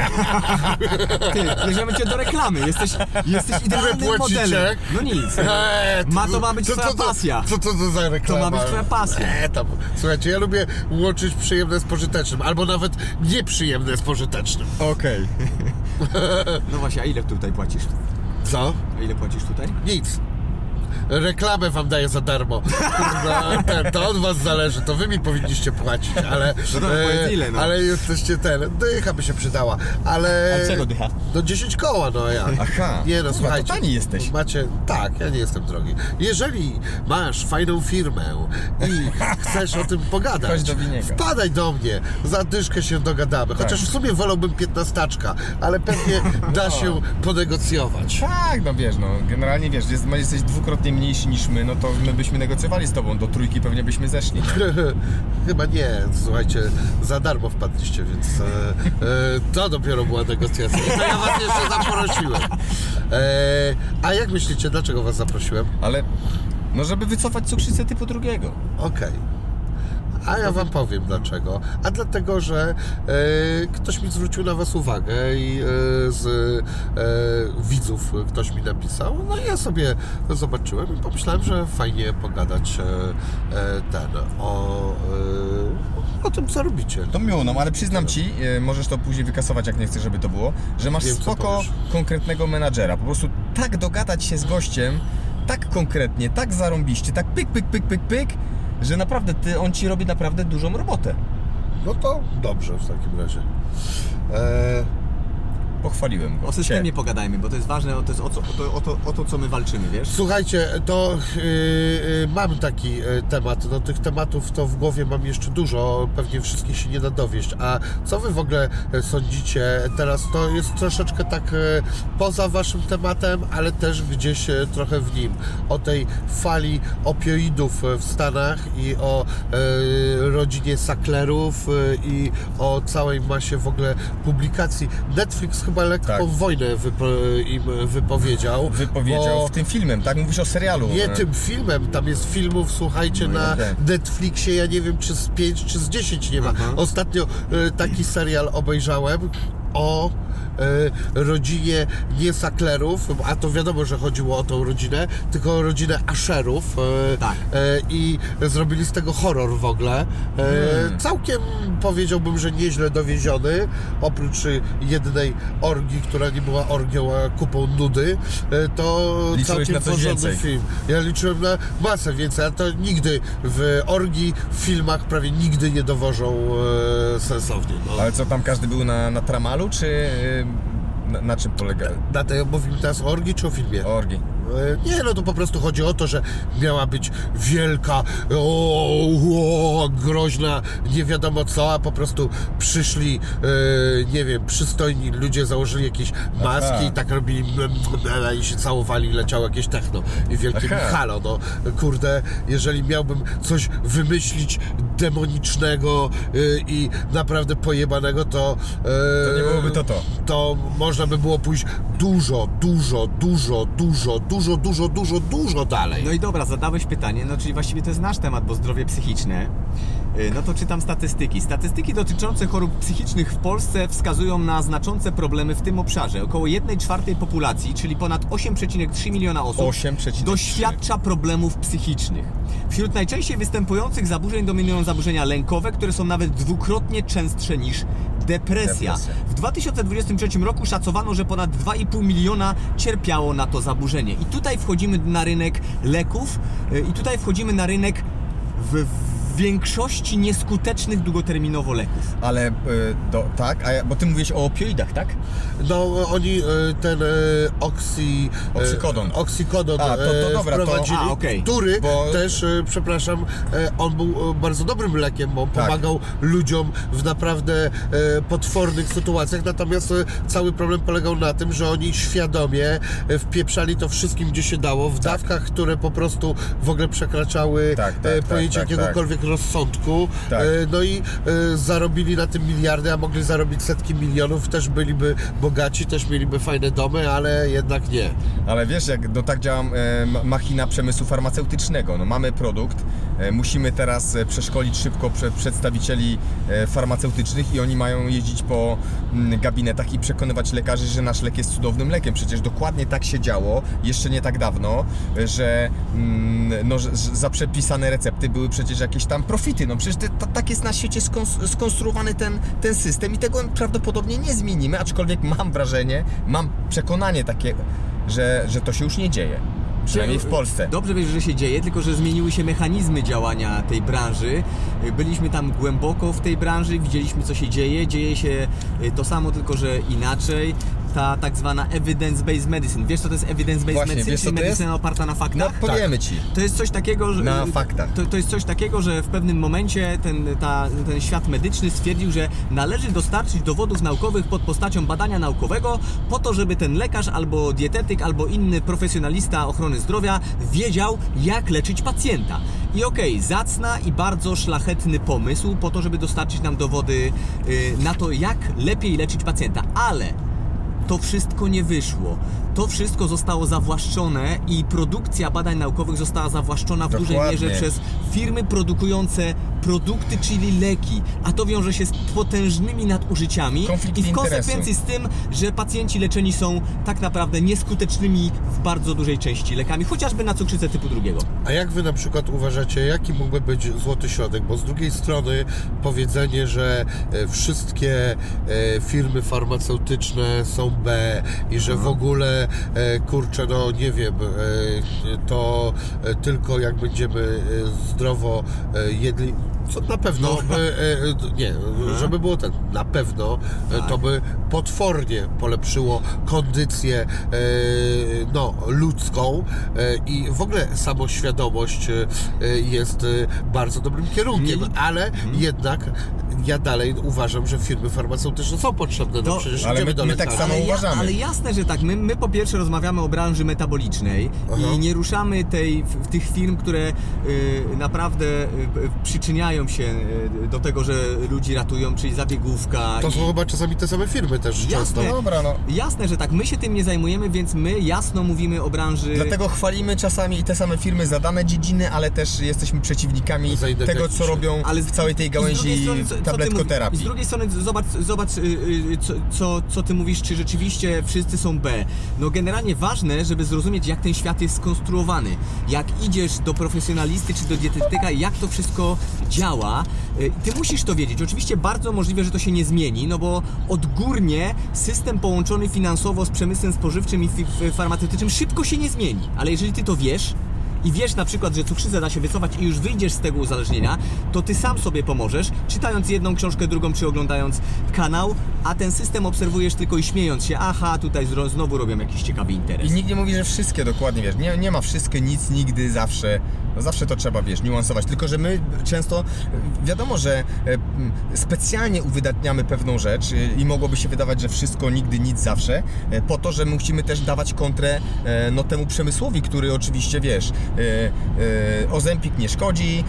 (laughs) Ty, bierzemy cię do reklamy, jesteś, jesteś idealnym płacicie? modelem. No nic. Eee, Ma to ma być co- twoja co to- pasja. Co to, za reklama? To ma być twoja pasja. Eee, tam. Słuchajcie, ja lubię łączyć przyjemne z pożytecznym, albo nawet nieprzyjemne z pożytecznym. Okej. (laughs) No właśnie, a ile tutaj płacisz? Co? A ile płacisz tutaj? Nic. Reklamę wam daję za darmo. Kurwa, ten, to od was zależy, to wy mi powinniście płacić, ale... No dobra, powiedz ile, no. Ale jesteście ten, dycha by się przydała, ale... A czego dycha? Do 10 koła, no ja. Aha. Nie no, słuchajcie. to tani jesteś. Macie, tak, ja nie jestem drogi. Jeżeli masz fajną firmę i (laughs) chcesz o tym pogadać, do wpadaj do mnie, za dyszkę się dogadamy. Chociaż w sumie wolałbym piętnastaczka, ale pewnie da (laughs) No. się ponegocjować. Tak, no wiesz, no generalnie wiesz, jest, jesteś dwukrotnie mniejszy niż my, no to my byśmy negocjowali z tobą, do trójki pewnie byśmy zeszli. (laughs) Chyba nie, słuchajcie, za darmo wpadliście, więc e, e, to dopiero była negocjacja. I to ja was jeszcze zaprosiłem. E, a jak myślicie, dlaczego was zaprosiłem? Ale, no żeby wycofać cukrzycę typu drugiego. Okej. A ja wam powiem dlaczego. A dlatego, że e, ktoś mi zwrócił na was uwagę i e, z e, widzów ktoś mi napisał. No i ja sobie zobaczyłem i pomyślałem, że fajnie pogadać e, e, ten o, e, o tym, co robicie. To miło, no ale przyznam ci, możesz to później wykasować jak nie chcesz, żeby to było, że masz Wiem, spoko konkretnego menadżera. Po prostu tak dogadać się z gościem, tak konkretnie, tak zarąbiście, tak pyk, pyk, pyk, pyk, pyk, że naprawdę ty, on ci robi naprawdę dużą robotę. No to dobrze w takim razie. E, Pochwaliłem go. O systemie pogadajmy, bo to jest ważne, to jest o, co, o, to, o, to, o to, co my walczymy, wiesz? Słuchajcie, to yy, yy, mam taki yy, temat. No tych tematów to w głowie mam jeszcze dużo, pewnie wszystkich się nie da dowieść. A co wy w ogóle yy, sądzicie teraz? To jest troszeczkę tak yy, poza waszym tematem, ale też gdzieś yy, trochę w nim. O tej fali opioidów w Stanach i o yy, rodzinie Sacklerów yy, i o całej masie w ogóle publikacji. Netflix chyba lekką Tak. wojnę wypo, im wypowiedział. Wypowiedział w tym filmem, tak? Mówisz o serialu. Nie e, tym filmem, tam jest filmów, słuchajcie, No na okej. Netflixie, ja nie wiem czy z 5 czy z 10 nie ma. Aha. Ostatnio e, taki serial obejrzałem o rodzinie nie Sacklerów, a to wiadomo, że chodziło o tą rodzinę, tylko o rodzinę Asherów e, Tak. e, i zrobili z tego horror w ogóle. E, Całkiem powiedziałbym, że nieźle dowieziony, oprócz jednej orgii, która nie była orgią, a kupą nudy, to Liczyłeś całkiem porządny więcej. film. Ja liczyłem na masę więcej, a to nigdy w orgii, w filmach prawie nigdy nie dowożą sensownie. No. Ale co tam każdy był na, na tramalu, czy na, na czym polega? Na tej mówimy teraz o orgii czy o filmie? Orgi. E, Nie, no to po prostu chodzi o to, że miała być wielka, o, o, groźna, nie wiadomo co, a po prostu przyszli, e, nie wiem, przystojni ludzie, założyli jakieś maski Aha. i tak robili i się całowali, leciało jakieś techno i wielkie Aha. halo, no kurde, jeżeli miałbym coś wymyślić demonicznego e, i naprawdę pojebanego, to... e, To nie byłoby to to. to można by było pójść dużo, dużo, dużo, dużo, dużo, dużo, dużo, dużo dalej. No i dobra, zadałeś pytanie, no czyli właściwie to jest nasz temat, bo zdrowie psychiczne. Y, No to czytam statystyki. Statystyki dotyczące chorób psychicznych w Polsce wskazują na znaczące problemy w tym obszarze. Około 1 czwartej populacji, czyli ponad 8,3 miliona osób, 8,3. doświadcza problemów psychicznych. Wśród najczęściej występujących zaburzeń dominują zaburzenia lękowe, które są nawet dwukrotnie częstsze niż depresja. Depresja. W 2023 roku szacowano, że ponad 2,5 miliona cierpiało na to zaburzenie. I tutaj wchodzimy na rynek leków y, i tutaj wchodzimy na rynek w w większości nieskutecznych długoterminowo leków. Ale e, do, tak, a ja, bo ty mówiłeś o opioidach, tak? No, oni e, ten e, oksy... Oksykodon. Oksykodon A, to- to dobra, to- wprowadzili, A, okej. który Bo- też, przepraszam, on był bardzo dobrym lekiem, bo on Tak. pomagał ludziom w naprawdę potwornych sytuacjach, natomiast cały problem polegał na tym, że oni świadomie wpieprzali to wszystkim, gdzie się dało, w dawkach, które po prostu w ogóle przekraczały Tak, tak, tak, pojęcie tak, jakiegokolwiek rozsądku. Tak. E, no i e, zarobili na tym miliardy, a mogli zarobić setki milionów, też byliby bogaci, też mieliby fajne domy, ale jednak nie. Ale wiesz, jak no tak działa e, ma- machina przemysłu farmaceutycznego. No, mamy produkt, musimy teraz przeszkolić szybko prze, przedstawicieli farmaceutycznych i oni mają jeździć po mm, gabinetach i przekonywać lekarzy, że nasz lek jest cudownym lekiem. Przecież dokładnie tak się działo jeszcze nie tak dawno, że, mm, no, że za przepisane recepty były przecież jakieś tam profity. No przecież te, ta, tak jest na świecie skons- skonstruowany ten, ten system i tego prawdopodobnie nie zmienimy, aczkolwiek mam wrażenie, mam przekonanie takie, że, że to się już nie dzieje. Przynajmniej w Polsce. Dobrze wiesz, że się dzieje, tylko że zmieniły się mechanizmy działania tej branży. Byliśmy tam głęboko w tej branży, widzieliśmy co się dzieje. Dzieje się y, to samo, tylko że inaczej. Ta tak zwana evidence-based medicine. Wiesz co to jest evidence-based Właśnie, medicine? wiesz, co Czyli to medycyna oparta na No, faktach? powiemy Ci. To jest coś takiego, że. Na faktach. To, to jest coś takiego, że w pewnym momencie ten, ta, ten świat medyczny stwierdził, że należy dostarczyć dowodów naukowych pod postacią badania naukowego, po to, żeby ten lekarz albo dietetyk, albo inny profesjonalista ochrony zdrowia wiedział, jak leczyć pacjenta. I okej, zacna i bardzo szlachetny pomysł po to, żeby dostarczyć nam dowody y, na to, jak lepiej leczyć pacjenta, ale to wszystko nie wyszło. To wszystko zostało zawłaszczone i produkcja badań naukowych została zawłaszczona w dużej Dokładnie. mierze przez firmy produkujące produkty, czyli leki, a to wiąże się z potężnymi nadużyciami Konflikt i w interesu. konsekwencji z tym, że pacjenci leczeni są tak naprawdę nieskutecznymi w bardzo dużej części lekami, chociażby na cukrzycę typu drugiego. A jak wy na przykład uważacie, jaki mógłby być złoty środek? Bo z drugiej strony powiedzenie, że e, wszystkie e, firmy farmaceutyczne są B i że w ogóle e, kurczę, no nie wiem, e, to e, tylko jak będziemy zdrowo jedli. Co na pewno, by, e, nie, żeby było ten, na pewno e, to by potwornie polepszyło kondycję e, no, ludzką e, i w ogóle samoświadomość e, jest e, bardzo dobrym kierunkiem, Nie- ale jednak ja dalej uważam, że firmy farmaceutyczne są potrzebne, no To- przecież ale idziemy my- do my tak samo ale, uważamy. ale jasne, że tak. My, my po pierwsze rozmawiamy o branży metabolicznej Aha. i nie ruszamy tej, w, tych firm, które y, naprawdę y, przyczyniają przyczyniają się e, do tego, że ludzi ratują, czyli zabiegówka. To i... są chyba czasami te same firmy też często. Jasne. Dobra, no. Jasne, że tak, my się tym nie zajmujemy, więc my jasno mówimy o branży. Dlatego chwalimy czasami i te same firmy za dane dziedziny, ale też jesteśmy przeciwnikami tego, co robią Ale w całej tej i z gałęzi strony, co- tabletkoterapii. I z drugiej strony zobacz, zobacz y, y, co, co, co ty mówisz, czy rzeczywiście wszyscy są B. No generalnie ważne, żeby zrozumieć jak ten świat jest skonstruowany. Jak idziesz do profesjonalisty czy do dietetyka, jak to wszystko działa. Y, Ty musisz to wiedzieć. Oczywiście bardzo możliwe, że to się nie zmieni, no bo odgórnie system połączony finansowo z przemysłem spożywczym i f- farmaceutycznym szybko się nie zmieni. Ale jeżeli ty to wiesz, i wiesz na przykład, że cukrzycę da się wycofać i już wyjdziesz z tego uzależnienia, to ty sam sobie pomożesz, czytając jedną książkę, drugą, czy oglądając kanał, a ten system obserwujesz tylko i śmiejąc się, aha, tutaj znowu robią jakiś ciekawy interes. I nikt nie mówi, że wszystkie dokładnie, wiesz, nie, nie ma wszystkie, nic, nigdy, zawsze, no zawsze to trzeba, wiesz, niuansować, tylko że my często, wiadomo, że e, specjalnie uwydatniamy pewną rzecz e, i mogłoby się wydawać, że wszystko, nigdy, nic, zawsze, e, po to, że musimy też dawać kontrę no, temu przemysłowi, który oczywiście, wiesz, Ozempik nie szkodzi,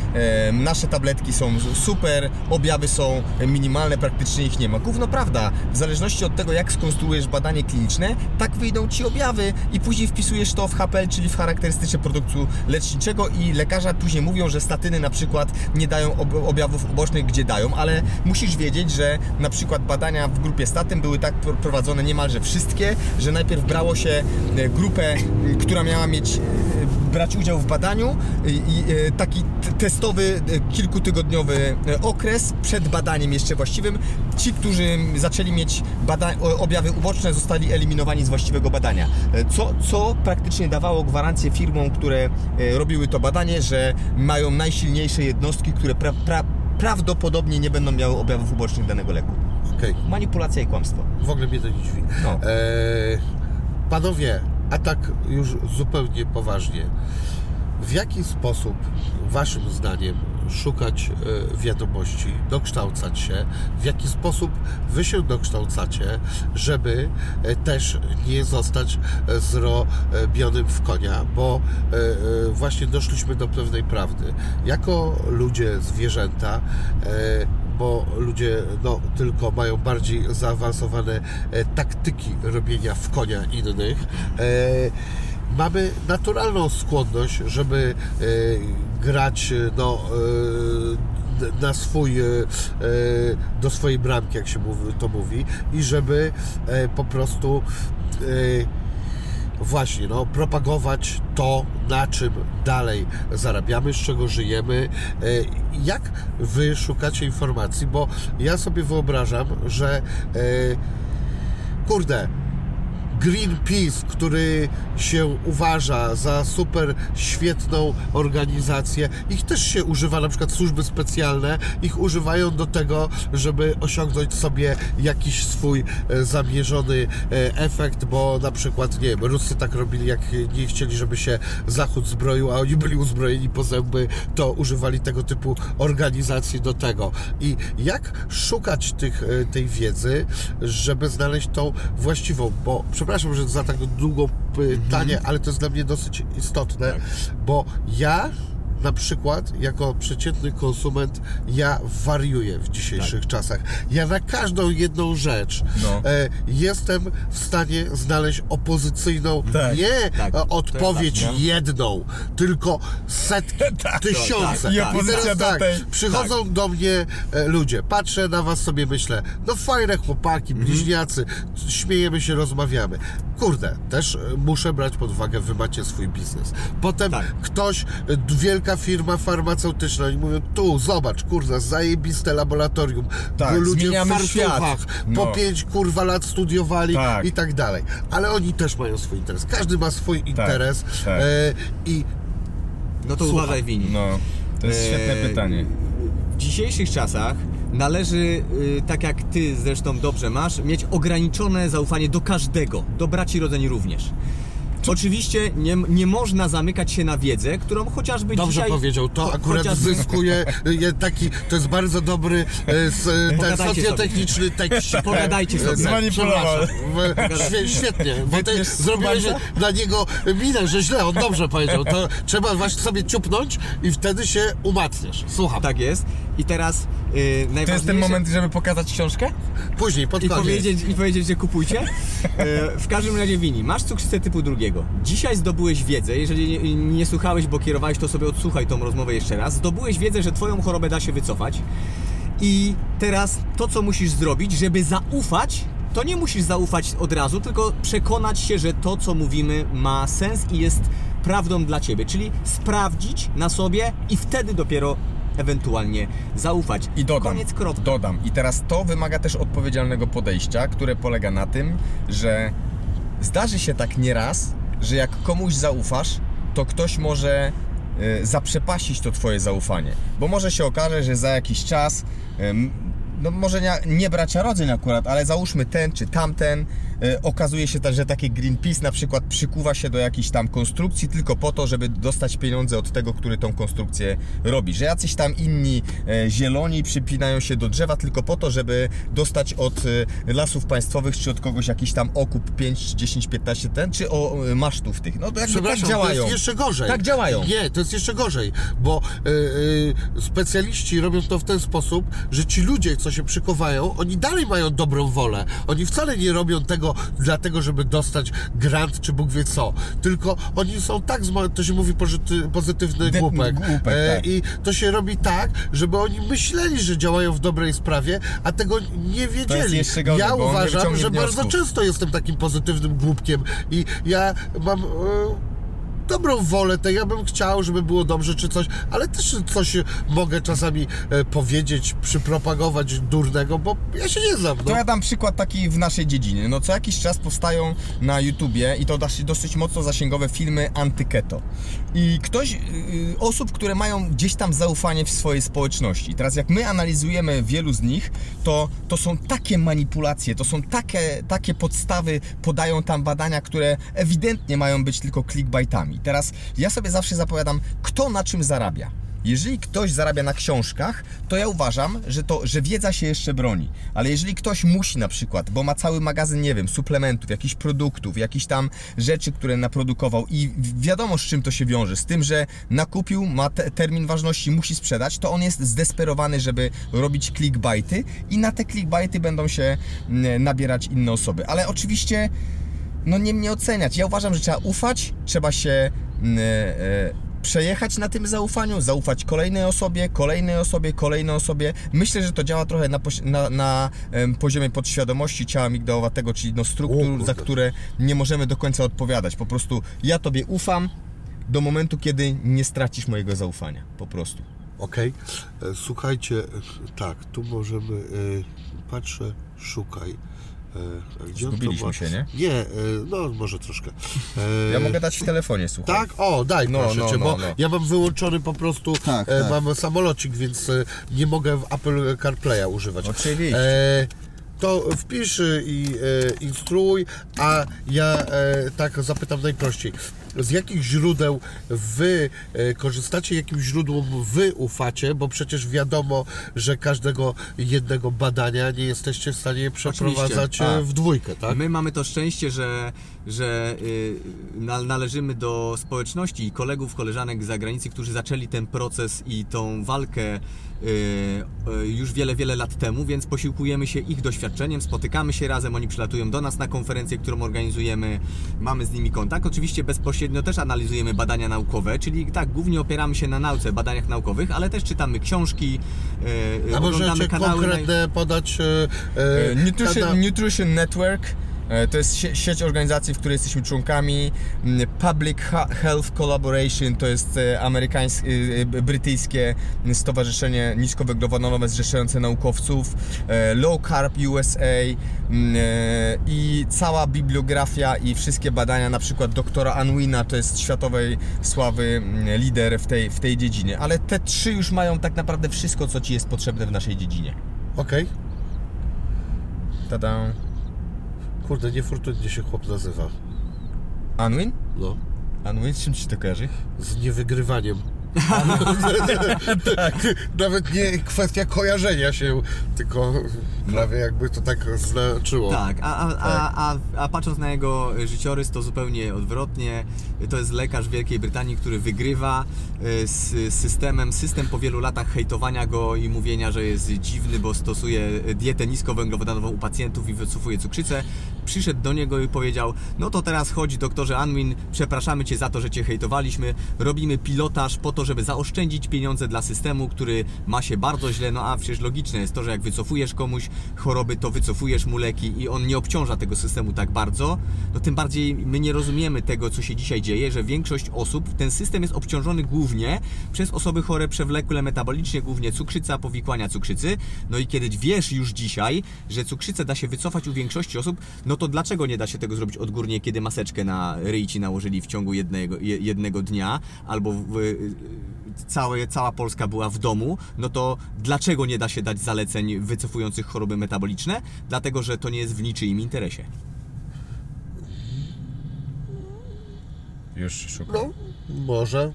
nasze tabletki są super, objawy są minimalne, praktycznie ich nie ma. Gówno prawda, w zależności od tego, jak skonstruujesz badanie kliniczne, tak wyjdą Ci objawy i później wpisujesz to w HPL, czyli w charakterystyczne produktu leczniczego i lekarze później mówią, że statyny na przykład nie dają ob objawów ubocznych, gdzie dają, ale musisz wiedzieć, że na przykład badania w grupie statyn były tak pr- prowadzone niemalże wszystkie, że najpierw brało się e, grupę, która miała mieć e, brać udział w badaniu i, e, taki testowy, kilkutygodniowy okres przed badaniem jeszcze właściwym. Ci, którzy zaczęli mieć objawy uboczne, zostali eliminowani z właściwego badania. Co, co praktycznie dawało gwarancję firmom, które robiły to badanie, że mają najsilniejsze jednostki, które pra- pra- prawdopodobnie nie będą miały objawów ubocznych danego leku. Okej, Manipulacja i kłamstwo. w ogóle mnie to nie dziwi. No. E, panowie, a tak już zupełnie poważnie, w jaki sposób waszym zdaniem szukać e, wiadomości, dokształcać się, w jaki sposób wy się dokształcacie, żeby e, też nie zostać e, zrobionym w konia, bo właśnie doszliśmy do pewnej prawdy. Jako ludzie, zwierzęta, bo ludzie no, tylko mają bardziej zaawansowane taktyki robienia w konia innych. Mamy naturalną skłonność, żeby e, grać e, no, e, na swój, do swojej bramki, jak się to mówi, i żeby po prostu właśnie, no, propagować to, na czym dalej zarabiamy, z czego żyjemy. Jak wy szukacie informacji? Bo ja sobie wyobrażam, że kurde, Greenpeace, który się uważa za super świetną organizację, ich też się używa, na przykład służby specjalne, ich używają do tego, żeby osiągnąć sobie jakiś swój e, zamierzony e, efekt, bo na przykład, nie wiem, Ruscy tak robili, jak nie chcieli, żeby się Zachód zbroił, a oni byli uzbrojeni po zęby, to używali tego typu organizacji do tego. I jak szukać tych, e, tej wiedzy, żeby znaleźć tą właściwą, bo przepraszam, że za tak długą pytanie, ale to jest dla mnie dosyć istotne, bo ja na przykład, jako przeciętny konsument, ja wariuję w dzisiejszych czasach. Ja na każdą jedną rzecz No. e, jestem w stanie znaleźć opozycyjną, Tak. nie Tak. e, odpowiedź tak, jedną, tylko setki, (laughs) tysiące. tak, I tak. opozycja teraz tak, tej- przychodzą do mnie e, ludzie, patrzę na was sobie, myślę, no fajne chłopaki, Mhm. bliźniacy, śmiejemy się, rozmawiamy. Kurde, też e, muszę brać pod uwagę, wy macie swój biznes. Potem Tak. ktoś, e, firma farmaceutyczna, oni mówią, tu, zobacz, kurwa, zajebiste laboratorium, Tak, bo ludzie w fartuchach świat. po No. pięć, kurwa, lat studiowali Tak. i tak dalej. Ale oni też mają swój interes. Każdy ma swój interes tak. e, i No to Słucham. uważaj wini. No, to jest świetne Eee, pytanie. W dzisiejszych czasach należy, y, tak jak ty zresztą dobrze masz, mieć ograniczone zaufanie do każdego, do braci rodzeni również. Oczywiście nie, nie można zamykać się na wiedzę, którą chociażby Dobrze dzisiaj... powiedział, to cho- akurat chociażby- zyskuje e, taki, to jest bardzo dobry e, s, e, ten Pogadajcie socjotechniczny tekst. (laughs) Pogadajcie sobie. Zmanipulował. Świe, świetnie, bo ty zrobiłeś dla niego minę, że źle, on dobrze powiedział. To trzeba właśnie sobie ciupnąć i wtedy się umacniasz. Słucham. Tak jest. I teraz yy, najważniejsze... To jest ten moment, żeby pokazać książkę? Później, pod I koniec. powiedzieć, I powiedzieć, że kupujcie. E, (laughs) W każdym razie Wini, masz cukrzycę typu drugiego. Dzisiaj zdobyłeś wiedzę, jeżeli nie, nie słuchałeś, bo kierowałeś, to sobie odsłuchaj tą rozmowę jeszcze raz. Zdobyłeś wiedzę, że twoją chorobę da się wycofać. I teraz to, co musisz zrobić, żeby zaufać, to nie musisz zaufać od razu, tylko przekonać się, że to, co mówimy, ma sens i jest prawdą dla ciebie. Czyli sprawdzić na sobie i wtedy dopiero ewentualnie zaufać. I dodam, Koniec kropka. dodam. I teraz to wymaga też odpowiedzialnego podejścia, które polega na tym, że zdarzy się tak nieraz, że jak komuś zaufasz, to ktoś może y, zaprzepaścić to twoje zaufanie. Bo może się okaże, że za jakiś czas, no może nie, nie bracia rodzeń akurat, ale załóżmy ten czy tamten, okazuje się też, że taki Greenpeace na przykład przykuwa się do jakiejś tam konstrukcji tylko po to, żeby dostać pieniądze od tego, który tą konstrukcję robi. Że jacyś tam inni e, zieloni przypinają się do drzewa tylko po to, żeby dostać od e, lasów państwowych czy od kogoś jakiś tam okup 5, 10, 15 ten, czy o e, masztów tych. No to jakby tak Przepraszam, to działają. jest jeszcze gorzej. Tak działają. Nie, to jest jeszcze gorzej, bo y, y, specjaliści robią to w ten sposób, że ci ludzie, co się przykowają, oni dalej mają dobrą wolę. Oni wcale nie robią tego dlatego, żeby dostać grant, czy Bóg wie co. Tylko oni są tak, to się mówi pozyty, pozytywny De- głupek. głupek, tak. I to się robi tak, żeby oni myśleli, że działają w dobrej sprawie, a tego nie wiedzieli. gorzej, ja uważam, że bardzo wniosków. często jestem takim pozytywnym głupkiem i ja mam... E, dobrą wolę, to ja bym chciał, żeby było dobrze czy coś, ale też coś mogę czasami e, powiedzieć, przypropagować durnego, bo ja się nie znam. To No. ja dam przykład taki w naszej dziedzinie. No co jakiś czas powstają na YouTubie i to dosyć, dosyć mocno zasięgowe filmy antyketo. I ktoś, yy, osób, które mają gdzieś tam zaufanie w swojej społeczności. Teraz jak my analizujemy wielu z nich, to, to są takie manipulacje, to są takie, takie podstawy, podają tam badania, które ewidentnie mają być tylko clickbaitami. Teraz ja sobie zawsze zapowiadam, kto na czym zarabia. Jeżeli ktoś zarabia na książkach, to ja uważam, że to, że wiedza się jeszcze broni. Ale jeżeli ktoś musi na przykład, bo ma cały magazyn, nie wiem, suplementów, jakichś produktów, jakichś tam rzeczy, które naprodukował i wi- wiadomo z czym to się wiąże, z tym, że nakupił, ma te, termin ważności, musi sprzedać, to on jest zdesperowany, żeby robić clickbaity i na te clickbaity będą się mm, nabierać inne osoby. Ale oczywiście no nie mnie oceniać. Ja uważam, że trzeba ufać, trzeba się mm, e, przejechać na tym zaufaniu, zaufać kolejnej osobie, kolejnej osobie, kolejnej osobie. Myślę, że to działa trochę na, na, na poziomie podświadomości ciała migdałowatego, czyli no O struktur, kurde. za które nie możemy do końca odpowiadać. Po prostu ja Tobie ufam do momentu, kiedy nie stracisz mojego zaufania. Po prostu. Okej. E, Słuchajcie, e, tak, tu możemy, patrzę, szukaj. E, gdzie Zgubiliśmy się, nie? Nie, e, no może troszkę. E, Ja mogę dać w telefonie, słuchaj. Tak? O, daj No, proszę no, cię, no, bo no. ja mam wyłączony po prostu, Tak, e, tak. mam samolocik, więc nie mogę w Apple CarPlaya używać. Oczywiście. E, to wpisz i e, instruuj, a ja e, tak zapytam najprościej. Z jakich źródeł wy e, korzystacie, jakim źródłom wy ufacie, bo przecież wiadomo, że każdego jednego badania nie jesteście w stanie przeprowadzać e, w dwójkę, tak? My mamy to szczęście, że, że y, na- należymy do społeczności i kolegów, koleżanek z zagranicy, którzy zaczęli ten proces i tą walkę y, y, już wiele, wiele lat temu, więc posiłkujemy się ich doświadczeniem, spotykamy się razem, oni przylatują do nas na konferencję, którą organizujemy, mamy z nimi kontakt. Oczywiście bezpośrednio też analizujemy badania naukowe, czyli tak, głównie opieramy się na nauce, badaniach naukowych, ale też czytamy książki, A oglądamy kanały. na- konkretne podać e, Nutrition, Nutrition Network to jest sie- sieć organizacji, w której jesteśmy członkami. Mm, Public Health Collaboration to jest e, amerykańskie, e, brytyjskie stowarzyszenie niskowęglowodanowe zrzeszające naukowców. e, Low Carb USA mm, e, i cała bibliografia i wszystkie badania, na przykład doktora Anwina, to jest światowej sławy mm, lider w tej, w tej dziedzinie. Ale te trzy już mają tak naprawdę wszystko, co Ci jest potrzebne w naszej dziedzinie. Okej. Tada. Kurde, niefortunnie się chłop nazywa. Anwin? No. A no z czym ci to kojarzy? z niewygrywaniem. (laughs) (laughs) Nawet nie kwestia kojarzenia się, tylko prawie jakby to tak znaczyło. Tak, a, a, a, a, a patrząc na jego życiorys, to zupełnie odwrotnie. To jest lekarz Wielkiej Brytanii, który wygrywa e, z systemem. System po wielu latach hejtowania go i mówienia, że jest dziwny, bo stosuje dietę niskowęglowodanową u pacjentów i wycofuje cukrzycę. Przyszedł do niego i powiedział: No to teraz chodź, doktorze Anwin, przepraszamy cię za to, że cię hejtowaliśmy. Robimy pilotaż po to, żeby zaoszczędzić pieniądze dla systemu, który ma się bardzo źle. No a przecież logiczne jest to, że jak wycofujesz komuś choroby, to wycofujesz mu leki i on nie obciąża tego systemu tak bardzo. No tym bardziej my nie rozumiemy tego, co się dzisiaj dzieje, że większość osób, ten system jest obciążony głównie przez osoby chore przewlekle metabolicznie, głównie cukrzyca, powikłania cukrzycy. No i kiedy wiesz już dzisiaj, że cukrzycę da się wycofać u większości osób, no to dlaczego nie da się tego zrobić odgórnie, kiedy maseczkę na ryj ci nałożyli w ciągu jednego, je- jednego dnia, albo w, całe, cała Polska była w domu, no to dlaczego nie da się dać zaleceń wycofujących choroby metaboliczne? Dlatego, że to nie jest w niczyim interesie. Już szukam. No, może.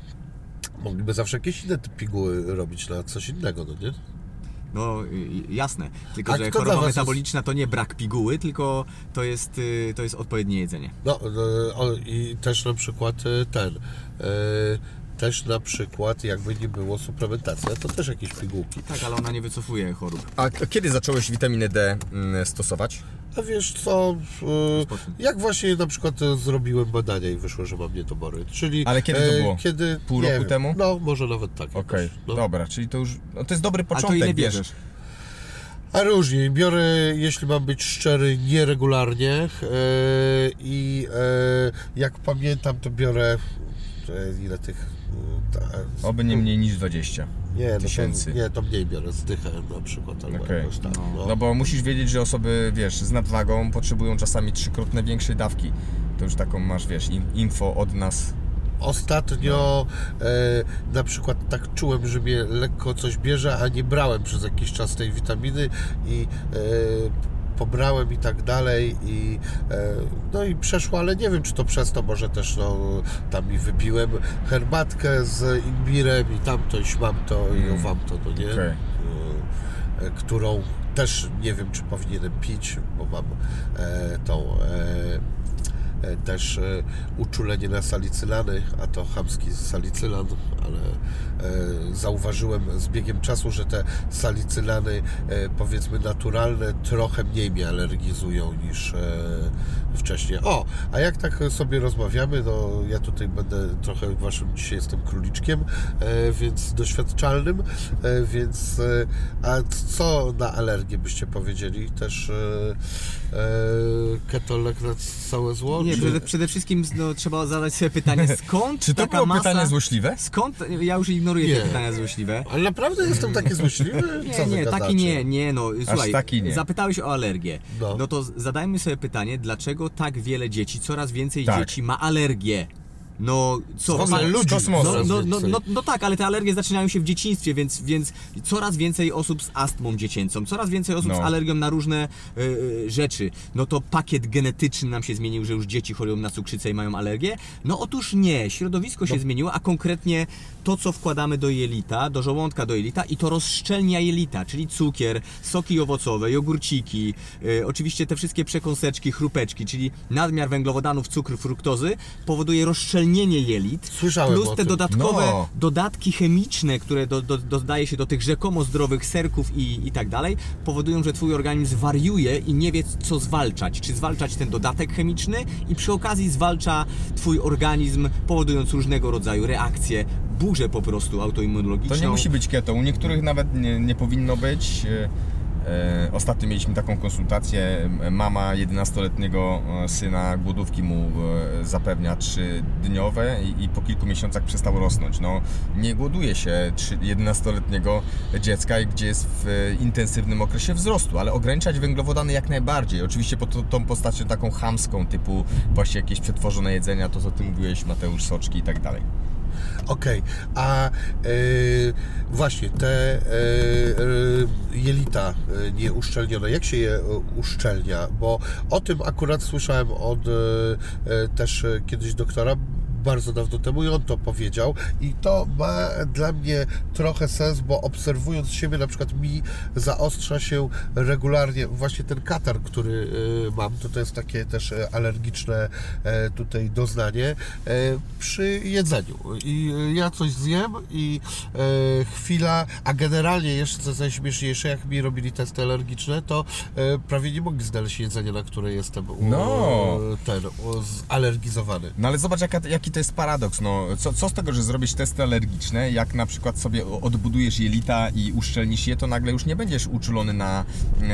Mogliby zawsze jakieś inne piguły robić na coś innego, no nie? No y, jasne, tylko A że kto choroba was jest- metaboliczna to nie brak piguły, tylko to jest, y, to jest odpowiednie jedzenie. No o, i też na przykład ten. Też na przykład, jakby nie było suplementacja, to też jakieś pigułki. Tak, ale ona nie wycofuje chorób. A kiedy zacząłeś witaminę D mm, stosować? A wiesz co, e, jak właśnie na przykład e, zrobiłem badania i wyszło, że mam niedobory, czyli... Ale kiedy to e, było? Kiedy, Pół roku wiem, temu? No, może nawet tak. Okej, no. dobra, czyli to już, no to jest dobry A to początek, ile wiesz. bierzesz? A różnie. Biorę, jeśli mam być szczery, nieregularnie i jak pamiętam, to biorę ile tych... e, Ta, Oby nie mniej niż 20 nie, no tysięcy. To, nie, to mniej biorę, zdychę na przykład albo Okej. jakoś tak. No. No bo musisz wiedzieć, że osoby, wiesz, z nadwagą potrzebują czasami trzykrotnie większej dawki. To już taką masz, wiesz, in- info od nas. Ostatnio e, na przykład tak czułem, że mnie lekko coś bierze, a nie brałem przez jakiś czas tej witaminy i e, pobrałem i tak dalej i e, no i przeszło, ale nie wiem czy to przez to, może też no tam mi wypiłem herbatkę z imbirem i tamto i śmam to i Mm. owam to, no nie? Okej. E, którą też nie wiem czy powinienem pić, bo mam e, tą też e, uczulenie na salicylany, a to chamski salicylan, ale e, zauważyłem z biegiem czasu, że te salicylany e, powiedzmy naturalne trochę mniej mnie alergizują niż e, wcześniej. O, a jak tak sobie rozmawiamy, no ja tutaj będę trochę waszym dzisiaj jestem króliczkiem, e, więc doświadczalnym, e, więc e, a co na alergię byście powiedzieli? Też ketolek na całe zło? Nie, czy- przede, przede wszystkim no, trzeba zadać sobie pytanie, (laughs) skąd Czy to taka było masa... pytanie złośliwe? Skąd? Ja już ignoruję Nie. te pytania złośliwe. Ale naprawdę jestem taki złośliwy? (laughs) Co Nie, nie, taki nie, nie, no słuchaj, taki nie. zapytałeś o alergię. No. No. to zadajmy sobie pytanie, dlaczego tak wiele dzieci, coraz więcej Tak. dzieci ma alergię? No, co? Ogóle ma- ludzi z kosmosu. No, no, no, no, no tak, ale te alergie zaczynają się w dzieciństwie, więc, więc coraz więcej osób z astmą dziecięcą, coraz więcej osób No. z alergią na różne y, y, rzeczy. No to pakiet genetyczny nam się zmienił, że już dzieci chorują na cukrzycę i mają alergię. No otóż nie, środowisko się zmieniło, a konkretnie to, co wkładamy do jelita, do żołądka do jelita i to rozszczelnia jelita, czyli cukier, soki owocowe, jogurciki, y, oczywiście te wszystkie przekąseczki, chrupeczki, czyli nadmiar węglowodanów, cukru, fruktozy powoduje rozszczelnienie jelit. Słyszałem Plus o te tym. dodatkowe No. dodatki chemiczne, które do, do, dodaje się do tych rzekomo zdrowych serków i, i tak dalej, powodują, że twój organizm wariuje i nie wie, co zwalczać. Czy zwalczać ten dodatek chemiczny i przy okazji zwalcza twój organizm, powodując różnego rodzaju reakcje, po prostu autoimmunologiczną. To nie musi być keto. U niektórych nawet nie, nie powinno być. E, e, Ostatnio mieliśmy taką konsultację. Mama 11-letniego e, syna głodówki mu zapewnia 3-dniowe i, po kilku miesiącach przestał rosnąć. No, nie głoduje się trzy- 11-letniego dziecka, gdzie jest w intensywnym okresie wzrostu, ale ograniczać węglowodany jak najbardziej. Oczywiście pod tą postacią taką chamską, typu właśnie jakieś przetworzone jedzenia, to co ty mówiłeś, Mateusz, soczki i tak dalej. Okej, a y, właśnie te e, jelita nieuszczelnione, jak się je uszczelnia? Bo o tym akurat słyszałem od e, też kiedyś doktora bardzo dawno temu i on to powiedział i to ma dla mnie trochę sens, bo obserwując siebie na przykład mi zaostrza się regularnie właśnie ten katar, który e, mam, to to jest takie też e, alergiczne e, tutaj doznanie e, przy jedzeniu i e, ja coś zjem i e, chwila, a generalnie jeszcze co najśmieszniejsze, jak mi robili testy alergiczne, to prawie nie mogli znaleźć jedzenia, na które jestem u, No. ten, u, zalergizowany. No ale zobacz jaka, jaki to jest paradoks. No, co, co z tego, że zrobisz testy alergiczne, jak na przykład sobie odbudujesz jelita i uszczelnisz je, to nagle już nie będziesz uczulony na,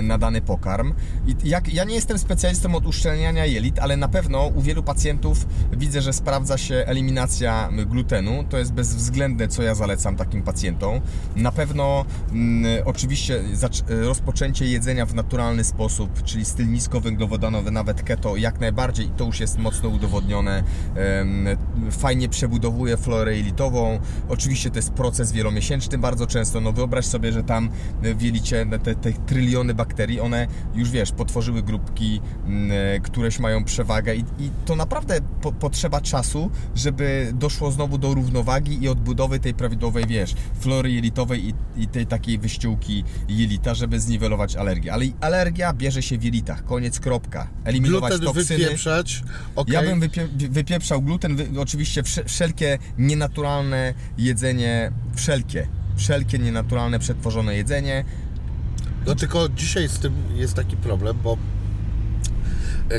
na dany pokarm. I jak, ja nie jestem specjalistą od uszczelniania jelit, ale na pewno u wielu pacjentów widzę, że sprawdza się eliminacja glutenu. To jest bezwzględne, co ja zalecam takim pacjentom. Na pewno mm, oczywiście rozpoczęcie jedzenia w naturalny sposób, czyli styl niskowęglowodanowy, nawet keto, jak najbardziej i to już jest mocno udowodnione. Fajnie przebudowuje florę jelitową. Oczywiście to jest proces wielomiesięczny bardzo często. No wyobraź sobie, że tam w jelicie te, te tryliony bakterii, one już wiesz, potworzyły grupki, mm, któreś mają przewagę i, i to naprawdę po, potrzeba czasu, żeby doszło znowu do równowagi i odbudowy tej prawidłowej, wiesz, flory jelitowej i, i tej takiej wyściółki jelita, żeby zniwelować alergię. Ale alergia bierze się w jelitach, koniec, kropka. Eliminować Gluten toksyny. wypieprzać, okej. Ja bym wypie, wypieprzał gluten, wy, oczywiście wsze, wszelkie nienaturalne jedzenie, wszelkie, wszelkie nienaturalne przetworzone jedzenie. No tylko dzisiaj z tym jest taki problem, bo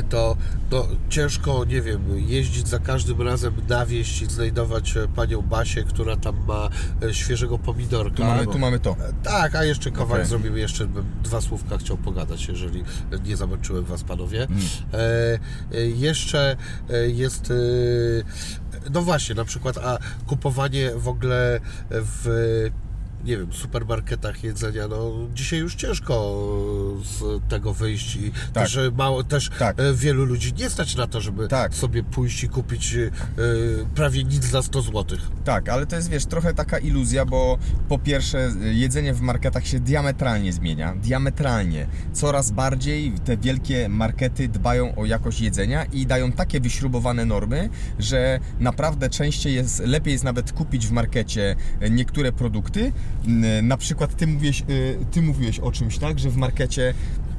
to no, ciężko, nie wiem, jeździć za każdym razem na wieś i znajdować e, panią Basię, która tam ma e, świeżego pomidorka. Tu mamy, Albo- tu mamy to. Tak, a jeszcze kawałek Okej. zrobimy, jeszcze bym dwa słówka chciał pogadać, jeżeli nie zamęczyłem Was, panowie. Mm. E, e, jeszcze e, jest, e, no właśnie, na przykład, a kupowanie w ogóle w nie wiem, supermarketach jedzenia, no dzisiaj już ciężko z tego wyjść i Tak. też e, mało, też Tak. e, wielu ludzi nie stać na to, żeby Tak. sobie pójść i kupić e, prawie nic za 100 zł. Tak, ale to jest, wiesz, trochę taka iluzja, bo po pierwsze jedzenie w marketach się diametralnie zmienia, diametralnie. Coraz bardziej te wielkie markety dbają o jakość jedzenia i dają takie wyśrubowane normy, że naprawdę częściej jest, lepiej jest nawet kupić w markecie niektóre produkty. Na przykład ty mówiłeś, y, ty mówiłeś o czymś, tak, że w markecie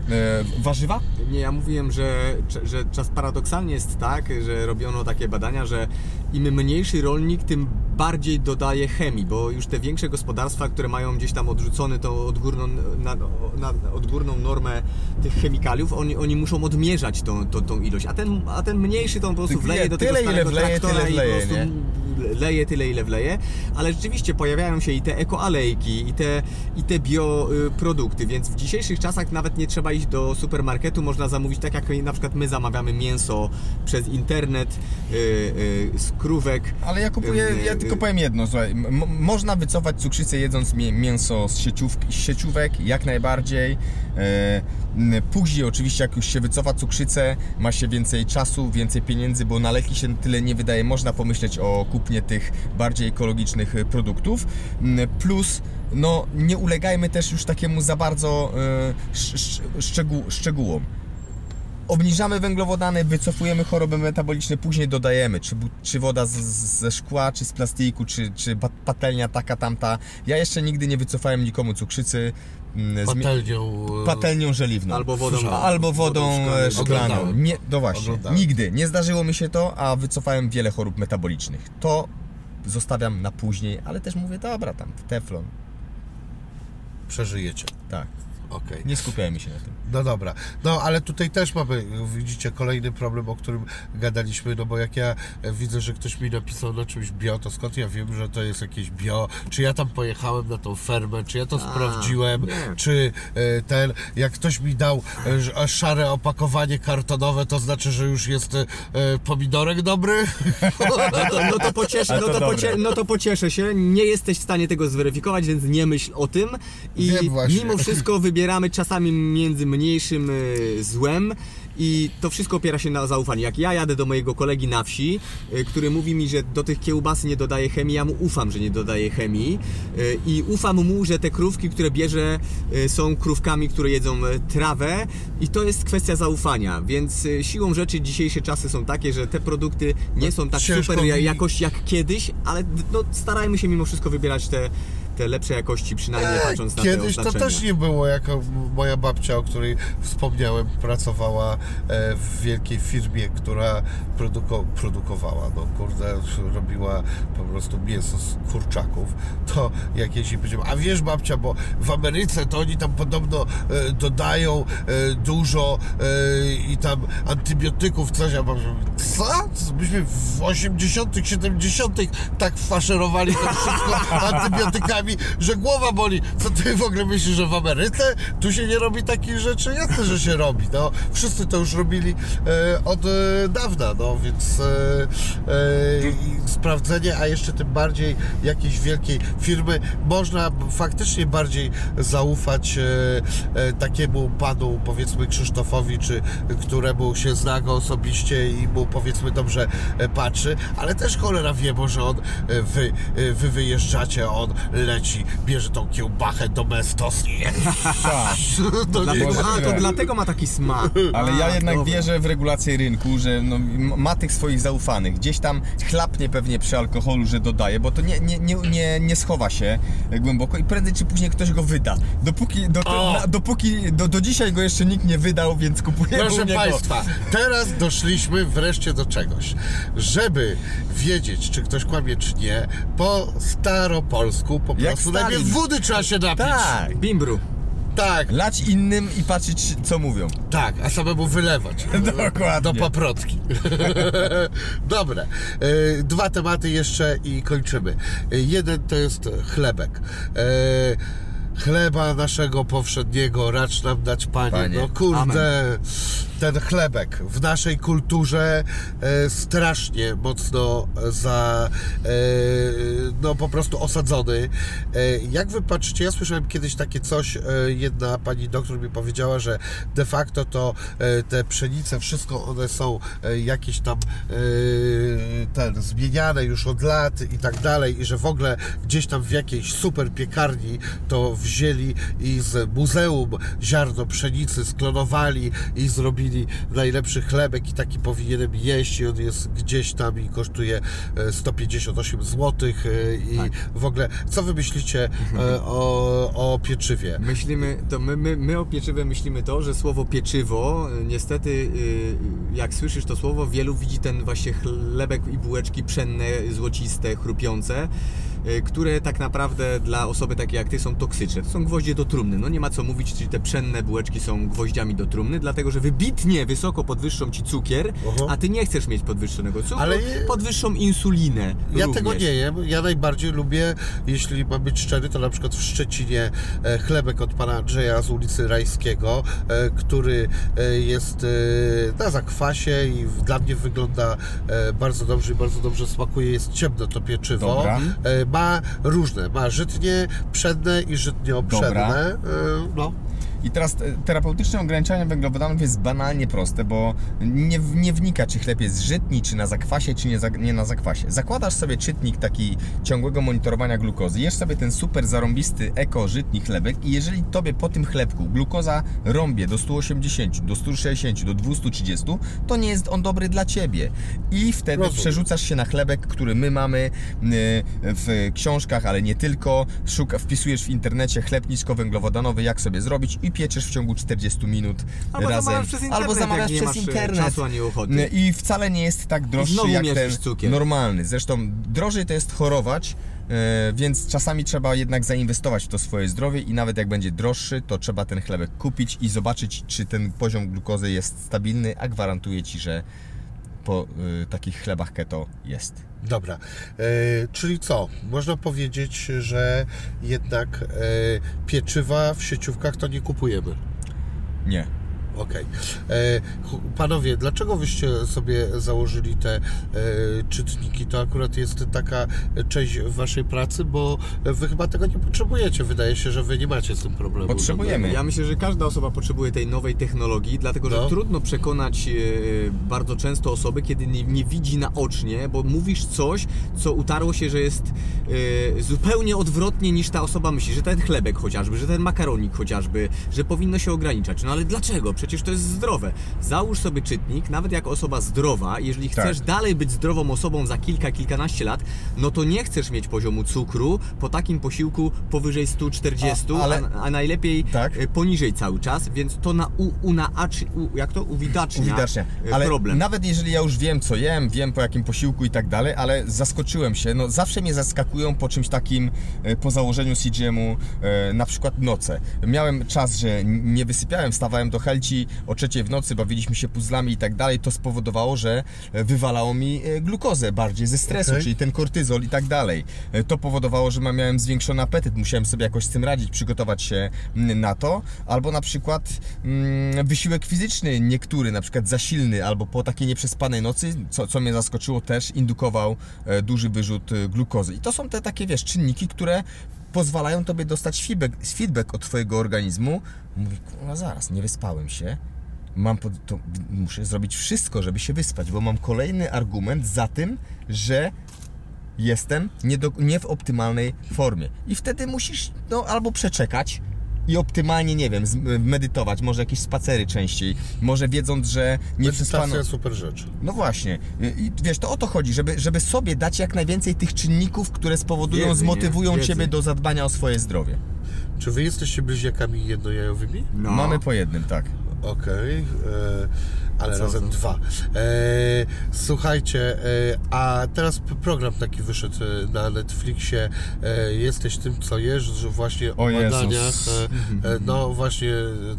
y, warzywa? Nie, ja mówiłem, że, że czas paradoksalnie jest tak, że robiono takie badania, że im mniejszy rolnik, tym bardziej dodaje chemii, bo już te większe gospodarstwa, które mają gdzieś tam odrzucony tą odgórną, na, na, odgórną normę tych chemikaliów, oni, oni muszą odmierzać tą, tą, tą ilość, a ten, a ten mniejszy to on po prostu wleje do tego tyle, ile wleje, traktora tyle i wleje, po prostu leje tyle, ile wleje, ale rzeczywiście pojawiają się i te ekoalejki, i te, i te bioprodukty, więc w dzisiejszych czasach nawet nie trzeba iść do supermarketu, można zamówić tak jak na przykład my zamawiamy mięso przez internet yy, yy, krówek. Ale ja kupuję, ja tylko powiem jedno, słuchaj, można wycofać cukrzycę jedząc mię- mięso z, sieciówki, z sieciówek, jak najbardziej. E, Później oczywiście jak już się wycofa cukrzycę, ma się więcej czasu, więcej pieniędzy, bo na leki się tyle nie wydaje, można pomyśleć o kupnie tych bardziej ekologicznych e, produktów. Plus, no nie ulegajmy też już takiemu za bardzo e, sz, sz, szczegół, szczegółom. Obniżamy węglowodany, wycofujemy choroby metaboliczne, później dodajemy, czy, czy woda z, ze szkła, czy z plastiku, czy, czy patelnia taka, tamta. Ja jeszcze nigdy nie wycofałem nikomu cukrzycy mm, Patelnią. e, patelnią żeliwną. Albo wodą, Słyszałem. Albo wodą e, szklaną. Oglądałem. Nie, no właśnie, Oglądałem. nigdy. Nie zdarzyło mi się to, a wycofałem wiele chorób metabolicznych. To zostawiam na później, ale też mówię, dobra, tam teflon. Przeżyjecie. Tak, Okej. nie skupiajmy się na tym. No dobra. No ale tutaj też mamy, widzicie, kolejny problem, o którym gadaliśmy, no bo jak ja widzę, że ktoś mi napisał na czymś bio, to skąd ja wiem, że to jest jakieś bio? Czy ja tam pojechałem na tą fermę, czy ja to sprawdziłem, nie. czy e, ten, jak ktoś mi dał a szare opakowanie kartonowe, to znaczy, że już jest e, pomidorek dobry? (laughs) No to, no to, pocieszę, no, to pocie, no to pocieszę się. Nie jesteś w stanie tego zweryfikować, więc nie myśl o tym. I Wiem mimo wszystko (laughs) wybieramy czasami między mniejszym y, złem i to wszystko opiera się na zaufaniu. Jak ja jadę do mojego kolegi na wsi, y, który mówi mi, że do tych kiełbasy nie dodaje chemii, ja mu ufam, że nie dodaje chemii y, i ufam mu, że te krówki, które bierze są krówkami, które jedzą trawę i to jest kwestia zaufania, więc siłą rzeczy dzisiejsze czasy są takie, że te produkty nie są tak ciężko super mi- jakoś jak kiedyś, ale no, starajmy się mimo wszystko wybierać te, te lepsze jakości, przynajmniej patrząc na te Kiedyś to oznaczenia. też nie było, jak moja babcia, o której wspomniałem, pracowała e, w wielkiej firmie, która produko, produkowała, no kurde, robiła po prostu mięso z kurczaków, to jak jeśli powiedziałem, a wiesz babcia, bo w Ameryce to oni tam podobno e, dodają e, dużo i tam antybiotyków, coś, a babcia mówi, co? Myśmy w 80 70 tak faszerowali to wszystko (laughs) antybiotykami, że głowa boli. Co ty w ogóle myślisz, że w Ameryce tu się nie robi takich rzeczy? Jasne, że się robi, no. Wszyscy to już robili e, od e, dawna, no, więc e, e, sprawdzenie, a jeszcze tym bardziej jakiejś wielkiej firmy, można faktycznie bardziej zaufać e, e, takiemu panu, powiedzmy Krzysztofowi, czy któremu się zna go osobiście i mu powiedzmy dobrze patrzy, ale też cholera wie, może on, wy, wy wyjeżdżacie, on leci, bierze tą kiełbachę domestos i (laughs) nie, Dlatego, a, to dlatego ma taki smak. Ale A, ja jednak dobra. wierzę w regulację rynku, że no, ma tych swoich zaufanych. Gdzieś tam chlapnie pewnie przy alkoholu, że dodaje, bo to nie, nie, nie, nie, nie schowa się głęboko i prędzej czy później ktoś go wyda. Dopóki, do, na, dopóki do, do dzisiaj go jeszcze nikt nie wydał, więc kupuję Proszę u niego. Państwa, teraz doszliśmy wreszcie do czegoś. Żeby wiedzieć, czy ktoś kłamie, czy nie, po staropolsku po Jak Stalin. najpierw wody trzeba się napić. Tak. Bimbru. Tak, Lać innym i patrzeć, co mówią. tak, a samemu wylewać. (laughs) Dokładnie. Do paprotki. (laughs) Dobre. E, Dwa tematy jeszcze i kończymy. E, Jeden to jest chlebek. E, Chleba naszego powszedniego racz nam dać, Panie. Panie. No kurde, ten chlebek w naszej kulturze e, strasznie mocno za e, no po prostu osadzony. E, jak wy patrzycie, ja słyszałem kiedyś takie coś, jedna pani doktor mi powiedziała, że de facto to te pszenice, wszystko one są jakieś tam ten, zmieniane już od lat i tak dalej i że w ogóle gdzieś tam w jakiejś super piekarni to wzięli i z muzeum ziarno pszenicy sklonowali i zrobili najlepszy chlebek i taki powinienem jeść i on jest gdzieś tam i kosztuje e, 158 zł i w ogóle co wy myślicie e, o, o pieczywie? Myślimy, to my, my, my o pieczywie myślimy to, że słowo pieczywo, niestety jak słyszysz to słowo, wielu widzi ten właśnie chlebek i bułeczki pszenne, złociste, chrupiące, które tak naprawdę dla osoby takiej jak ty są toksyczne. To są gwoździe do trumny. No nie ma co mówić, czyli te pszenne bułeczki są gwoździami do trumny, dlatego że wybitnie wysoko podwyższą ci cukier, Oho. a ty nie chcesz mieć podwyższonego cukru, Ale- podwyższą insulinę. Ja również. tego nie jem. Ja najbardziej lubię, jeśli mam być szczery, to na przykład w Szczecinie e, chlebek od pana Andrzeja z ulicy Rajskiego, e, który e, jest na zakwasie i dla mnie wygląda bardzo dobrze i bardzo dobrze smakuje. Jest ciemno to pieczywo. Dobra. Ma różne. Ma żytnie przedne i żytnio Dobra. przedne. E, No. I teraz terapeutyczne ograniczanie węglowodanów jest banalnie proste, bo nie, nie wnika, czy chleb jest żytni, czy na zakwasie, czy nie, za, nie na zakwasie. Zakładasz sobie czytnik taki ciągłego monitorowania glukozy, jesz sobie ten super zarąbisty eko-żytni chlebek i jeżeli tobie po tym chlebku glukoza rąbie do 180, do 160, do 230, to nie jest on dobry dla ciebie. I wtedy Rozumiem. przerzucasz się na chlebek, który my mamy y, w książkach, ale nie tylko. Szuka, wpisujesz w internecie chleb niskowęglowodanowy, jak sobie zrobić i pieczesz w ciągu 40 minut Albo razem. zamawiasz przez internet, albo zamawiasz nie przez masz, e, internet. czasu ani ochoty. I wcale nie jest tak droższy jak ten cukier. normalny. Zresztą drożej to jest chorować, e, więc czasami trzeba jednak zainwestować w to swoje zdrowie i nawet jak będzie droższy, to trzeba ten chlebek kupić i zobaczyć, czy ten poziom glukozy jest stabilny, a gwarantuję Ci, że po y, takich chlebach keto jest. Dobra, e, czyli co? Można powiedzieć, że jednak e, pieczywa w sieciówkach to nie kupujemy. Nie. Okej. E, ch- Panowie, dlaczego wyście sobie założyli te e, czytniki? To akurat jest taka część waszej pracy, bo wy chyba tego nie potrzebujecie. Wydaje się, że wy nie macie z tym problemu. Potrzebujemy. Ja myślę, że każda osoba potrzebuje tej nowej technologii, dlatego że No. trudno przekonać e, bardzo często osoby, kiedy nie, nie widzi naocznie, bo mówisz coś, co utarło się, że jest e, zupełnie odwrotnie niż ta osoba myśli, że ten chlebek chociażby, że ten makaronik chociażby, że powinno się ograniczać. No ale dlaczego? Przecież to jest zdrowe. Załóż sobie czytnik, nawet jako osoba zdrowa, jeżeli Tak. chcesz dalej być zdrową osobą za kilka, kilkanaście lat, no to nie chcesz mieć poziomu cukru po takim posiłku powyżej 140, A- ale- a, a najlepiej Tak. e, poniżej cały czas, więc to na u, unaaczy, u, jak to uwidacznia, Uwidacznia. e, Ale problem. nawet jeżeli ja już wiem, co jem, wiem po jakim posiłku i tak dalej, ale zaskoczyłem się, no zawsze mnie zaskakują po czymś takim, e, po założeniu CGM-u, na przykład noce. Miałem czas, że nie wysypiałem, wstawałem do helci o trzeciej w nocy, bawiliśmy się puzzlami i tak dalej, to spowodowało, że e, wywalało mi e, glukozę bardziej ze stresu, Okej. czyli ten kortyzol i tak dalej. E, To powodowało, że miałem zwiększony apetyt, musiałem sobie jakoś z tym radzić, przygotować się na to, albo na przykład mm, wysiłek fizyczny niektóry, na przykład za silny, albo po takiej nieprzespanej nocy, co, co mnie zaskoczyło też, indukował duży wyrzut glukozy. I to są te takie, wiesz, czynniki, które pozwalają Tobie dostać feedback, feedback od Twojego organizmu. Mówi, kurwa, zaraz, nie wyspałem się, mam pod, muszę zrobić wszystko, żeby się wyspać, bo mam kolejny argument za tym, że jestem nie, do, nie w optymalnej formie. I wtedy musisz no, albo przeczekać i optymalnie, nie wiem, medytować, może jakieś spacery częściej, może wiedząc, że nie. Medytacja super rzecz. No właśnie. I wiesz, to o to chodzi, żeby, żeby sobie dać jak najwięcej tych czynników, które spowodują, Wiedzy, zmotywują Wiedzy. Ciebie do zadbania o swoje zdrowie. Czy wy jesteście bliźniakami jednojajowymi? no. Mamy po jednym, tak. Okej, e, ale Co razem to? dwa. E, słuchajcie, e, a teraz program taki wyszedł e, na Netflixie. E, jesteś tym, co jesz, że właśnie o, O badaniach. E, e, no właśnie,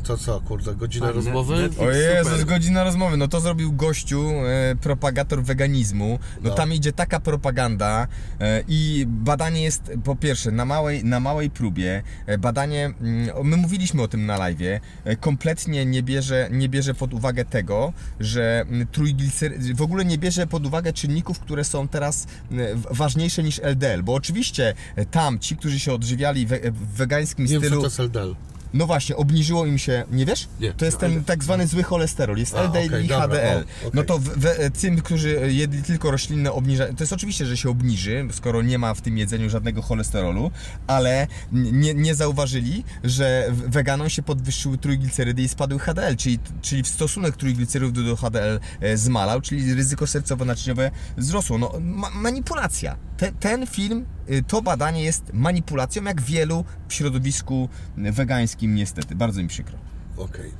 to co, kurde, godzina Fajne. rozmowy? Netflix. O Jezus, Super. godzina rozmowy. No to zrobił gościu, e, propagator weganizmu. No, No. tam idzie taka propaganda e, i badanie jest po pierwsze na małej, na małej próbie. E, badanie, mm, my mówiliśmy o tym na live, e, kompletnie nie bierze, nie bierze pod uwagę tego, że mm, trójglicery... w ogóle nie bierze pod uwagę czynników, które są teraz w- ważniejsze niż LDL, bo oczywiście e, tam ci, którzy się odżywiali we, w wegańskim wiem, co stylu... to jest LDL. No właśnie, obniżyło im się, nie wiesz? Nie. To jest ten tak zwany zły cholesterol, jest A, LDL okej, i dobra, HDL. o, okej. No to w, w, tym, którzy jedli tylko roślinne obniża, to jest oczywiście, że się obniży, skoro nie ma w tym jedzeniu żadnego cholesterolu, ale nie, nie zauważyli, że weganom się podwyższyły trójglicerydy i spadły HDL, czyli, czyli w stosunek trójglicerydów do HDL e, zmalał, czyli ryzyko sercowo-naczyniowe wzrosło. No, ma, manipulacja. Te, ten film, y, to badanie jest manipulacją, jak wielu w środowisku wegańskim niestety. Bardzo mi przykro. Okej.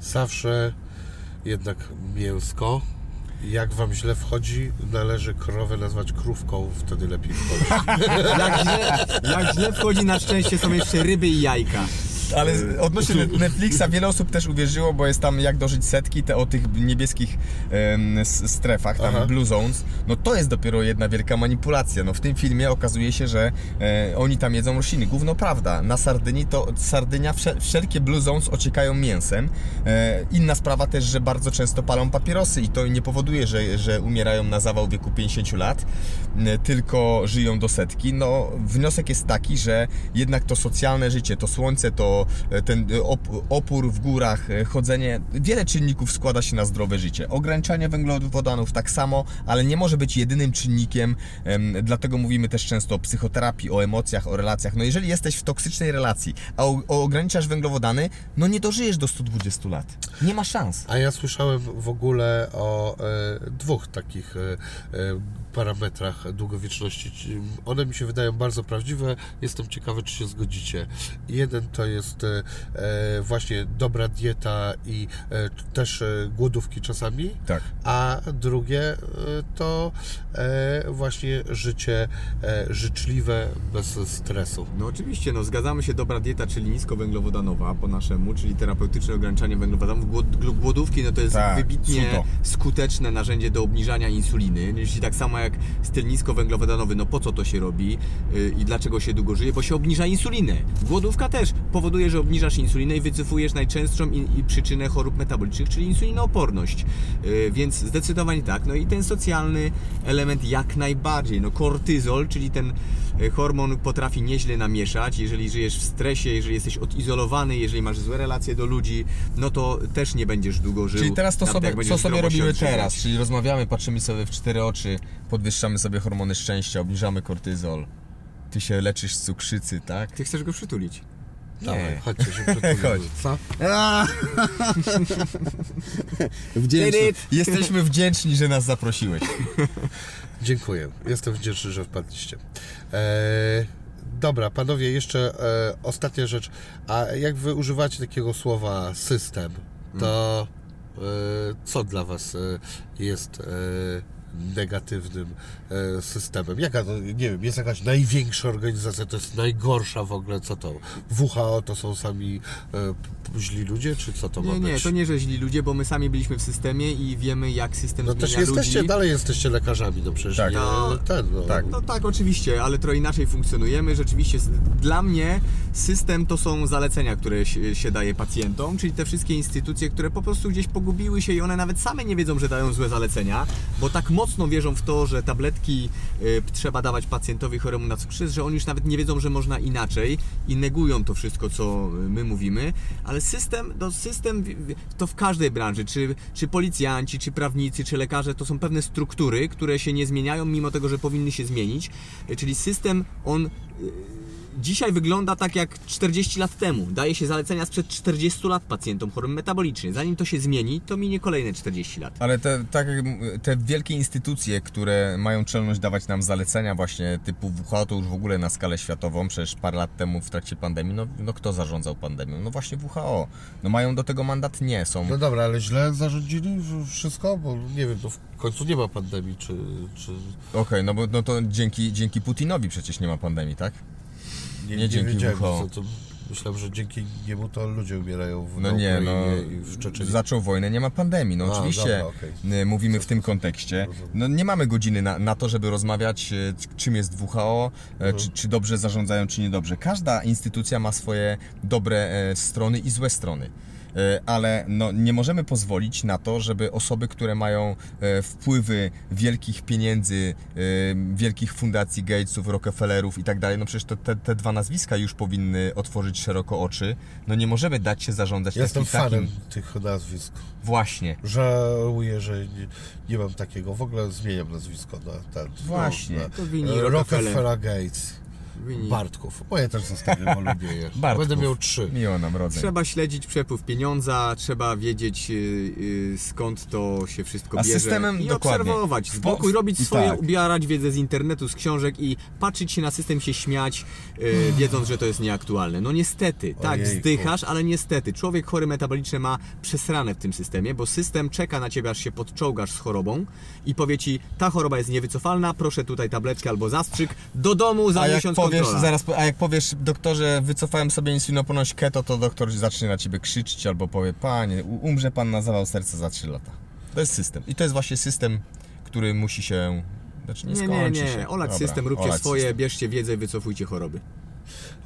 Zawsze jednak mięsko. Jak wam źle wchodzi, należy krowę nazwać krówką, wtedy lepiej wchodzi. (laughs) Jak źle, jak źle wchodzi, na szczęście są jeszcze ryby i jajka. Ale z- odnośnie Net- Netflixa wiele osób też uwierzyło, bo jest tam jak dożyć setki, te o tych niebieskich em, strefach, tam Aha. Blue Zones. No to jest dopiero jedna wielka manipulacja. No w tym filmie okazuje się, że e, oni tam jedzą rośliny. Gówno prawda. Na Sardynii to Sardynia wszel- wszelkie Blue Zones ociekają mięsem. E, inna sprawa też, że bardzo często palą papierosy i to nie powoduje, że, że umierają na zawał w wieku 50 lat, e, tylko żyją do setki. No wniosek jest taki, że jednak to socjalne życie, to słońce, to e, ten e, op- opór w górach, e, chodzenie, wiele czynników składa się na zdrowe życie. Ograniczanie węglowodanów tak samo, ale nie może być jedynym czynnikiem, em, dlatego mówimy też często o psychoterapii, o emocjach, o relacjach. No jeżeli jesteś w toksycznej relacji, a ograniczasz węglowodany, no nie dożyjesz do 120 lat. Nie ma szans. A ja słyszałem w ogóle o dwóch takich e, parametrach długowieczności. Ci- One mi się wydają bardzo prawdziwe. Jestem ciekawy, czy się zgodzicie. Jeden to jest e, e, właśnie dobra dieta i e, też głodówki czasami. Tak. A drugie to właśnie życie życzliwe, bez stresu. No oczywiście, no zgadzamy się, dobra dieta, czyli niskowęglowodanowa po naszemu, czyli terapeutyczne ograniczanie węglowodanów. Głodówki, no to jest Tak, wybitnie cudo. skuteczne narzędzie do obniżania insuliny, jeśli tak samo jak styl niskowęglowodanowy, no po co to się robi y, i dlaczego się długo żyje? Bo się obniża insulinę. Głodówka też powoduje, że obniżasz insulinę i wycofujesz najczęstszą i, przyczynę chorób metabolicznych, czyli insulinooporność. Y, Więc zdecydowanie tak. No i ten socjalny element jak najbardziej. No kortyzol, czyli ten hormon potrafi nieźle namieszać. Jeżeli żyjesz w stresie, jeżeli jesteś odizolowany, jeżeli masz złe relacje do ludzi, no to też nie będziesz długo żył. Czyli teraz to Nawet sobie, co sobie robimy teraz? Czyli rozmawiamy, patrzymy sobie w cztery oczy, podwyższamy sobie hormony szczęścia, obniżamy kortyzol. Ty się leczysz z cukrzycy, tak? Ty chcesz go przytulić. Dawaj, (laughs) chodźcie się. Chodź. Co? Wdzięczny. Jesteśmy wdzięczni, że nas zaprosiłeś. (laughs) Dziękuję. Jestem wdzięczny, że wpadliście. E, dobra, panowie, jeszcze e, ostatnia rzecz. A jak wy używacie takiego słowa system, to e, co dla was e, jest e, negatywnym systemem? Jaka, to, nie wiem, jest jakaś największa organizacja, to jest najgorsza w ogóle, co to? WHO to są sami e, źli ludzie, czy co to ma Nie, być? nie, to nie, że źli ludzie, bo my sami byliśmy w systemie i wiemy, jak system No zmienia też jesteście, ludzi. dalej jesteście lekarzami, no przecież Tak. nie, No, ten, no. tak. No tak, oczywiście, ale trochę inaczej funkcjonujemy. Rzeczywiście, dla mnie system to są zalecenia, które się, się daje pacjentom, czyli te wszystkie instytucje, które po prostu gdzieś pogubiły się i one nawet same nie wiedzą, że dają złe zalecenia, bo tak mocno wierzą w to, że tabletki y, trzeba dawać pacjentowi choremu na cukrzycę, że oni już nawet nie wiedzą, że można inaczej i negują to wszystko, co y, my mówimy, ale system, no system to w każdej branży, czy, czy policjanci, czy prawnicy, czy lekarze, to są pewne struktury, które się nie zmieniają, mimo tego, że powinny się zmienić, Y, czyli system, on dzisiaj wygląda tak jak 40 lat temu. Daje się zalecenia sprzed 40 lat pacjentom chorym metabolicznie. Zanim to się zmieni, to minie kolejne 40 lat. Ale te, tak, te wielkie instytucje, które mają czelność dawać nam zalecenia właśnie typu WHO, to już w ogóle na skalę światową, przecież parę lat temu w trakcie pandemii, no, no kto zarządzał pandemią? No właśnie WHO. No mają do tego mandat? Nie, są... No dobra, ale źle zarządzili wszystko, bo nie wiem, to w końcu nie ma pandemii, czy... czy... Okej, no bo no to dzięki, dzięki Putinowi przecież nie ma pandemii, tak? Nie dzięki wiedziałem, WHO. Co, to myślałem, że dzięki niemu to ludzie umierają w No nie, no i w Czeczeniu. zaczął wojnę, nie ma pandemii. No A, oczywiście dobra, okej. y, mówimy w tym kontekście. No nie mamy godziny na, na to, żeby rozmawiać y, czym jest WHO, Mhm. e, czy, czy dobrze zarządzają, czy niedobrze. Każda instytucja ma swoje dobre e, strony i złe strony. E, Ale no, nie możemy pozwolić na to, żeby osoby, które mają e, wpływy wielkich pieniędzy, e, wielkich fundacji Gatesów, Rockefellerów i tak dalej, no przecież to, te, te dwa nazwiska już powinny otworzyć szeroko oczy. No nie możemy dać się zarządzać Ja Jestem fanem takim... tych nazwisk. Właśnie. Żałuję, że nie, nie mam takiego. W ogóle zmieniam nazwisko na ten. Właśnie. Na, To wini e, Rockefeller. Rockefeller Gates. Wini- Bartków. Moje też zostawię, bo lubię je. (laughs) Bartków. Będę miał trzy. Miło nam rodzeń. Trzeba śledzić przepływ pieniądza, trzeba wiedzieć y, y, skąd to się wszystko A bierze systemem i dokładnie. obserwować, z boku i robić swoje, tak. ubierać wiedzę z internetu, z książek i patrzeć się na system, się śmiać, y, wiedząc, że to jest nieaktualne. No niestety, tak, Ojejku. wzdychasz, ale niestety, człowiek chory metabolicznie ma przesrane w tym systemie, bo system czeka na ciebie, aż się podczołgasz z chorobą i powie ci, ta choroba jest niewycofalna, proszę tutaj tabletkę albo zastrzyk, do domu za A jak miesiąc powiesz, kontrola. zaraz, a jak powiesz doktorze, wycofałem sobie insulinoporność keto, to doktor zacznie na ciebie krzyczeć albo powie, panie, umrze pan na zawał serca za 3 lata. To jest system. I to jest właśnie system, który musi się. Znaczy nie, Nie, nie, skończy nie, się. olać Dobra, system, róbcie olać swoje, system. bierzcie wiedzę, wycofujcie choroby.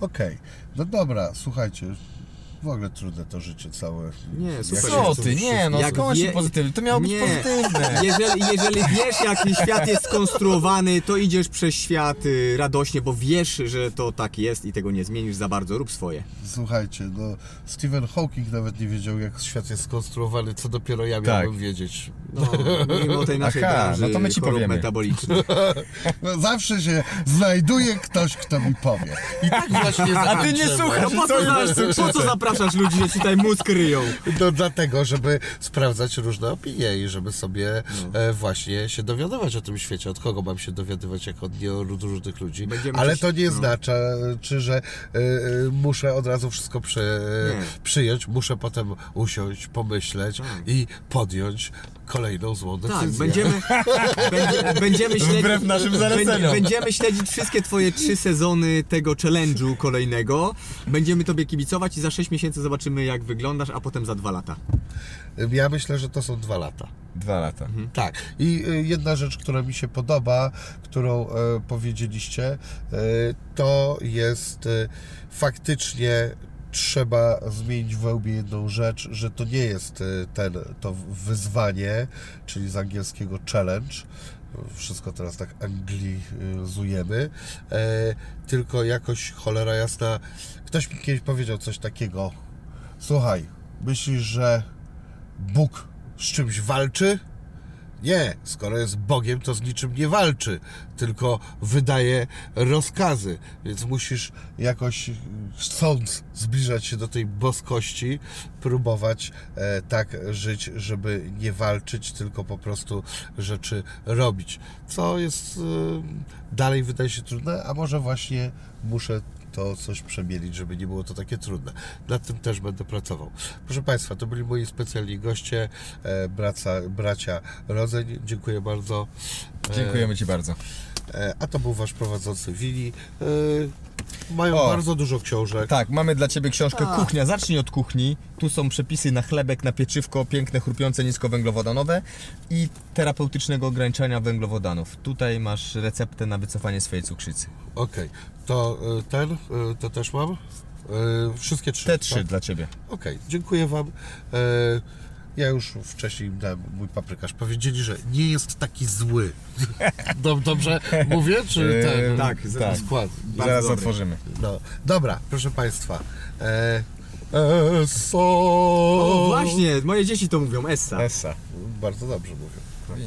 Okej. No dobra, słuchajcie. W ogóle trudne to życie całe. Nie, super. się Co ty, nie, no Jak skończ wie- pozytywnie. To miało być Nie. pozytywne. (laughs) Jeżeli, jeżeli wiesz, jaki świat jest skonstruowany, to idziesz przez świat y, radośnie, bo wiesz, że to tak jest i tego nie zmienisz za bardzo. Rób swoje. Słuchajcie, no Stephen Hawking nawet nie wiedział, jak świat jest skonstruowany, co dopiero ja Tak. miałbym wiedzieć. No, mimo tej naszej Aha, branży no to my ci chorób powiemy. metabolicznych. (laughs) No, zawsze się znajduje ktoś, kto mi powie. I tak właśnie A ty nie zakończymy. słuchasz. No po, co, po co zapraszasz ludzi, że tutaj mózg ryją? No dlatego, żeby sprawdzać różne opinie i żeby sobie e, właśnie się dowiadywać o tym świecie. Od kogo mam się dowiadywać, jak od nie od różnych ludzi. Będziemy Ale to nie no. znaczy, czy że e, e, muszę od razu wszystko przy, Nie. przyjąć. Muszę potem usiąść, pomyśleć Tak. i podjąć kolejną złą decyzję. Tak, będziemy, (laughs) będzie, będziemy śledzić. Wbrew naszym zaleceniom. Będzie- Będziemy śledzić wszystkie twoje trzy sezony tego challenge'u kolejnego. Będziemy tobie kibicować i za 6 miesięcy zobaczymy jak wyglądasz, a potem za dwa lata. Ja myślę, że to są dwa lata. Dwa lata. Tak. I y, jedna rzecz, która mi się podoba, którą e, powiedzieliście, e, to jest e, faktycznie trzeba zmienić w łbie jedną rzecz, że to nie jest e, ten, to wyzwanie, czyli z angielskiego challenge, wszystko teraz tak anglizujemy, e, tylko jakoś cholera jasna, ktoś mi kiedyś powiedział coś takiego, słuchaj, myślisz, że Bóg z czymś walczy? Nie, skoro jest Bogiem, to z niczym nie walczy, tylko wydaje rozkazy. Więc musisz jakoś, chcąc zbliżać się do tej boskości, próbować e, tak żyć, żeby nie walczyć, tylko po prostu rzeczy robić. Co jest e, dalej wydaje się trudne, a może właśnie muszę to coś przemielić, żeby nie było to takie trudne. Nad tym też będę pracował. Proszę Państwa, to byli moi specjalni goście, e, braca, bracia Rodzeń. Dziękuję bardzo. E, Dziękujemy Ci bardzo. E, a to był Wasz prowadzący Wili. E, mają O. bardzo dużo książek. Tak, mamy dla Ciebie książkę Kuchnia. Zacznij od kuchni. Tu są przepisy na chlebek, na pieczywko, piękne, chrupiące, niskowęglowodanowe i terapeutycznego ograniczania węglowodanów. Tutaj masz receptę na wycofanie swojej cukrzycy. Okej, to e, ten, e, to też mam. E, wszystkie trzy. Te trzy tak? dla Ciebie. Okej, dziękuję Wam. Ja już wcześniej dałem mój paprykarz. Powiedzieli, że nie jest taki zły. (laughs) Dob- Dobrze mówię, czy ten tak, tak. skład? Zaraz dobry. otworzymy. No, dobra, proszę Państwa. E, eso. O właśnie, moje dzieci to mówią, Essa. Essa. Bardzo dobrze mówią.